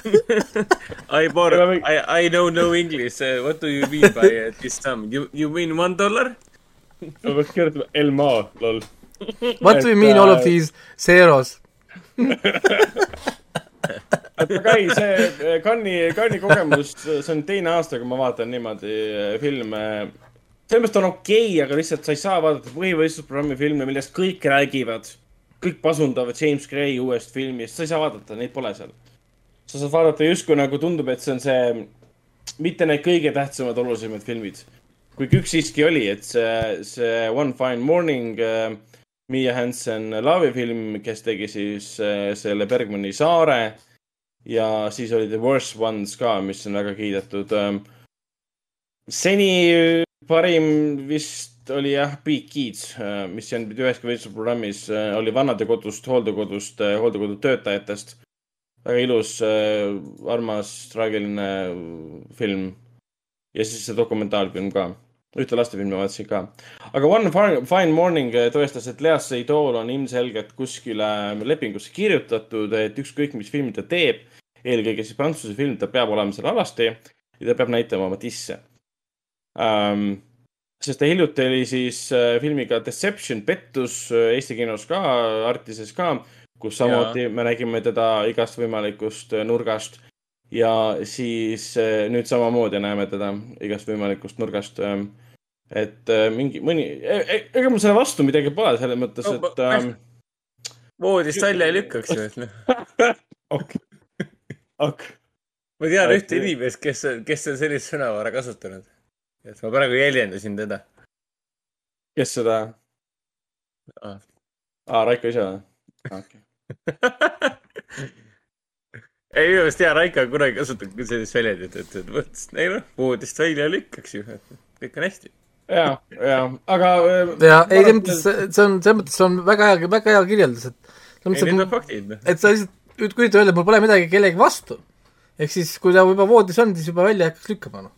bore I bought, I, I know no English. Uh, what do you mean by uh, this sum? You, you mean one dollar? ma peaks kirjutama Elma, lol. What do you mean all of uh, these zeros? aga ei, see Cannes'i, Cannes'i kogemus, see on teine aasta, kui ma vaatan niimoodi uh, filme. selles mõttes on okei okay,, aga lihtsalt sa ei saa vaadata põhivõistlusprogrammi filme, millest kõik räägivad. kõik pasundavad James Gray uuest filmist, sa ei saa vaadata, neid pole seal sa saad vaadata justkui nagu tundub, et see on see, mitte need kõige tähtsamad, olulisemad filmid. kuigi üks siiski oli, et see, see One Fine Morning äh,, Miia Hansen laevifilm, kes tegi siis äh, selle Bergmani saare. ja siis oli The Worst Ones ka, mis on väga kiidetud äh,. seni parim vist oli jah, Big Kids äh,, mis ei olnud mitte üheski võistlusprogrammis äh,, oli vanadekodust, hooldekodust äh,, hooldekodu töötajatest väga ilus äh,, armas, traagiline film. ja siis see dokumentaalfilm ka. ühte lastefilmi vaatasin ka. aga One Fine Morning äh, tõestas, et Lea Seydoul on ilmselgelt kuskile lepingusse kirjutatud, et ükskõik, mis filmi ta teeb, eelkõige siis prantsuse film, ta peab olema seal alasti ja ta peab näitama oma tisse um, sest ta hiljuti oli siis äh, filmiga Deception, pettus äh, Eesti kinos ka, Artises ka kus samuti ja. me nägime teda igast võimalikust äh, nurgast. ja siis äh, nüüd samamoodi näeme teda igast võimalikust nurgast. Ähm, et äh, mingi, mõni, e, e, ega mul selle vastu midagi pole, selles mõttes, et ähm,. voodist välja ei lükkaks ju, et noh. ok, ok. ma tean okay. ühte inimest, kes, kes on sellist sõnavara kasutanud. et ma praegu jäljendasin teda. kes seda ah.? aa, Raiko ise või? okei okay ei, minu meelest hea Raiko on kunagi kasutanud sellist väljendit, et, et vot, ei noh, voodist välja lükkaks ju, kõik on hästi. ja, ja, aga. Äh, ja, ei, selles mõttes, see on, selles mõttes on väga hea, väga hea kirjeldus, et. ei, need on faktid. Noh. et sa lihtsalt kujuta öelda, mul pole midagi kellegi vastu. ehk siis, kui ta juba voodis on, siis juba välja hakkaks lükkama, noh.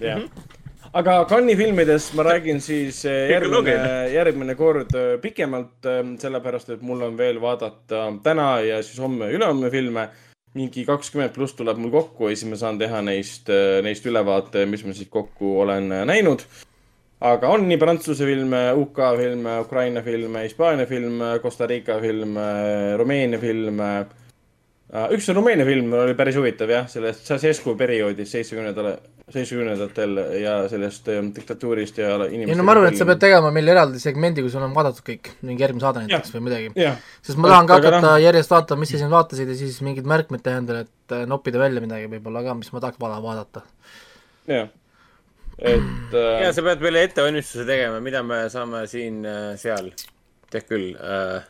jah -hmm aga Cannes'i filmidest ma räägin siis eh, järgmine, järgmine kord eh, pikemalt, eh, sellepärast et mul on veel vaadata täna ja siis homme-ülehomme filme. mingi kakskümmend pluss tuleb mul kokku ja siis ma saan teha neist, neist ülevaate, mis ma siis kokku olen näinud. aga on nii Prantsuse filme, UK filme, Ukraina filme, Hispaania filme, Costa Rica filme, Rumeenia filme üks Rumeenia film oli päris huvitav jah, sellest Ceausescu perioodist seitsmekümnendale seitsmekümnendatel ja sellest äh, diktatuurist ja inimeste ei no ma arvan, et sa pead tegema meile eraldi segmendi, kui sul on vaadatud kõik, mingi järgmine saade näiteks või midagi. sest ma tahan ka hakata no. järjest vaatama, mis sa siin vaatasid ja siis mingid märkmed teha endale, et äh, noppida välja midagi võib-olla ka, mis ma tahaks vaadata. jah, et äh.... ja sa pead meile ettevalmistuse tegema, mida me saame siin-seal, äh, tead küll äh,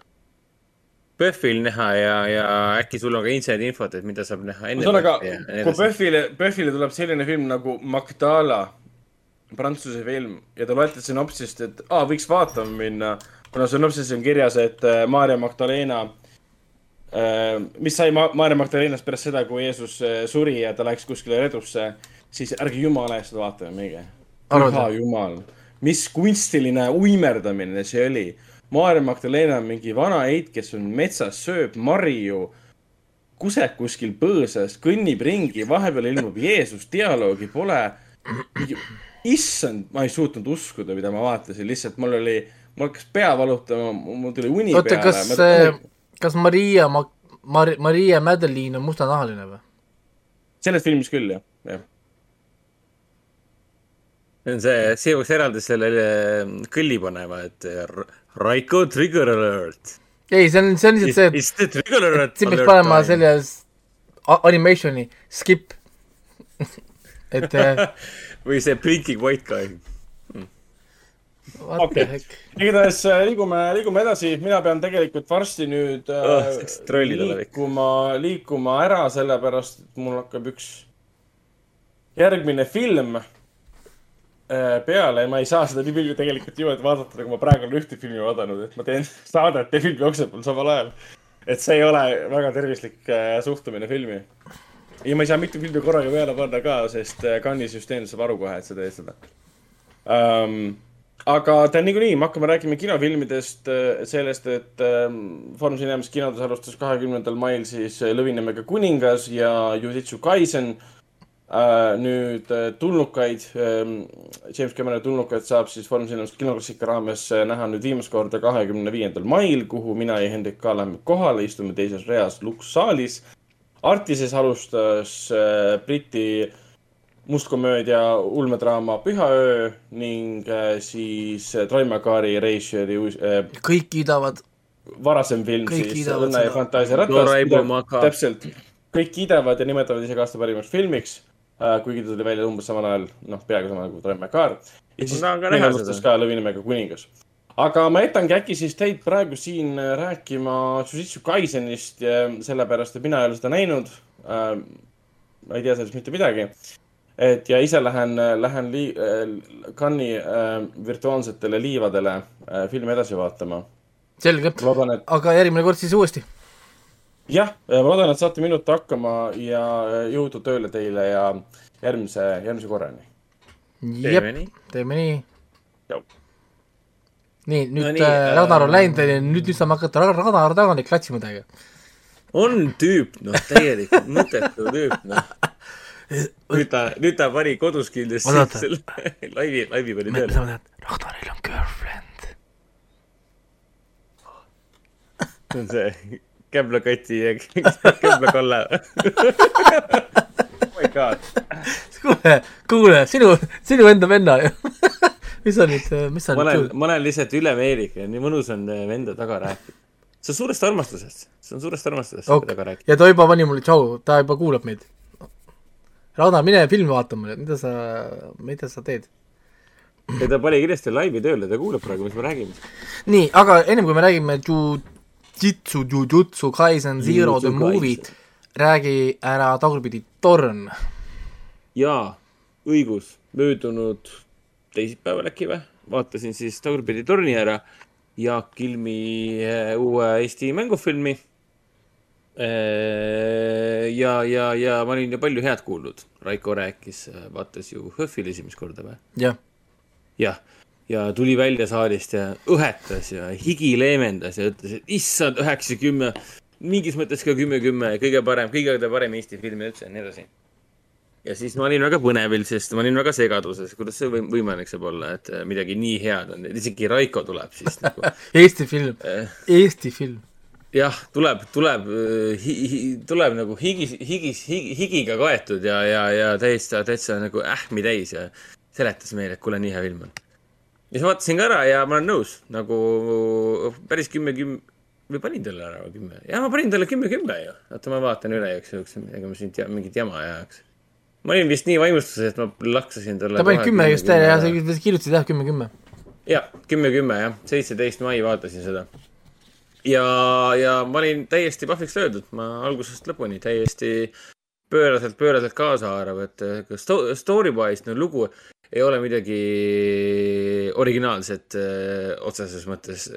PÖFFil näha ja, ja äkki sul on ka inside infot, et mida saab näha enne. ühesõnaga, kui PÖFFile, PÖFFile tuleb selline film nagu Magdala, prantsuse film ja te loete sünopsist, et aa, võiks vaatama minna, kuna sünopsis on kirjas, et äh, Maarja Magdalena äh,, mis sai Ma Maarja Magdalenast pärast seda, kui Jeesus äh, suri ja ta läks kuskile redusse, siis ärge jumala eest vaatama minge. püha jumal, mis kunstiline uimerdamine see oli Maarja Magdalena on mingi vana eit, kes on metsas, sööb marju, kuseb kuskil põõsas, kõnnib ringi, vahepeal ilmub Jeesus, dialoogi pole. issand, ma ei suutnud uskuda, mida ma vaatasin, lihtsalt mul oli, mul hakkas pea valutama, mul tuli uni Oota, peale. kas ma..., kas Maria Mag-, Mar-, Maria Madeleine on mustanahaline või? selles filmis küll, jah, jah see on see, see peaks eraldi sellele kõlli panema, et Raiko trigger alert. ei, see on, see on lihtsalt see, et. trigger alert. siin peaks panema selle animationi skip et äh, või see blinking white guy hmm.. okei, igatahes äh, liigume, liigume edasi, mina pean tegelikult varsti nüüd oh, liikuma, liikuma ära, sellepärast et mul hakkab üks järgmine film Äh, peale ja ma ei saa seda nii palju tegelikult niimoodi vaadata, nagu ma praegu olen ühte filmi vaadanud, et ma teen saadet ja film jookseb mul samal ajal. et see ei ole väga tervislik äh, suhtumine filmi. ja ma ei saa mitu filmi korraga peale panna ka, sest äh, Cannes'i süsteem saab aru kohe, et sa teed seda um,. aga ta niikuinii, me hakkame rääkima kinofilmidest, sellest, et um, Foorum Cinemas kinodes alustas kahekümnendal mail siis Lõvinimega kuningas ja Jujutsu Kaisen Äh, nüüd äh, tulnukaid, ähm, James Cameroni tulnukaid saab siis Foorum Cinemas kinoklassika raames äh, näha nüüd viimast korda kahekümne viiendal mail, kuhu mina ja Hendrik ka läheme kohale, istume teises reas lukssaalis. Artises alustas Briti mustkomöödia ulmedraama Pühaöö ning siis Troy McCarthy režissööri kõik kiidavad. varasem film kõik siis Õnne ja fantaasia ratas. täpselt, kõik kiidavad ja nimetavad isegi aasta parimaks filmiks äh,. Kuigi ta tuli välja umbes samal ajal, noh, peaaegu samal ajal kui Troy McCarr. ja siis meenutas ka Lõvinimega kuningas. aga ma jätangi äkki siis teid praegu siin äh, rääkima Jujutsu Kaisenist, sellepärast et mina ei ole seda näinud äh,. ma ei tea sellest mitte midagi. et ja ise lähen, lähen lii- äh,, Cannes'i äh, virtuaalsetele liivadele äh, filmi edasi vaatama. selge, aga järgmine kord siis uuesti jah, ma loodan, et saate minuta hakkama ja jõudu tööle teile ja järgmise, järgmise korrani. jep, teeme nii. nii, nüüd no nii, äh, Ragnar on läinud, nüüd, nüüd saame hakata Ragnar tagant klatsima teiega. on tüüp, noh, täielikult mõttetu tüüp, noh nüüd ta, nüüd ta pani kodus kindlasti selle laivi, laivi pani tööle. Ragnaril on girlfriend. see on see Käblakoti ja Käbla-Kalle oh my god. kuule, kuule, sinu, sinu enda venna ju mis sa nüüd, mis sa ma nüüd olen, ma olen lihtsalt ülemeelik ja nii mõnus on äh, venda taga rääkida. see on suurest armastusest, see on suurest armastusest okay. taga rääkida. ja ta juba pani mulle tšau, ta juba kuulab meid. Rauno, mine filmi vaatama, mida sa, mida sa teed? ei, ta pani kindlasti laivi tööle, ta kuulab praegu, mis me räägime. nii, aga ennem kui me räägime ju Jitsu Jujutsu Kaisen Zero The Movie räägi ära tagurpidi torn. jaa, õigus, möödunud teisipäeval äkki või, vaatasin siis tagurpidi torni ära Jaak Kilmi eh, uue Eesti mängufilmi. Eh, ja, ja, ja ma olin ju palju head kuulnud. Raiko rääkis, eh, vaatas ju HÖFFil esimest korda või? jah. jah, ja tuli välja saalist ja õhetas ja higi leevendas ja ütles, et issand, üheksa, kümme, mingis mõttes ka kümme, kümme, kõige parem, kõige parem Eesti film üldse ja nii edasi ja siis ma olin väga põnevil, sest ma olin väga segaduses, kuidas see või võimalik saab olla, et äh, midagi nii head on, isegi Raiko tuleb siis nagu Eesti film äh,, Eesti film. jah, tuleb, tuleb äh, hi,, hi, tuleb nagu higis, higis higi,, higiga kaetud ja, ja, ja täitsa, täitsa nagu ähmi täis ja seletas meile, et kuule, nii hea film on. Ja siis vaatasin ka ära ja ma olen nõus, nagu päris kümme, kümme või panin talle ära kümme? jah, ma panin talle kümme, kümme ju. oota, ma vaatan üle igaks juhuks, ega ma siin mingit jama ei ajaks ma olin vist nii vaimustuses, et ma laksasin talle. ta pani kümme just ja sa kirjutasid jah, kümme, kümme. jah, kümme, kümme jah, seitseteist mai vaatasin seda. ja, ja ma olin täiesti pahviks löödud, ma algusest lõpuni täiesti pööraselt, pööraselt kaasaarv, et story-wise no lugu ei ole midagi originaalset öö, otseses mõttes.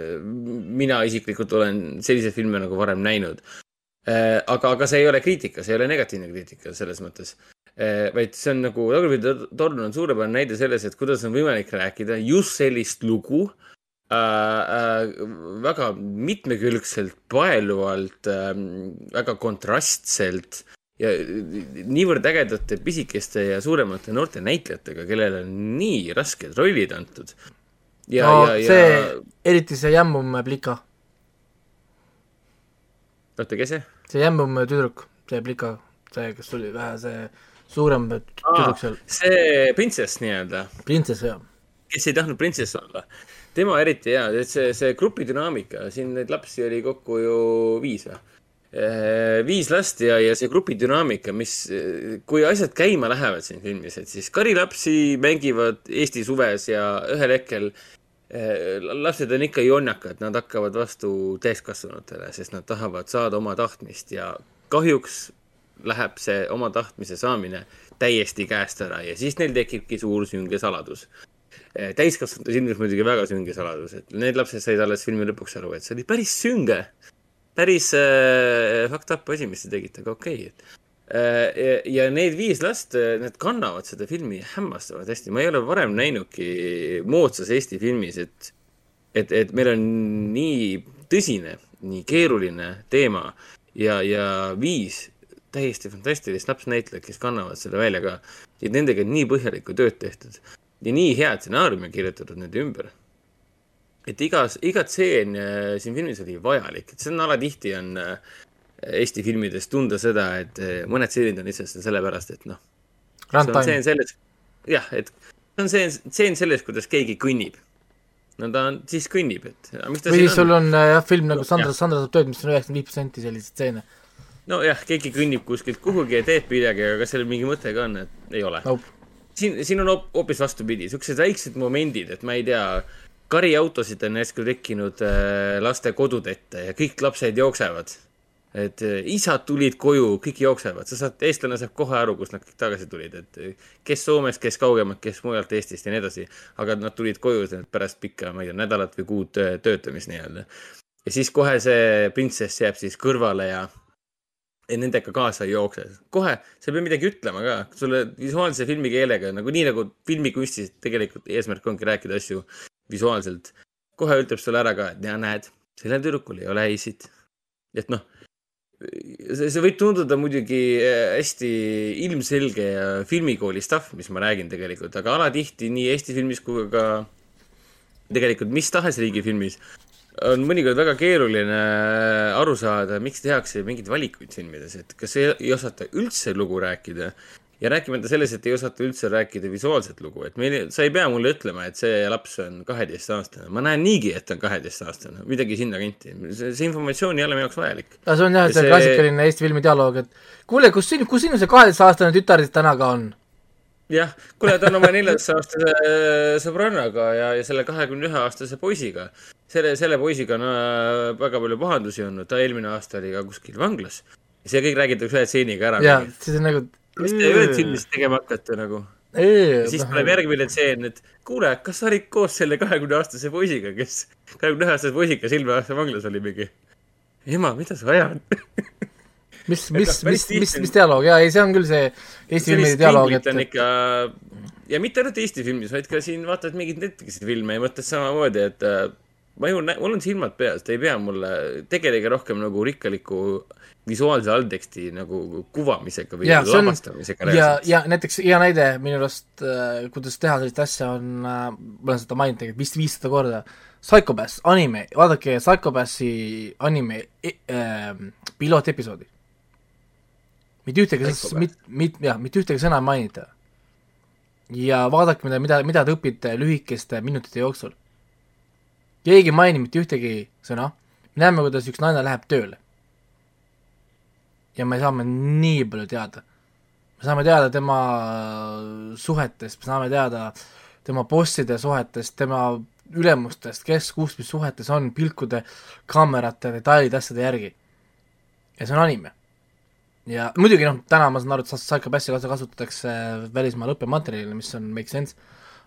mina isiklikult olen selliseid filme nagu varem näinud. aga, aga see ei ole kriitika, see ei ole negatiivne kriitika selles mõttes Eh, vaid see on nagu, Tagurpidi torn on suurepärane näide selles, et kuidas on võimalik rääkida just sellist lugu äh, äh, väga mitmekülgselt, paeluvalt äh,, väga kontrastselt ja niivõrd ägedate pisikeste ja suuremate noorte näitlejatega, kellele on nii rasked rollid antud. no ja, see ja..., eriti see jämmum plika. oota, kes see? see jämmum tüdruk, see plika, see, kes tuli vähe see suurem tüdruk seal. see printsess nii-öelda. printsess, jah. kes ei tahtnud printsess olla. tema eriti hea, see, see grupi dünaamika, siin neid lapsi oli kokku ju viis või? Eh, viis last ja, ja see grupi dünaamika, mis, kui asjad käima lähevad siin filmis, et siis karilapsi mängivad Eesti suves ja ühel hetkel eh, lapsed on ikka jonnakad, nad hakkavad vastu täiskasvanutele, sest nad tahavad saada oma tahtmist ja kahjuks läheb see oma tahtmise saamine täiesti käest ära ja siis neil tekibki suur sünge saladus. Eh, täiskasvanute silmis muidugi väga sünge saladus, et need lapsed said alles filmi lõpuks aru, et see oli päris sünge. Päris äh, fucked up asi, mis te tegite, aga okei okay., et äh, ja need viis last, need kannavad seda filmi hämmastavalt hästi. ma ei ole varem näinudki moodsas Eesti filmis, et, et, et meil on nii tõsine, nii keeruline teema ja, ja viis täiesti fantastilist lapsnäitlejat, kes kannavad selle välja ka. ja nendega on nii põhjalikku tööd tehtud ja nii head stsenaariumi kirjutatud nende ümber. Et igas, iga tseen äh, siin filmis oli vajalik, et see on alatihti on äh, Eesti filmides tunda seda, et äh, mõned stseenid on lihtsalt sellepärast, et noh. tseen selles, jah, et see on see tseen selles, kuidas keegi kõnnib no ta on, siis kõnnib, et. või sul on jah, film nagu Sandra, Sandra saab tööd, mis on üheksakümmend viis protsenti selliseid stseene nojah, keegi kõnnib kuskilt kuhugi ja teeb midagi, aga kas sellel mingi mõte ka on, et ei ole nope.? siin, siin on hoopis vastupidi, siuksed väiksed momendid, et ma ei tea, kariautosid on järsku tekkinud äh, laste kodude ette ja kõik lapsed jooksevad. et äh, isad tulid koju, kõik jooksevad, sa saad, eestlane saab kohe aru, kust nad kõik tagasi tulid, et äh, kes Soomest, kes kaugemalt, kes mujalt Eestist ja nii edasi. aga nad tulid koju pärast pikka, ma ei tea, nädalat või kuud töötamist nii-öelda. ja siis kohe see printsess jääb siis kõrvale ja nendega kaasa ei jookse. kohe, sa ei pea midagi ütlema ka, sulle visuaalse filmikeelega nagu nii nagu filmikunstis tegelikult eesmärk ongi rääkida asju visuaalselt. kohe ütleb sulle ära ka, et ja näed, sellel tüdrukul ei ole häisid. et noh, see, see võib tunduda muidugi äh, hästi ilmselge filmikooli stuff, mis ma räägin tegelikult, aga alatihti nii Eesti filmis kui ka tegelikult mis tahes riigi filmis on mõnikord väga keeruline aru saada, miks tehakse mingeid valikuid filmides, et kas ei, ei osata üldse lugu rääkida ja rääkimata sellest, et ei osata üldse rääkida visuaalset lugu, et meil, sa ei pea mulle ütlema, et see laps on kaheteistaastane, ma näen niigi, et ta on kaheteistaastane, midagi sinnakanti, see, see informatsioon ei ole minu jaoks vajalik. no see on jah, see, klassikaline Eesti filmi dialoog, et kuule, kus sinu, kus sinu see kaheteistaastane tütar siis täna ka on? jah, kuule, ta on oma neljateistaastase sõbrannaga ja, ja selle kahekümne ühe aastase poisiga selle, selle poisiga on äh, väga palju pahandusi olnud, ta eelmine aasta oli ka kuskil vanglas. see kõik räägitakse ühe stseeniga ära. jaa, siis on nagu. Mis te ühes filmis tegema hakkate nagu? ja siis tuleb järgmine tseen, et kuule, kas sa olid koos selle kahekümne aastase poisiga, kes, kahekümne ühe aastase poisiga Silme aasta vanglas oli mingi. ema, mida sa ajad mis, mis, mis, mis, mis dialoog ja ei, see on küll see Eesti filmide dialoog, et. ikka ja mitte ainult Eesti filmis, vaid ka siin vaatad mingeid Netflixi filme ja mõtled samamoodi, et äh, ma ju, mul on silmad peas, te ei pea mulle, tegelege rohkem nagu rikkaliku visuaalse allteksti nagu kuvamisega või ja, lavastamisega. ja, ja näiteks hea näide minu arust äh,, kuidas teha sellist asja on äh,, ma olen seda maininud tegelikult vist viissada korda, Psychopass, anime, vaadake Psychopassi anime äh, pilootepisoodi mitte ühtegi, mit-, mit-, jah, mitte ühtegi sõna ei mainita. ja vaadake, mida, mida, mida te õpite lühikeste minutite jooksul. keegi ei maini mitte ühtegi sõna, me näeme, kuidas üks naine läheb tööle. Ja me saame nii palju teada. me saame teada tema suhetest, me saame teada tema bosside suhetest, tema ülemustest, kes kus mis suhetes on, pilkude, kaamerate, detailide, asjade järgi. ja see on anime ja muidugi noh, täna ma saan aru, et Psychopassi kasutatakse välismaal õppematerjalina, mis on, make sense,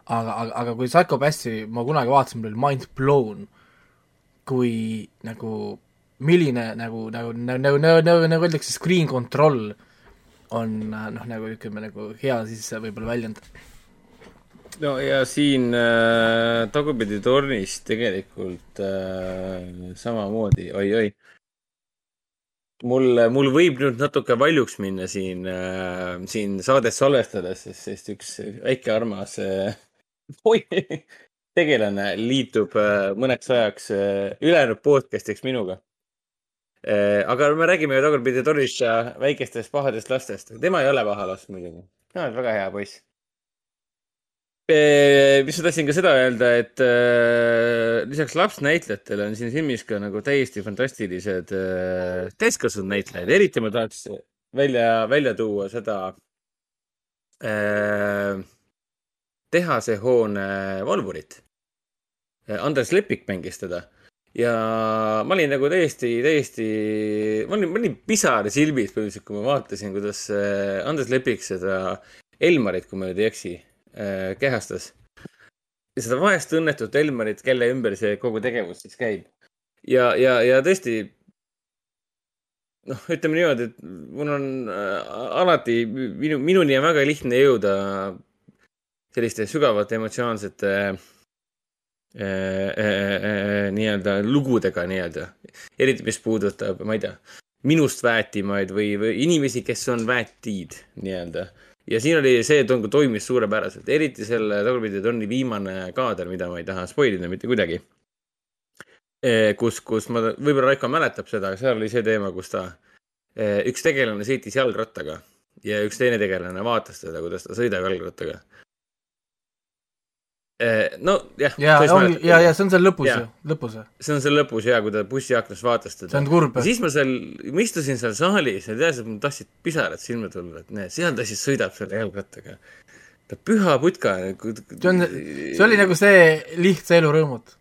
aga, aga, aga kui Psychopassi ma kunagi vaatasin, mul oli mind blown, kui nagu milline nagu, nagu, nagu, nagu, nagu, nagu, nagu öeldakse, screen control on noh, nagu ütleme, nagu hea siis võib-olla väljend. no ja siin äh, Tagurpidi tornis tegelikult äh, samamoodi oi,, oi-oi mul, mul võib nüüd natuke valjuks minna siin äh,, siin saadet salvestades, sest, sest üks väike armas äh, tegelane liitub äh, mõneks ajaks äh, ülejäänud podcast'iks minuga. Aga me räägime ju tagurpidi Torisha väikestest pahadest lastest. tema ei ole paha laps muidugi. tema on väga hea poiss mis ma tahtsin ka seda öelda, et äh, lisaks lapsnäitlejatele on siin filmis ka nagu täiesti fantastilised äh, täiskasvanud näitlejad, eriti ma tahaks välja, välja tuua seda äh, tehasehoone valvurit. Andres Lepik mängis teda ja ma olin nagu täiesti, täiesti, ma olin, ma olin pisar silmis põhimõtteliselt, kui ma vaatasin, kuidas äh, Andres Lepik seda Elmarit, kui ma nüüd ei eksi Äh, kehastas. seda vaest õnnetut Elmarit, kelle ümber see kogu tegevus siis käib. ja, ja, ja tõesti, noh, ütleme niimoodi, et mul on äh, alati, minu, minuni on väga lihtne jõuda selliste sügavate emotsionaalsete äh, nii-öelda lugudega nii-öelda. eriti, mis puudutab, ma ei tea, minust väetimaid või, või inimesi, kes on väetid nii-öelda ja siin oli see, et on, toimis suurepäraselt, eriti selle Tagurpidi Tonni viimane kaader, mida ma ei taha spoil ida mitte kuidagi. Kus, kus ma, võib-olla Raiko mäletab seda, seal oli see teema, kus ta, üks tegelane sõitis jalgrattaga ja üks teine tegelane vaatas teda, kuidas ta sõidab jalgrattaga nojah. ja, ja, ja, ja see on seal lõpus ju, lõpus. see on seal lõpus ja, kui ta bussiaknast vaatas teda. see on kurb. siis ma seal, ma istusin seal saalis ja et mul tahtsid pisarad silma tulla, et näe, seal ta siis sõidab selle jalgrattaga. ta püha putka. see on, see oli nagu see lihtsa elu rõõmut.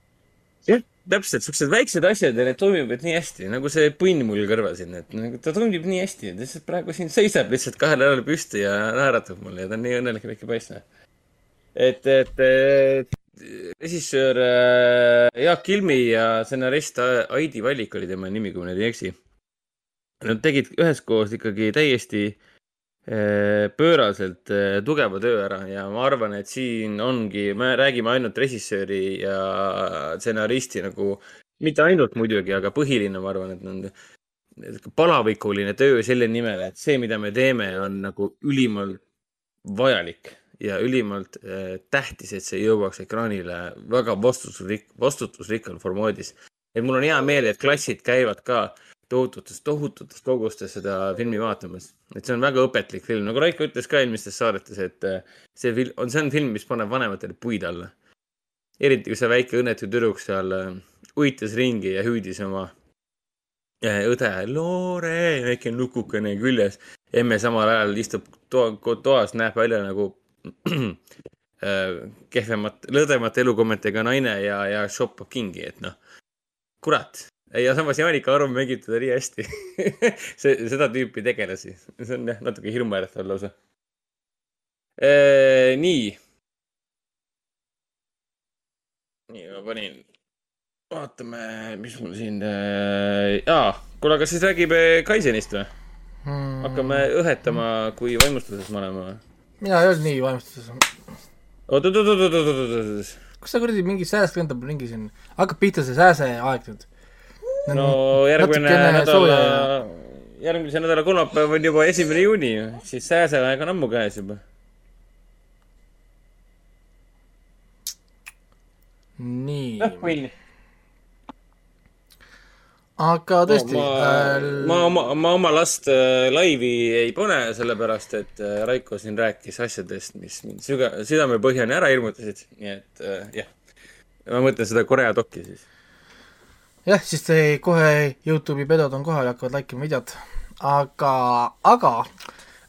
jah, täpselt, siuksed väiksed asjad ja need toimivad nii hästi, nagu see punn mul kõrval siin, et nagu ta toimib nii hästi, ta lihtsalt praegu siin seisab lihtsalt kahel jalal püsti ja naeratab mulle ja ta on nii õnnelik väike poiss et, et, et režissöör äh, Jaak Kilmi ja stsenarist Aidi Vallik oli tema nimi, kui ma nüüd ei eksi. Nad tegid üheskoos ikkagi täiesti äh, pööraselt äh, tugeva töö ära ja ma arvan, et siin ongi, me räägime ainult režissööri ja stsenaristi nagu, mitte ainult muidugi, aga põhiline, ma arvan, et on palavikuline töö selle nimel, et see, mida me teeme, on nagu ülimalt vajalik ja ülimalt äh, tähtis, et see jõuaks ekraanile väga vastutusrik-, vastutusrikkal formaadis. et mul on hea meel, et klassid käivad ka tohututes, tohututes kogustes seda filmi vaatamas. et see on väga õpetlik film, nagu Raiko ütles ka eelmistes saadetes, et äh, see film on, see on film, mis paneb vanematele puid alla. eriti kui see väike õnnetu tüdruk seal äh, uitas ringi ja hüüdis oma õde, Loore, väike nukukene küljes. emme samal ajal istub toa, toas, näeb välja nagu kehvemat, lõdvemat elukommetega naine ja, ja shoppab kingi, et noh, kurat, ei, ja samas Jaanika Arum mängib teda nii hästi see, seda tüüpi tegelasi, see on jah, natuke hirmuäratav lausa e,. nii. nii, ma panin, vaatame, mis mul siin äh,, jaa, kuule, aga siis räägime Kaisenist või hmm.? hakkame õhetama, kui vaimustuses me oleme. Mina ei olnud nii vaimustuses. oot, oot, oot, oot, oot, oot, oot. kus see kuradi mingi sääsk lendab ringi siin, hakkab pihta see sääse aeg nüüd no järgmine nädal, järgmise nädala kolmapäev on juba esimene juuni, siis sääseaeg on ammu käes juba. nii. noh, Queen aga tõesti no,. ma äh,, ma oma, ma oma last äh, laivi ei pane, sellepärast et äh, Raiko siin rääkis asjadest, mis mind süga-, südamepõhjani ära hirmutasid, nii et äh, jah. ma mõtlen seda Korea dokki siis jah, siis see kohe Youtube'i pedod on kohal ja hakkavad like ima videot. aga, aga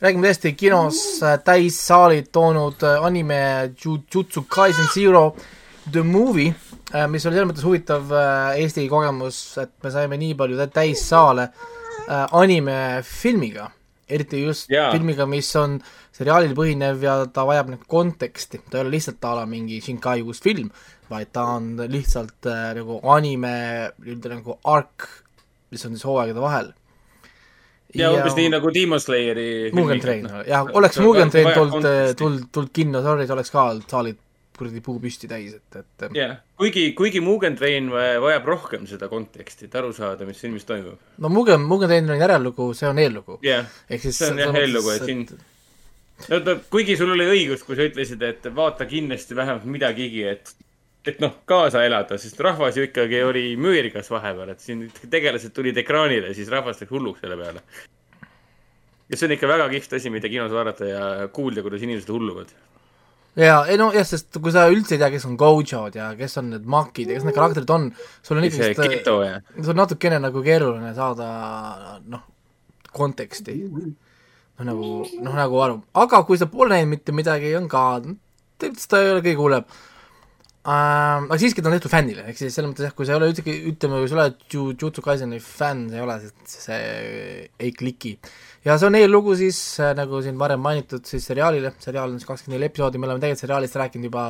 räägime tõesti kinos äh, täissaalid toonud anime Jujutsu Kaisen Zero The Movie, mis oli selles mõttes huvitav Eesti kogemus, et me saime nii palju täissaale animefilmiga, eriti just yeah. filmiga, mis on seriaalil põhinev ja ta vajab nagu konteksti, ta ei ole lihtsalt a la mingi Shinkai uus film, vaid ta on lihtsalt äh, nagu anime nii-öelda nagu ark, mis on siis hooaegade vahel. ja, umbes nii nagu Demon Slayeri Mugen Train, jah, oleks Mugen Train tulnud, tulnud, tulnud kinno, sorry, oleks ka saalid kuradi puu püsti täis, et, et jah yeah., kuigi, kuigi Mugen Train vajab rohkem seda konteksti, et aru saada, mis filmis toimub. no Mugen, Mugen Train on järellugu, see on eellugu yeah.. ehk siis see on jah eellugu, et siin no, no kuigi sul oli õigus, kui sa ütlesid, et vaata kindlasti vähemalt midagigi, et et noh, kaasa elada, sest rahvas ju ikkagi oli müürgas vahepeal, et siin tegelased tulid ekraanile, siis rahvas läks hulluks selle peale. ja see on ikka väga kihvt asi, mida kinos vaadata ja kuulda, kuidas inimesed hulluvad. Ja, ei no jah, sest kui sa üldse ei tea, kes on Gojod ja kes on need Makid ja kes need karakterid on, sul on ikkagi sul on natukene nagu keeruline saada noh, konteksti. noh, nagu, noh nagu aru, aga kui sa pole näinud mitte midagi, on ka, ta ei ole kõige hullem äh,. aga siiski ta on tehtud fännile, ehk siis selles mõttes jah, kui sa ei ole üldsegi, ütleme, kui sa oled Jujutsu Kaiseni fänn, sa ei ole, see ei kliki. ja see on eellugu siis, äh, nagu siin varem mainitud, siis seriaalile, seriaal on siis kakskümmend neli episoodi, me oleme tegelikult seriaalist rääkinud juba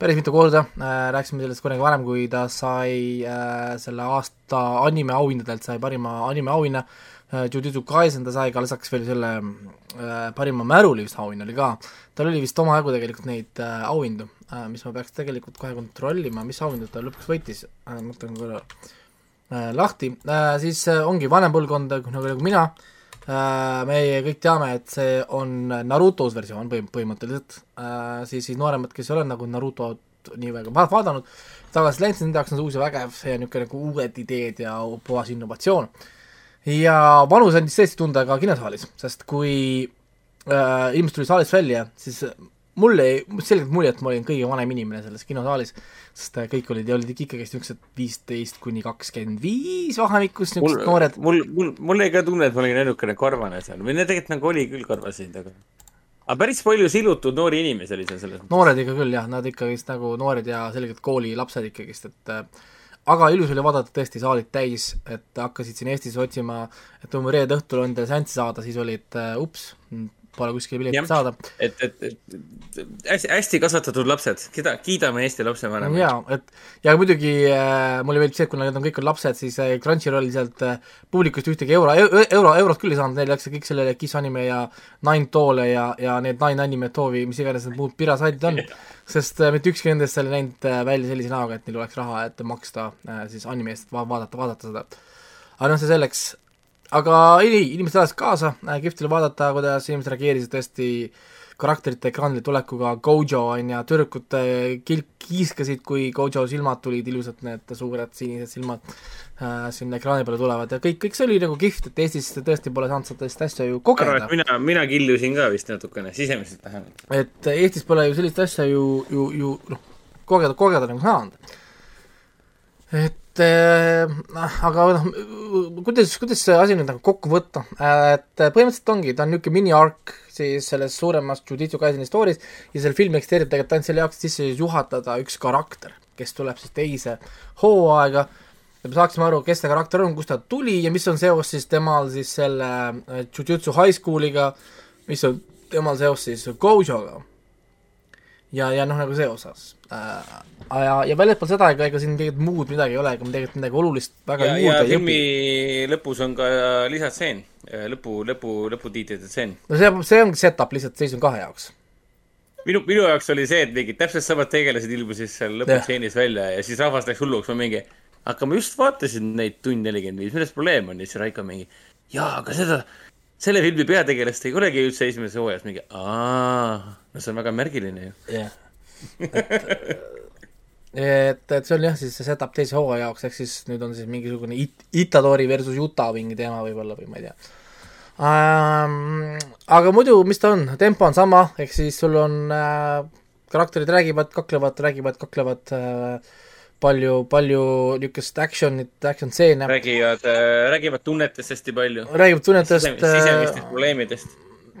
päris mitu korda äh,, rääkisime sellest kunagi varem, kui ta sai äh, selle aasta anime auhindadelt, sai parima anime auhinna Jujutsu Kaisen ta sai ka lisaks veel selle äh, parima märuli vist auhinna oli ka, tal oli vist omajagu tegelikult neid äh, auhindu äh,, mis ma peaks tegelikult kohe kontrollima, mis auhinnad ta lõpuks võitis äh,, mõtlen korra äh, lahti. Äh,, siis äh, ongi vanem põlvkond nagu, nagu mina. Äh,, meie kõik teame, et see on Narutos versioon põhim-, põhimõtteliselt. Äh,, siis, siis nooremad, kes ei ole nagu Narutot nii väga vaadanud, tagasi läinud, nende jaoks on see uus ja vägev ja niisugune nagu uued ideed ja puhas innovatsioon. Ja vanus andis tõesti tunda ka kinosaalis, sest kui äh, inimesed tulid saalist välja, siis mulle ei, selgelt mulje, et ma olin kõige vanem inimene selles kinosaalis, sest äh, kõik olid ja olid ikkagist niisugused viisteist kuni kakskümmend viis vahemikus, niisugused noored. mul, mul, mul jäi ka tunne, et ma olin ainukene karvane seal või no tegelikult nagu oli küll karvasid, aga aga päris palju silutud noori inimesi oli seal selles mõttes. noored ikka küll jah, nad ikkagist nagu noored ja selgelt koolilapsed ikkagist, et äh, aga ilus oli vaadata tõesti saalid täis, et hakkasid siin Eestis otsima, et kui reede õhtul on teil seanssi saada, siis olid uh, ups, pole kuskil piletit saada. et, et, et hästi, hästi kasvatatud lapsed, keda, kiidame Eesti lapsevanemaid. jaa, et ja muidugi äh, mulle meeldib see, et kuna need on kõik on lapsed, siis äh, Crunchyrolli sealt äh, publikust ühtegi euro, euro, eurot küll ei saanud, neil läks kõik sellele Kiss anime ja Nine Toole ja, ja need Nine Anime Tovi, mis iganes need muud pirasaidid on sest äh, mitte ükski nendest ei näinud äh, välja sellise näoga, et neil oleks raha, et maksta äh, siis anime eest va vaadata, vaadata seda. aga noh, see selleks, aga ei, inimesed elasid kaasa äh,, kihvt oli vaadata, kuidas inimesed reageerisid tõesti karakterite ekraanile tulekuga, Gojo on ju, tüdrukud kilk kiiskasid, kui Gojo silmad tulid, ilusad need suured sinised silmad äh, sinna ekraani peale tulevad ja kõik, kõik see oli nagu kihvt, et Eestis tõesti pole saanud sellist asja ju kogeda. mina, mina killusin ka vist natukene, sisemiselt vähemalt. et Eestis pole ju sellist asja ju, ju, ju noh, kogeda, kogeda nagu saanud. et et äh, aga noh, kuidas, kuidas see asi nüüd nagu kokku võtta, et põhimõtteliselt ongi, ta on niisugune mini-ark siis selles suuremas Jujutsu Kaiseni story's ja selle film eksisteerib tegelikult ainult selle jaoks, sisse juhatada üks karakter, kes tuleb siis teise hooaega et me saaksime aru, kes see karakter on, kust ta tuli ja mis on seos siis temal siis selle äh, Jujutsu High School'iga, mis on temal seos siis Gojo'ga. Ja, ja noh, nagu see osas äh,. ja, ja väljaspool seda, ega, ega siin tegelikult muud midagi ei ole, ega tegelikult midagi olulist väga ja, juurde ja ei õpi. lõpus on ka lisatseen, lõpu, lõpu, lõputiitrite tseen. no see, see ongi setup lihtsalt season kahe jaoks. minu, minu jaoks oli see, et mingid täpselt samad tegelased ilmusid seal lõputseenis välja ja siis rahvas läks hulluks, ma mingi aga ma just vaatasin neid tund nelikümmend viis, milles probleem on? ja siis Raiko mingi, jaa, aga seda, selle filmi peategelast ei olegi üldse esimeses hooajas, mingi aa, no see on väga märgiline ju. jah, et, et see on jah, siis see setup teise hooaja jaoks, ehk siis nüüd on siis mingisugune It-, Itadori versus Utah mingi teema võib-olla või ma ei tea ähm,. aga muidu, mis ta on, tempo on sama, ehk siis sul on äh, karakterid räägivad, kaklevad, räägivad, kaklevad äh, palju, palju niisugust action'it, action stseene. räägivad äh,, räägivad tunnetest hästi palju. räägivad tunnetest Sisem,. sisemistest probleemidest.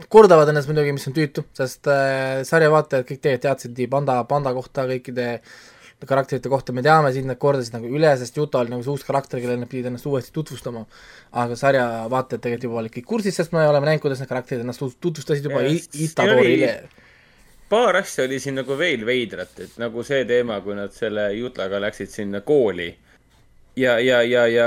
kordavad ennast muidugi, mis on tüütu, sest äh, sarja vaatajad kõik tegelikult teadsid nii panda, panda kohta, kõikide karakterite kohta me teame, siin nad kordasid nagu üle, sest Juta oli nagu see uus karakter, kellele nad pidid ennast uuesti tutvustama. aga sarja vaatajad tegelikult juba olid kõik kursis, sest me oleme näinud, kuidas need karakterid ennast tutvustasid juba Itadorile paar asja oli siin nagu veel veidrat, et nagu see teema, kui nad selle Jutlaga läksid sinna kooli ja, ja, ja, ja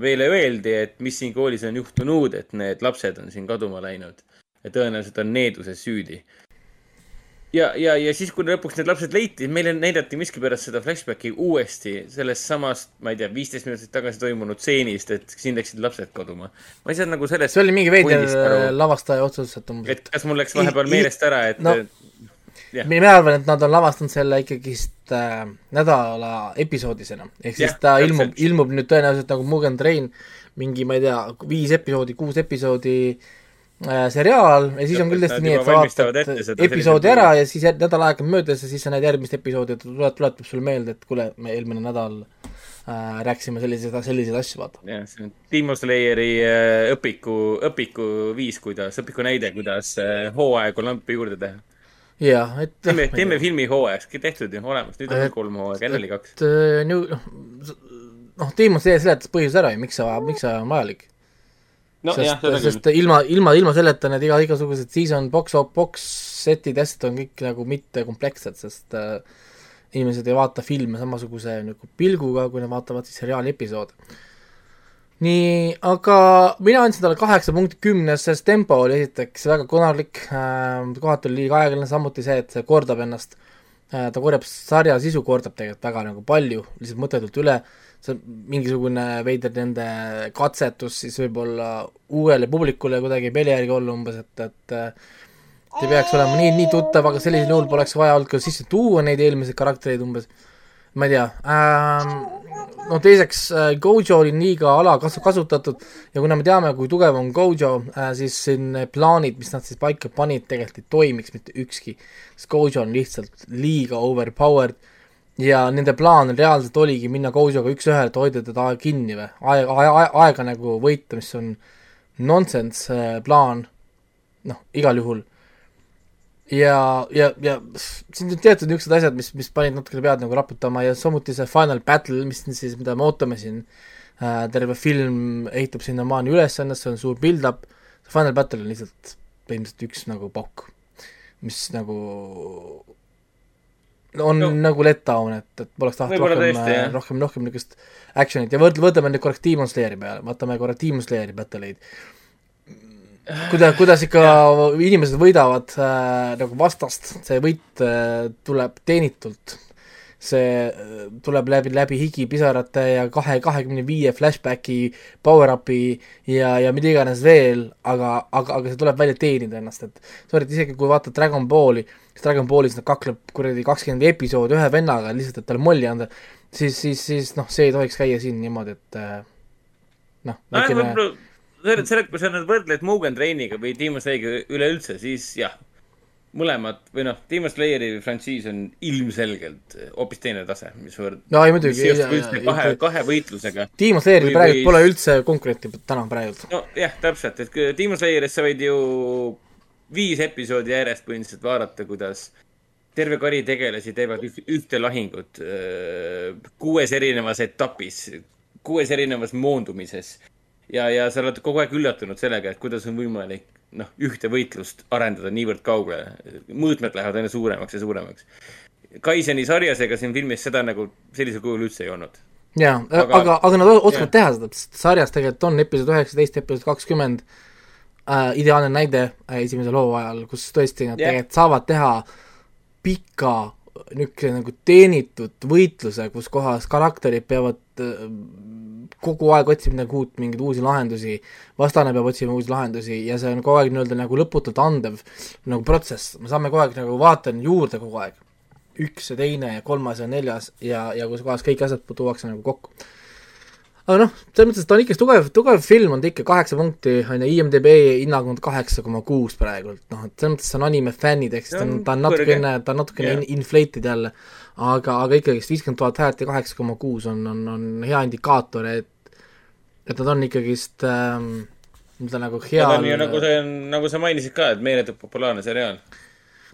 meile öeldi, et mis siin koolis on juhtunud, et need lapsed on siin kaduma läinud ja tõenäoliselt on needuses süüdi ja, ja, ja siis, kui lõpuks need lapsed leiti, meile näidati miskipärast seda flashbacki uuesti sellest samast, ma ei tea, viisteist minutit tagasi toimunud stseenist, et siin läksid lapsed kaduma. ma ei saanud nagu sellest. see oli mingi veider lavastaja otsus, et umbes. et kas mul läks vahepeal meelest ära, et no, yeah. mina arvan, et nad on lavastanud selle ikkagist äh, nädala episoodisena. ehk siis yeah, ta ilmub, ilmub nüüd tõenäoliselt nagu Mugen Train mingi, ma ei tea, viis episoodi, kuus episoodi äh, seriaal ja siis on küll tõesti nii, et sa vaatad episoodi ära ja siis nädal aega möödas ja siis sa näed järgmist episoodi ja ta tuleb, tuletab sulle meelde, et kuule, me eelmine nädal äh, rääkisime selliseid, selliseid asju, vaata. jah, see on Timo Slayeri äh, õpiku, õpiku viis, kuidas, õpiku näide, kuidas äh, hooaegu lampi juurde teha. Jah, et teeme, teeme filmi hooajaks, tehtud ju, olemas, nüüd on kolm hooaega, enne oli kaks. Äh, nüüd noh, noh, Timo Slayer seletas põhjuse ära ju, miks see, miks see on vajalik no, sest, sest ilma, ilma, ilma selleta need iga, igasugused season box, box setid, asjad on kõik nagu mitte komplekssed, sest äh, inimesed ei vaata filme samasuguse nagu pilguga, kui nad vaatavad siis seriaali episoode. Nii, aga mina andsin talle kaheksa punkti kümnest, sest tempo oli esiteks väga konarlik äh,, kohati oli liiga aeglane, samuti see, et see kordab ennast. Äh,, ta korjab, sarja sisu kordab tegelikult väga nagu palju, lihtsalt mõttetult üle. See on mingisugune veider nende katsetus siis võib-olla uuele publikule kuidagi peli järgi olla umbes, et et ei peaks olema nii, nii tuttav, aga sellisel juhul poleks vaja olnud ka sisse tuua neid eelmiseid karaktereid umbes, ma ei tea ähm,, no teiseks äh, Gojo oli liiga alakas-, kasutatud ja kuna me teame, kui tugev on Gojo äh,, siis siin plaanid, mis nad siis paika panid, tegelikult ei toimiks mitte ükski, sest Gojo on lihtsalt liiga overpowered ja nende plaan reaalselt oligi minna Gojoga üks-ühele, et hoida teda kinni või, aega, aega, aega nagu võita, mis on nonsense äh, plaan, noh, igal juhul. Ja, ja, ja siin on teatud niisugused asjad, mis, mis panid natukene pead nagu raputama ja samuti see final battle, mis siis, mida me ootame siin äh,, terve film ehitab sinnamaani üles ennast, see on suur build-up, final battle on lihtsalt põhimõtteliselt üks nagu pauk, mis nagu on no. nagu letdown, et, et poleks tahtnud rohkem, äh, rohkem, rohkem niisugust action'it ja võrdle, võtame nüüd korraks Demon Slayeri peale, vaatame korra Demon Slayeri battle'id. Kuidas, kuidas ikka inimesed võidavad äh, nagu vastast, see võit äh, tuleb teenitult. see äh, tuleb läbi, läbi higipisarate ja kahe, kahekümne viie flashbacki, power-up'i ja, ja mida iganes veel, aga, aga, aga see tuleb välja teenida ennast, et sorry, et isegi kui vaatad Dragon Balli kes Dragon Ballis nad kakleb kuradi kakskümmend episoodi ühe vennaga lihtsalt, et talle molli anda, siis, siis, siis noh, see ei tohiks käia siin niimoodi, et äh, noh, väikene selle, selle, kui sa nüüd võrdled Mugen Trainiga või Demon Slayeriga üleüldse, siis jah, mõlemad või noh, Demon Slayeri frantsiis on ilmselgelt hoopis teine tase, mis võrd-. no ei muidugi. kahe, kahe võitlusega. Demon Slayeril praegu või... pole üldse konkurenti täna praegu. nojah, täpselt, et Demon Slayeris sa võid ju viis episoodi järjest põhimõtteliselt vaadata, kuidas terve kari tegelasi teevad ühte lahingut kuues erinevas etapis, kuues erinevas moondumises. Ja, ja sa oled kogu aeg üllatunud sellega, et kuidas on võimalik noh, ühte võitlust arendada niivõrd kaugele. mõõtmed lähevad aina suuremaks ja suuremaks. Kaiseni sarjas ega siin filmis seda nagu sellisel kujul üldse ei olnud. jaa, aga, aga, aga nad oskavad teha seda, sest sarjas tegelikult on episood üheksateist, episood kakskümmend äh, ideaalne näide äh, esimese loo ajal, kus tõesti nad yeah. tegelikult saavad teha pika niisuguse nagu teenitud võitluse, kus kohas karakterid peavad äh, kogu aeg otsima midagi uut, mingeid uusi lahendusi, vastane peab otsima uusi lahendusi ja see on kogu aeg nii-öelda nagu lõputult andev nagu protsess, me saame kogu aeg nagu vaatan juurde kogu aeg. üks ja teine ja kolmas ja neljas ja, ja kus kohas kõik asjad tuuakse nagu kokku. aga noh, selles mõttes, et ta on ikka tugev, tugev film on ta ikka, kaheksa punkti, on ju, IMDB hinnang on kaheksa koma kuus praegult, noh, et selles mõttes on anime fännid, ehk siis ta on, ta on natukene, ta on natukene yeah. inflated jälle, aga, aga ikkagist viiskümmend tuhat häält ja kaheksa koma kuus on, on, on hea indikaator, et et nad on ikkagist ähm, nii-öelda nagu hea ta on ju nagu see, nagu sa mainisid ka, et meeletult populaarne seriaal.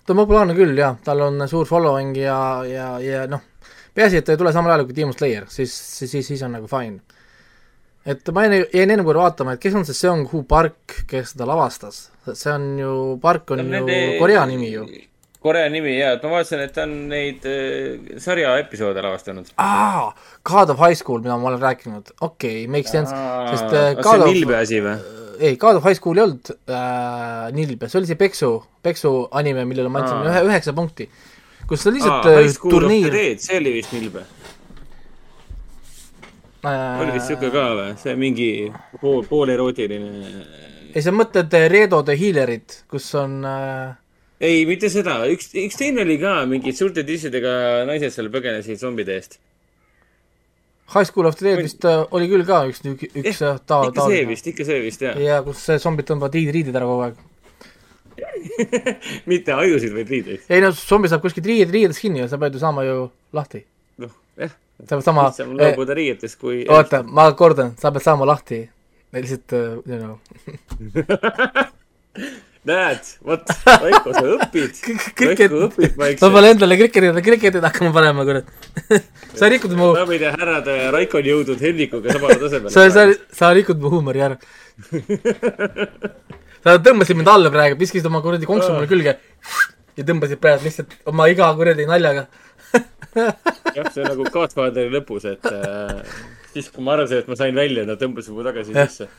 ta on populaarne küll, jah, tal on suur following ja, ja, ja noh, peaasi, et ta ei tule samal ajal kui Demon Slayer, siis, siis, siis on nagu fine. et ma jäin, jäin enne korra vaatama, et kes on see Seong Hu Park, kes seda lavastas, see on ju, Park on ju nende... Korea nimi ju Korea nimi ja, et ma vaatasin, et ta on neid äh, sarja episoode lavastanud. aa, God of High School, mida ma olen rääkinud, okei okay,, makes sense, sest äh, God see on Nilbe asi või? ei, God of High School ei olnud äh, Nilbe, see oli see Peksu, Peksu anime, millele ma andsin ühe, üheksa punkti. kus see lihtsalt aa, äh, turniir. see oli vist Nilbe äh.... oli vist siuke ka või, see mingi pool, poolerootiline. ei, sa mõtled Redo the Healerit, kus on äh, ei, mitte seda, üks, üks teine oli ka, mingid suurte tissidega naised seal põgenesid zombide eest. High School of the Dead vist äh, oli küll ka üks, üks eh, ta-, ta-. ikka see vist, ikka see vist, jah. ja kus zombid tõmbavad riid, riided ära kogu aeg mitte ajusid, vaid riideid. ei no zombi saab kuskilt riied, riiedest kinni ja sa pead ju saama ju lahti. noh, jah. sa pead saama. lihtsam loobuda eh, riietest kui. oota, ma kordan, sa pead saama lahti. lihtsalt uh,, you know näed, vot, Raiko, sa õpid. Raiko õpib vaikselt. ma pean endale kriketit, kriketit hakkama panema, kurat sa rikud mu. daamid ja härrad, Raiko on jõudnud Hendrikuga samale tasemele. sa, sa, sa rikud mu huumori ära sa tõmbasid mind alla praegu, viskasid oma kuradi konksu mulle külge ja tõmbasid praegu lihtsalt oma iga kuradi naljaga jah, see on nagu Godfatheri lõpus, et äh, siis, kui ma arvasin, et ma sain välja, nad tõmbasid mu tagasi sisse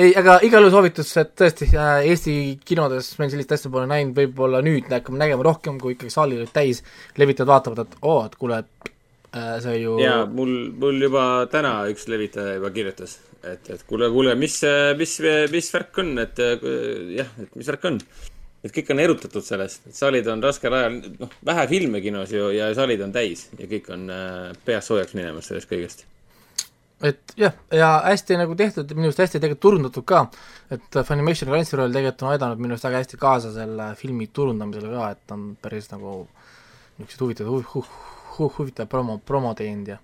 ei, aga igal juhul soovitus, et tõesti äh, Eesti kinodes me sellist asja pole näinud, võib-olla nüüd hakkame nägema rohkem, kui ikkagi saalid olid täis, levitajad vaatavad, et oo, et kuule äh,, see ju jaa, mul, mul juba täna üks levitaja juba kirjutas, et, et kuule, kuule, mis, mis, mis värk on, et jah, et mis värk on. et kõik on erutatud sellest, et saalid on raskel ajal, noh, vähe filme kinos ju ja saalid on täis ja kõik on äh, peas soojaks minemas sellest kõigest et jah, ja hästi nagu tehtud, minu arust hästi tegelikult turundatud ka, et Funimation Crunchyroll tegelikult on aidanud minu arust väga hästi kaasa selle filmi turundamisele ka, et on päris nagu niisuguseid huvitavaid hu-, hu-, hu-, huvitavaid promo, promo teinud ja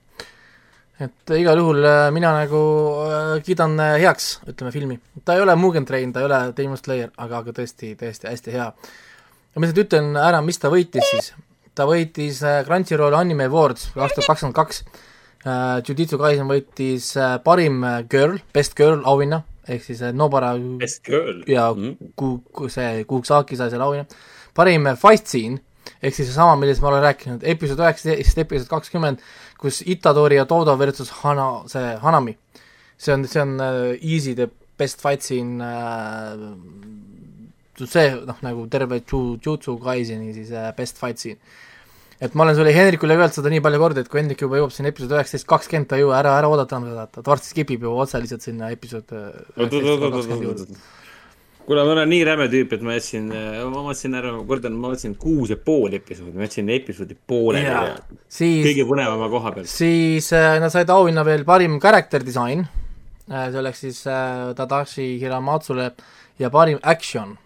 et igal juhul äh, mina nagu äh, kiidan äh, heaks, ütleme, filmi. ta ei ole Mugen Train, ta ei ole Demon Slayer, aga, aga tõesti, tõesti hästi hea. ja ma lihtsalt ütlen ära, mis ta võitis siis. ta võitis Crunchyroll Anime Awards kaks tuhat kakskümmend kaks. Jujutsu Kaisen võitis uh, parim äh, girl, best girl auhinna, ehk siis Nobara best girl ja mm. ku-, ku-, see Kuksaki sai selle auhinna. parim fight scene, ehk siis seesama, millest ma olen rääkinud, episood üheksateist, episood kakskümmend, kus Itadori ja Todo versus Hana, see Hanami. see on, see on easy the best fight scene uh, see noh, nagu terve Jujutsu Kaiseni siis uh, best fight scene et ma olen sulle Hendrikule öelnud seda nii palju kordi, et kui Hendrik juba jõuab sinna episood üheksateist, kakskümmend ta ei jõua, ära, ära oodata enam seda, ta varsti skip ib ju otse lihtsalt sinna episood kuule, ma olen nii räme tüüp, et ma jätsin, ma mõtlesin ära, ma kordan, ma mõtlesin kuus ja pool episoodi, ma jätsin episoodi pooleli ja siis, kõige põnevama koha peal. siis äh, nad said auhinna veel parim character design. Äh,, see oleks siis äh, Tadashi Hiramatsule ja parim action. Äh,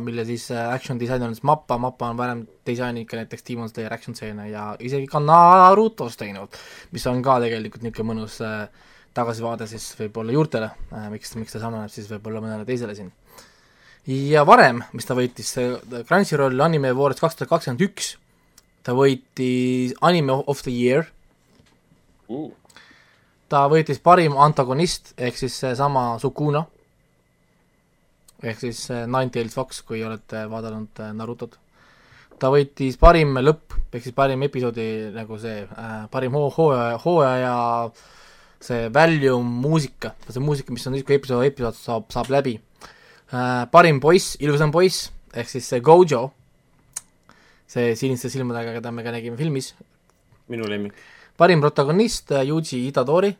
mille siis äh, action disainer on siis Mappa, Mappa on varem disaininud ka näiteks Demon Slayer action stseene ja isegi ka Narutos teinud, mis on ka tegelikult niisugune mõnus äh, tagasivaade siis võib-olla juurtele, miks, miks ta sarnaneb siis võib-olla mõnele teisele siin. ja varem, mis ta võitis, Crunchyroll Anime Awards kaks tuhat kakskümmend üks, ta võitis Anime of the Year. Uh.. ta võitis parim antagonist ehk siis seesama Sukuna ehk siis Ninetales Fox, kui olete vaadanud Narutot. ta võitis parim lõpp ehk siis parim episoodi nagu see äh, parim hoo-, hooaja, hooaja see väljum muusika, see muusika, mis on siis, kui episood, episood saab, saab läbi äh,. parim poiss, ilusam poiss ehk siis see Gojo, see siniste silmadega, keda me ka nägime filmis. minu lemmik. parim protagonist Yuji Itadori,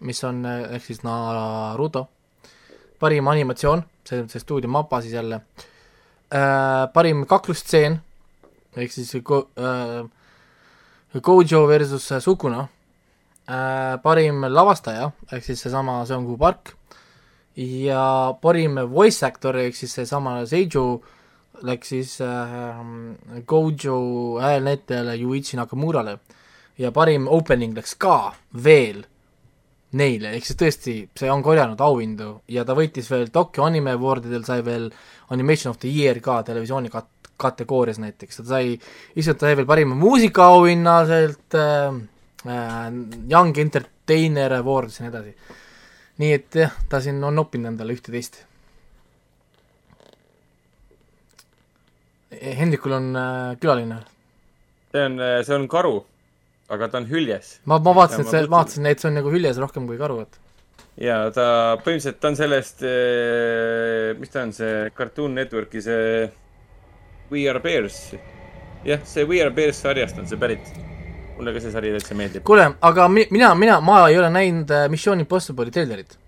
mis on ehk siis Naruto. parim animatsioon, on see stuudio Mappa siis jälle äh,. parim kaklustseen ehk siis Go, äh, Gojo versus Sukuna äh,. parim lavastaja ehk siis seesama Seongu Park ja parim voice actor ehk siis seesama Seiju läks siis äh, Gojo häälnäitlejale Yuichi Nakamurale ja parim opening läks ka veel neile, ehk siis tõesti, see on korjanud auhindu ja ta võitis veel Tokyo Anime Awardidel, sai veel Animation of the Year ka televisiooni kat-, kategoorias näiteks, ta sai, issand, ta sai veel parima muusikaauhinna sealt äh, äh, Young Entertainer Awards ja nii edasi. nii et jah, ta siin on noppinud endale ühte-teist Hendrikul on äh, külaline. see on, äh, see on karu, aga ta on hüljes. ma, ma vaatasin, et see, vaatasin, et see on nagu hüljes rohkem kui karu, et. ja ta, põhimõtteliselt on sellest, äh, mis ta on, see Cartoon Networki see We Are Bears. jah, see We Are Bears sarjast on see pärit. mulle ka see sari täitsa meeldib. kuule, aga mi-, mina, mina, ma ei ole näinud Mission Impossible'i treilerit.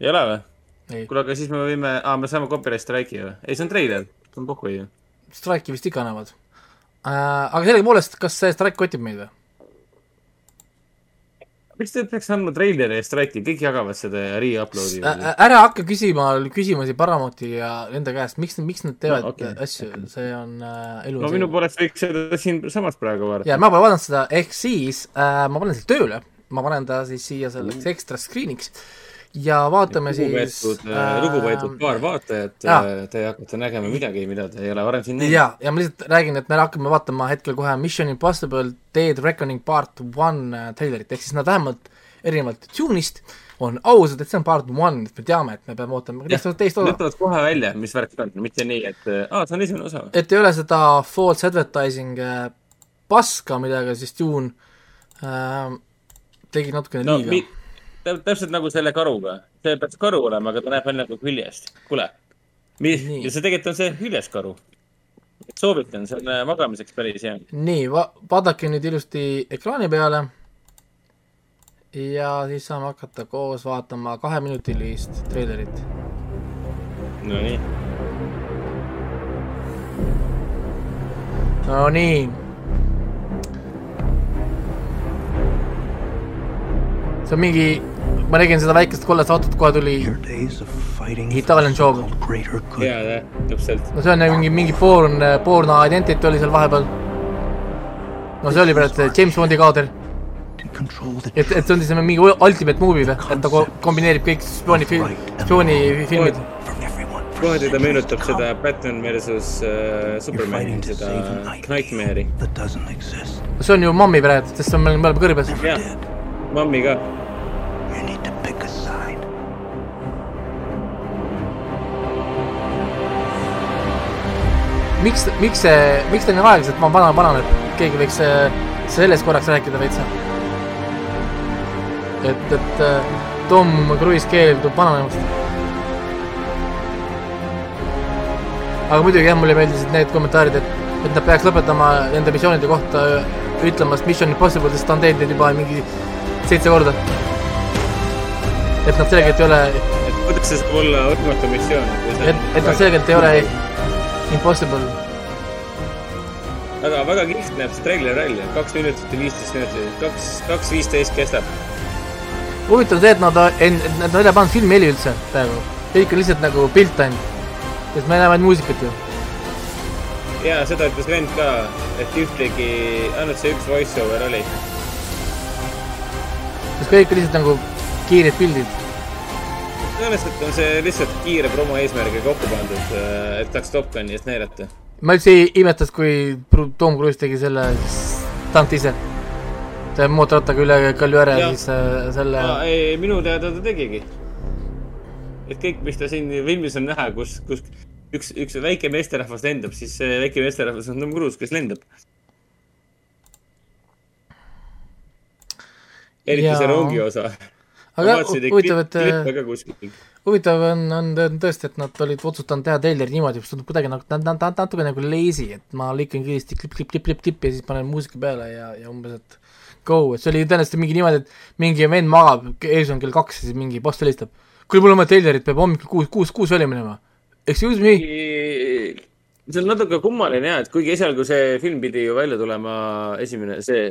ei ole või? kuule, aga siis me võime, aa, me saame copyright strike'i või? ei, see on treiler, see on pohhu ju Strike'i vist ikka annavad äh,. aga sellegipoolest, kas see Strike kotib meid või? Miks te peaks andma treileri ja Strike'i, kõik jagavad seda ja re-upload'i äh,. ära hakka küsima küsimusi Paramouti ja enda käest, miks, miks nad teevad no, okay. asju, see on äh, elu. no minu poolest võiks seda siinsamas praegu vaadata. ja ma pole vaadanud seda, ehk siis äh, ma panen selle tööle, ma panen ta siis siia selleks mm. ekstra screen'iks ja vaatame lugupeetud, siis äh, äh,. lugupeetud paar vaatajat äh,, te hakkate nägema midagi, mida te ei ole varem siin näinud. ja, ja ma lihtsalt räägin, et me hakkame vaatama hetkel kohe Mission Impossible Dead Reckoning part one äh, treilerit, ehk siis nad vähemalt erinevalt tune'ist on ausad, et see on part one, et me teame, et me peame ootama teist osa. ütlevad kohe välja, mis värk on, mitte nii, et aa, see on esimene osa. et ei ole seda false advertising äh, paska, millega siis Dune äh, tegi natukene no, liiga täpselt nagu selle karuga. see peaks karu olema, aga ta näeb välja nagu hüljest. kuule. ja see tegelikult on see hüljes karu. soovitan, see on magamiseks päris hea. nii va, vaadake nüüd ilusti ekraani peale. ja siis saame hakata koos vaatama kaheminutilist treilerit. Nonii. Nonii see on mingi ma nägin seda väikest kollast autot, kohe tuli Italian Job. jaa, jah, täpselt. no see on mingi, mingi Born, Born Identity oli seal vahepeal. no see oli praegu James Bondi kaader. et, et see on siis mingi ultimate movie või, et ta kombineerib kõik spiooni, spioonifilmid. kohati ta meenutab seda Batman versus uh, Superman, seda Nightmare'i. see on ju Mammi praegu, sest me oleme kõrbes. jah, Mammi ka miks, miks see, miks ta nii aeglaselt vana, vananeb, keegi võiks äh, sellest korraks rääkida veits. et, et äh, Tom Cruise keeldub vananemast. aga muidugi jah, mulle meeldisid need kommentaarid, et, et nad peaks lõpetama nende missioonide kohta ütlemas Mission Impossible, sest ta on teinud neid juba mingi seitse korda. et nad selgelt ei ole. et kuidas see saab olla võimatu missioon? et, et nad selgelt ei ole Impossible. väga, väga kihvt näeb see treiler välja, kaks minutit ja viisteist minutit, kaks, kaks viisteist kestab. huvitav see, et nad, nad ei ole pannud filmi heli üldse praegu, kõik on lihtsalt nagu pilt ainult, sest me näeme ainult muusikat ju. ja seda ütles vend ka, et ühtegi, ainult see üks voice over oli. sest kõik on lihtsalt nagu kiired pildid tõenäoliselt on see lihtsalt kiire promo eesmärgiga kokku pandud, äh, et saaks Top Guni eest näidata. ma üldse ei imestanud, kui Tom Cruise tegi selle stunt ise. see mootorrattaga üle Kaljujärve siis äh, selle ei, minu teada ta tegigi. et kõik, mis ta siin filmis on näha, kus, kus üks, üks väike meesterahvas lendab, siis see väike meesterahvas on Tom Cruise, kes lendab. eriti ja... see rongi osa. Aga huvitav, et huvitav on, on tõesti, et nad olid otsustanud teha treileri niimoodi, mis tundub kuidagi nagu, natuke nagu lazy, et ma lõikan kiiresti klipp, klipp, klipp, klipp, klipp ja siis panen muusika peale ja, ja umbes, et go, et see oli tõenäoliselt mingi niimoodi, et mingi vend magab, ees on kell kaks ja siis mingi boss helistab. kuule, mul on vaja treilerit, peab hommikul kuus, kuus, kuus välja minema. Excuse me? see on natuke kummaline jah, et kuigi esialgu see film pidi ju välja tulema, esimene, see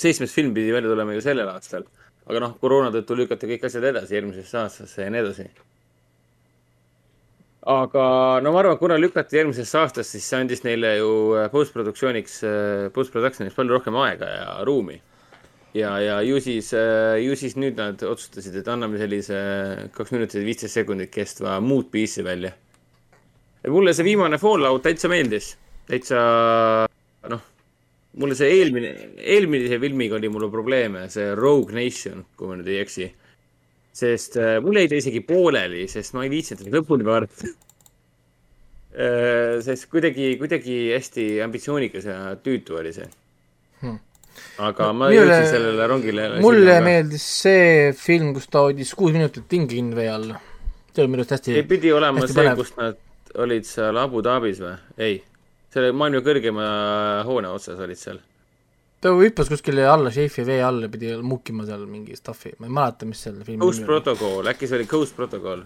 seitsmes film pidi välja tulema ju sellel aastal. Aga noh, koroona tõttu lükati kõik asjad edasi järgmisesse aastasse ja nii edasi. aga no ma arvan, kuna lükati järgmisesse aastasse, siis see andis neile ju post-produktsiooniks, post-production'iks palju rohkem aega ja ruumi. ja, ja ju siis, ju siis nüüd nad otsustasid, et anname sellise kaks minutit viisteist sekundit kestva muud piisi välja mulle see viimane Fallout täitsa meeldis, täitsa noh, mulle see eelmine, eelmise filmiga oli mul probleeme, see Rogue Nation, kui ma nüüd ei eksi. sest äh, mul jäi ta isegi pooleli, sest ma ei viitsinud seda lõpuni vaadata äh,. sest kuidagi, kuidagi hästi ambitsioonikas ja tüütu oli see hmm aga ma Mille, jõudsin sellele rongile. mulle meeldis see film, kus ta hoidis kuus minutit tinginud vee all. see oli minu arust hästi. pidi olema see, kus nad olid seal Abu Dhabis või? ei, selle maailma kõrgema hoone otsas olid seal. ta hüppas kuskile alla šeifi vee alla, pidi mukkima seal mingi stuff'i, ma ei mäleta, mis selle filmi Ghost Protocol, äkki see oli Ghost Protocol?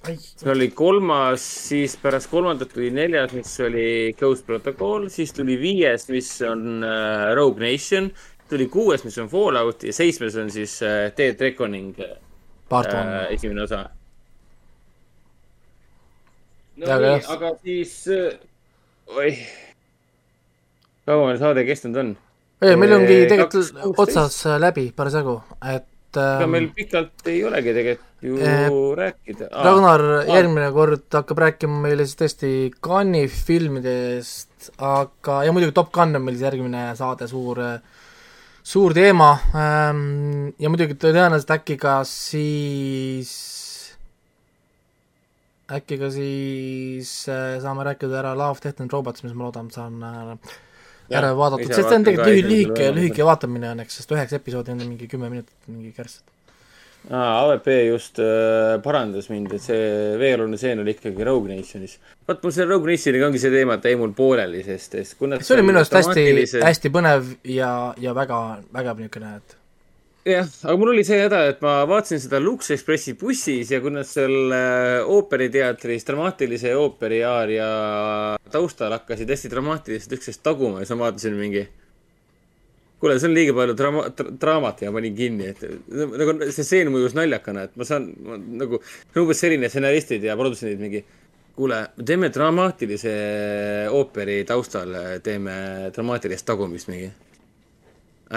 see oli kolmas, siis pärast kolmandat tuli neljas, mis oli Ghost Protocol, siis tuli viies, mis on äh, Rogue Nation, tuli kuues, mis on Fallout. Ja seitsmes on siis äh, Dead Reckoning äh, esimene osa. No aga siis äh,, oih, kaua meil saade kestnud on? ei, meil ongi tegelikult otsas läbi parasjagu, et ega ähm, meil pikalt ei olegi tegelikult ju äh, rääkida ah,. Ragnar ah. järgmine kord hakkab rääkima meile siis tõesti Cannes'i filmidest, aga, ja muidugi Top Gun on meil siis järgmine saade, suur suur teema ähm, ja muidugi tõenäoliselt äkki ka siis äkki ka siis äh, saame rääkida ära Love, Death and Robots, mis ma loodan, saan äh, ära vaadatud, sest see on tegelikult lühi, lühike, lühike vaatamine õnneks, sest üheksa episoodi on mingi kümme minutit, mingi kärss. aa, AVP just äh, parandas mind, et see veealune seen oli ikkagi Rogue Nationis. vot mul selle Rogue Nationiga ongi see teema, et jäi mul pooleli, sest, sest kuna see oli minu arust hästi, hästi põnev ja, ja väga, väga niisugune, et jah, aga mul oli see häda, et ma vaatasin seda Lux Expressi bussis ja kuna seal ooperiteatris dramaatilise ooperi aaria taustal hakkasid hästi dramaatiliselt üksteist taguma ja siis ma vaatasin mingi. kuule, see on liiga palju draama, draamat ja panin kinni, et nagu see stseen mõjus naljakana, et ma saan ma, nagu, umbes selline stsenaristid ja produtsendid mingi kuule, teeme dramaatilise ooperi taustal, teeme dramaatilist tagumist mingi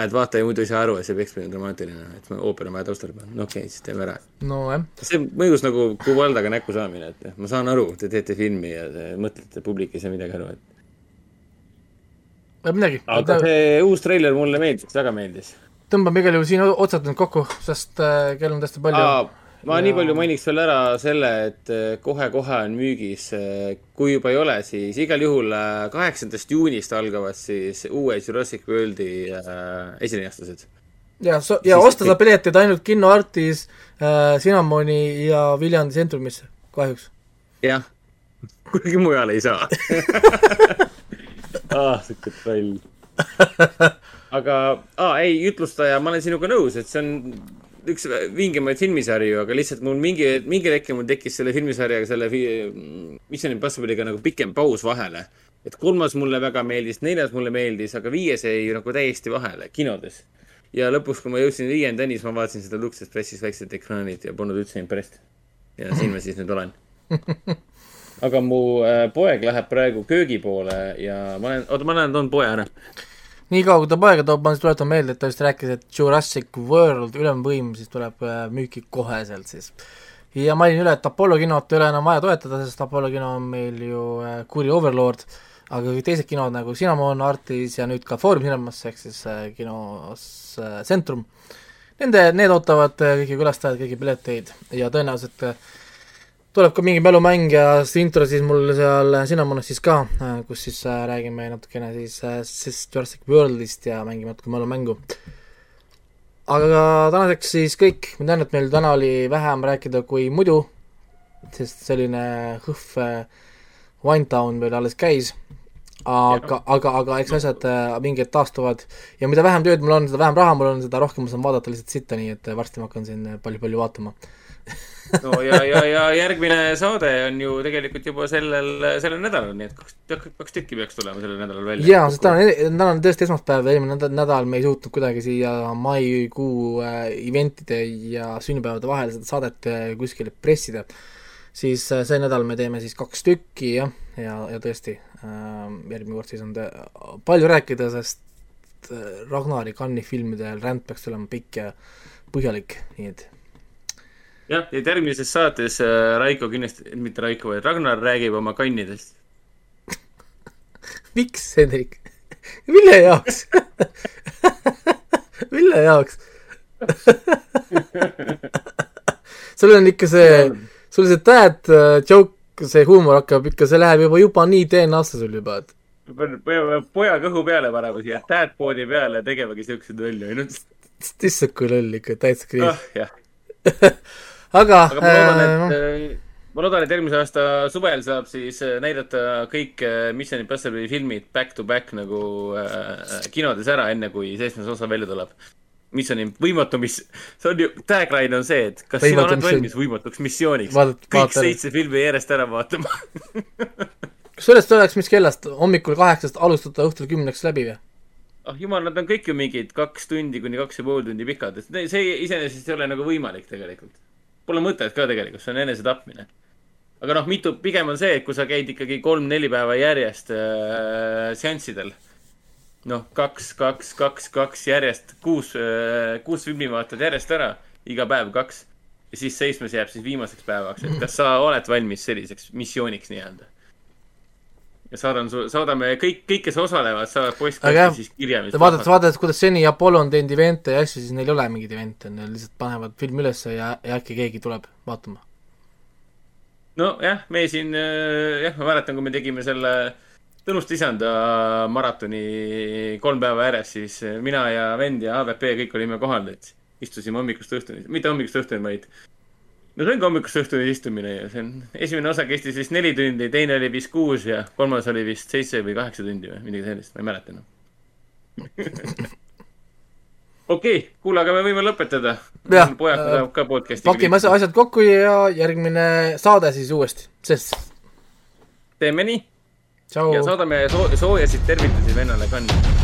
et vaataja muidu ei saa aru, et see peaks olema dramaatiline, et ooper on vaja taustale panna, no okei okay,, siis teeme ära. nojah. see mõjus nagu Kuvaldaga näkku saamine, et ma saan aru, te teete filmi ja te mõtlete, publik ei saa midagi aru, et. midagi. aga see uus treiler mulle meeldis, väga meeldis. tõmbame igal juhul siin otsad nüüd kokku, sest äh, kell on tõesti palju ma ja... nii palju mainiks veel ära selle, et eh, kohe-kohe on müügis, eh, kui juba ei ole, siis igal juhul eh, kaheksandast juunist algavad siis uue Jurassic Worldi äh, esilinastused. ja, ja osta saab piletid ainult Kinno Artis äh,, Cinnamoni ja Viljandi Centrumisse, kahjuks. jah, kuigi mujal ei saa ah, sihuke troll. aga ah,, ei, jutlustaja, ma olen sinuga nõus, et see on üks vingemaid filmisarju, aga lihtsalt mul mingi, mingil hetkel mul tekkis selle filmisarjaga, selle Mission Impossible'iga nagu pikem paus vahele. et kolmas mulle väga meeldis, neljas mulle meeldis, aga viies jäi nagu täiesti vahele kinodes. ja lõpuks, kui ma jõudsin viiendani, siis ma vaatasin seda Lux Expressis väiksed ekraanid ja polnud üldse impressed. ja siin ma siis nüüd olen. aga mu äh, poeg läheb praegu köögi poole ja ma olen, oota, ma lähen toon poe ära niikaua, kui ta poega toob, ma tuletan meelde, et ta vist rääkis, et Jurassic World, ülemvõim, siis tuleb äh, müüki koheselt siis. ja mainin üle, et Apollo kinot ei ole enam vaja toetada, sest Apollo kino on meil ju äh, kuri overlord, aga teised kinod nagu Cinnamon, Artis ja nüüd ka Foorum Cinemas ehk siis äh, kinos Centrum, nende, need ootavad kõiki külastajaid, kõiki pileteid ja tõenäoliselt tuleb ka mingi mälumäng ja see intro siis mul seal Cinnamonis siis ka, äh, kus siis äh, räägime natukene siis, äh, siis Jurassic Worldist ja mängime natuke mälumängu. aga tänaseks siis kõik, ma tean, et meil täna oli vähem rääkida kui muidu, sest selline hõhv Winetown veel alles käis, aga, aga, aga eks asjad mingid taastuvad. Ja mida vähem tööd mul on, seda vähem raha mul on, seda rohkem ma saan vaadata lihtsalt sitta, nii et varsti ma hakkan siin palju-palju vaatama no ja, ja, ja järgmine saade on ju tegelikult juba sellel, sellel nädalal, nii et kaks, kaks tükki peaks tulema sellel nädalal välja. jaa, sest täna on, täna on tõesti esmaspäev, eelmine nädal, nädal me ei suutnud kuidagi siia maikuu äh, eventide ja sünnipäevade vahel seda saadet äh, kuskile pressida siis äh, see nädal me teeme siis kaks tükki jah, ja, ja tõesti äh,, järgmine kord siis on palju rääkida, sest Ragnari Kanni filmide ränd peaks olema pikk ja põhjalik, nii et jah, et järgmises saates äh, Raiko kindlasti, mitte Raiko, vaid Ragnar räägib oma kannidest miks, Hendrik? mille jaoks mille jaoks sul on ikka see sul see dad uh, joke, see huumor hakkab ikka, see läheb juba, juba nii DNA-sse sul juba, et. pean poja, kõhu peale panema siia dad poodi peale ja tegevagi siukseid lolli, ainult. issand, kui loll ikka, täitsa kriis oh,. Aga. aga ma loodan, et äh, ma loodan, et järgmise aasta suvel saab siis äh, näidata kõik äh, Mission Impossible'i filmid back to back nagu äh, kinodes ära, enne kui seitsmes osa välja tuleb mis on võimatu, mis, see on ju, tagline on see, et kas sina oled valmis võimatuks missiooniks. kõik vaata. seitse filmi järjest ära vaatama kusjuures see oleks, mis kellast, hommikul kaheksast alustada õhtul kümneks läbi või? ah jumal, nad on kõik ju mingid kaks tundi kuni kaks ja pool tundi pikad, et see iseenesest ei ole nagu võimalik tegelikult. Pole mõtet ka tegelikult, see on enesetapmine. aga noh, mitu, pigem on see, et kui sa käid ikkagi kolm-neli päeva järjest äh, seanssidel noh, kaks, kaks, kaks, kaks järjest, kuus, äh, kuus filmi vaatad järjest ära, iga päev kaks. ja siis seitsmes jääb siis viimaseks päevaks, et kas sa oled valmis selliseks missiooniks nii-öelda? Ja saadan su, saadame kõik, kõik, kes osalevad, saavad postkaarti siis kirja. vaadad, vaadad, kuidas seni Apollo on teinud event'e ja asju, siis neil ei ole mingeid event'e, neil lihtsalt panevad filmi ülesse ja, ja äkki keegi tuleb vaatama. nojah, me siin, äh, jah, ma mäletan, kui me tegime selle äh, Tõnuste isanda maratoni kolm päeva järjest, siis mina ja vend ja AVP kõik olime kohal, et istusime hommikust õhtuni, mitte hommikust õhtuni, vaid no see on ka hommikust õhtuni istumine ja see on, esimene osa kestis vist neli tundi, teine oli vist kuus ja kolmas oli vist seitse või kaheksa tundi või midagi sellist, ma ei mäleta enam okei okay,, kuule, aga me võime lõpetada. pojad tahavad ka podcast'i. pakime asjad kokku ja järgmine saade siis uuesti, sest. teeme nii ja saadame soo soojasid tervitusi vennale ka nii.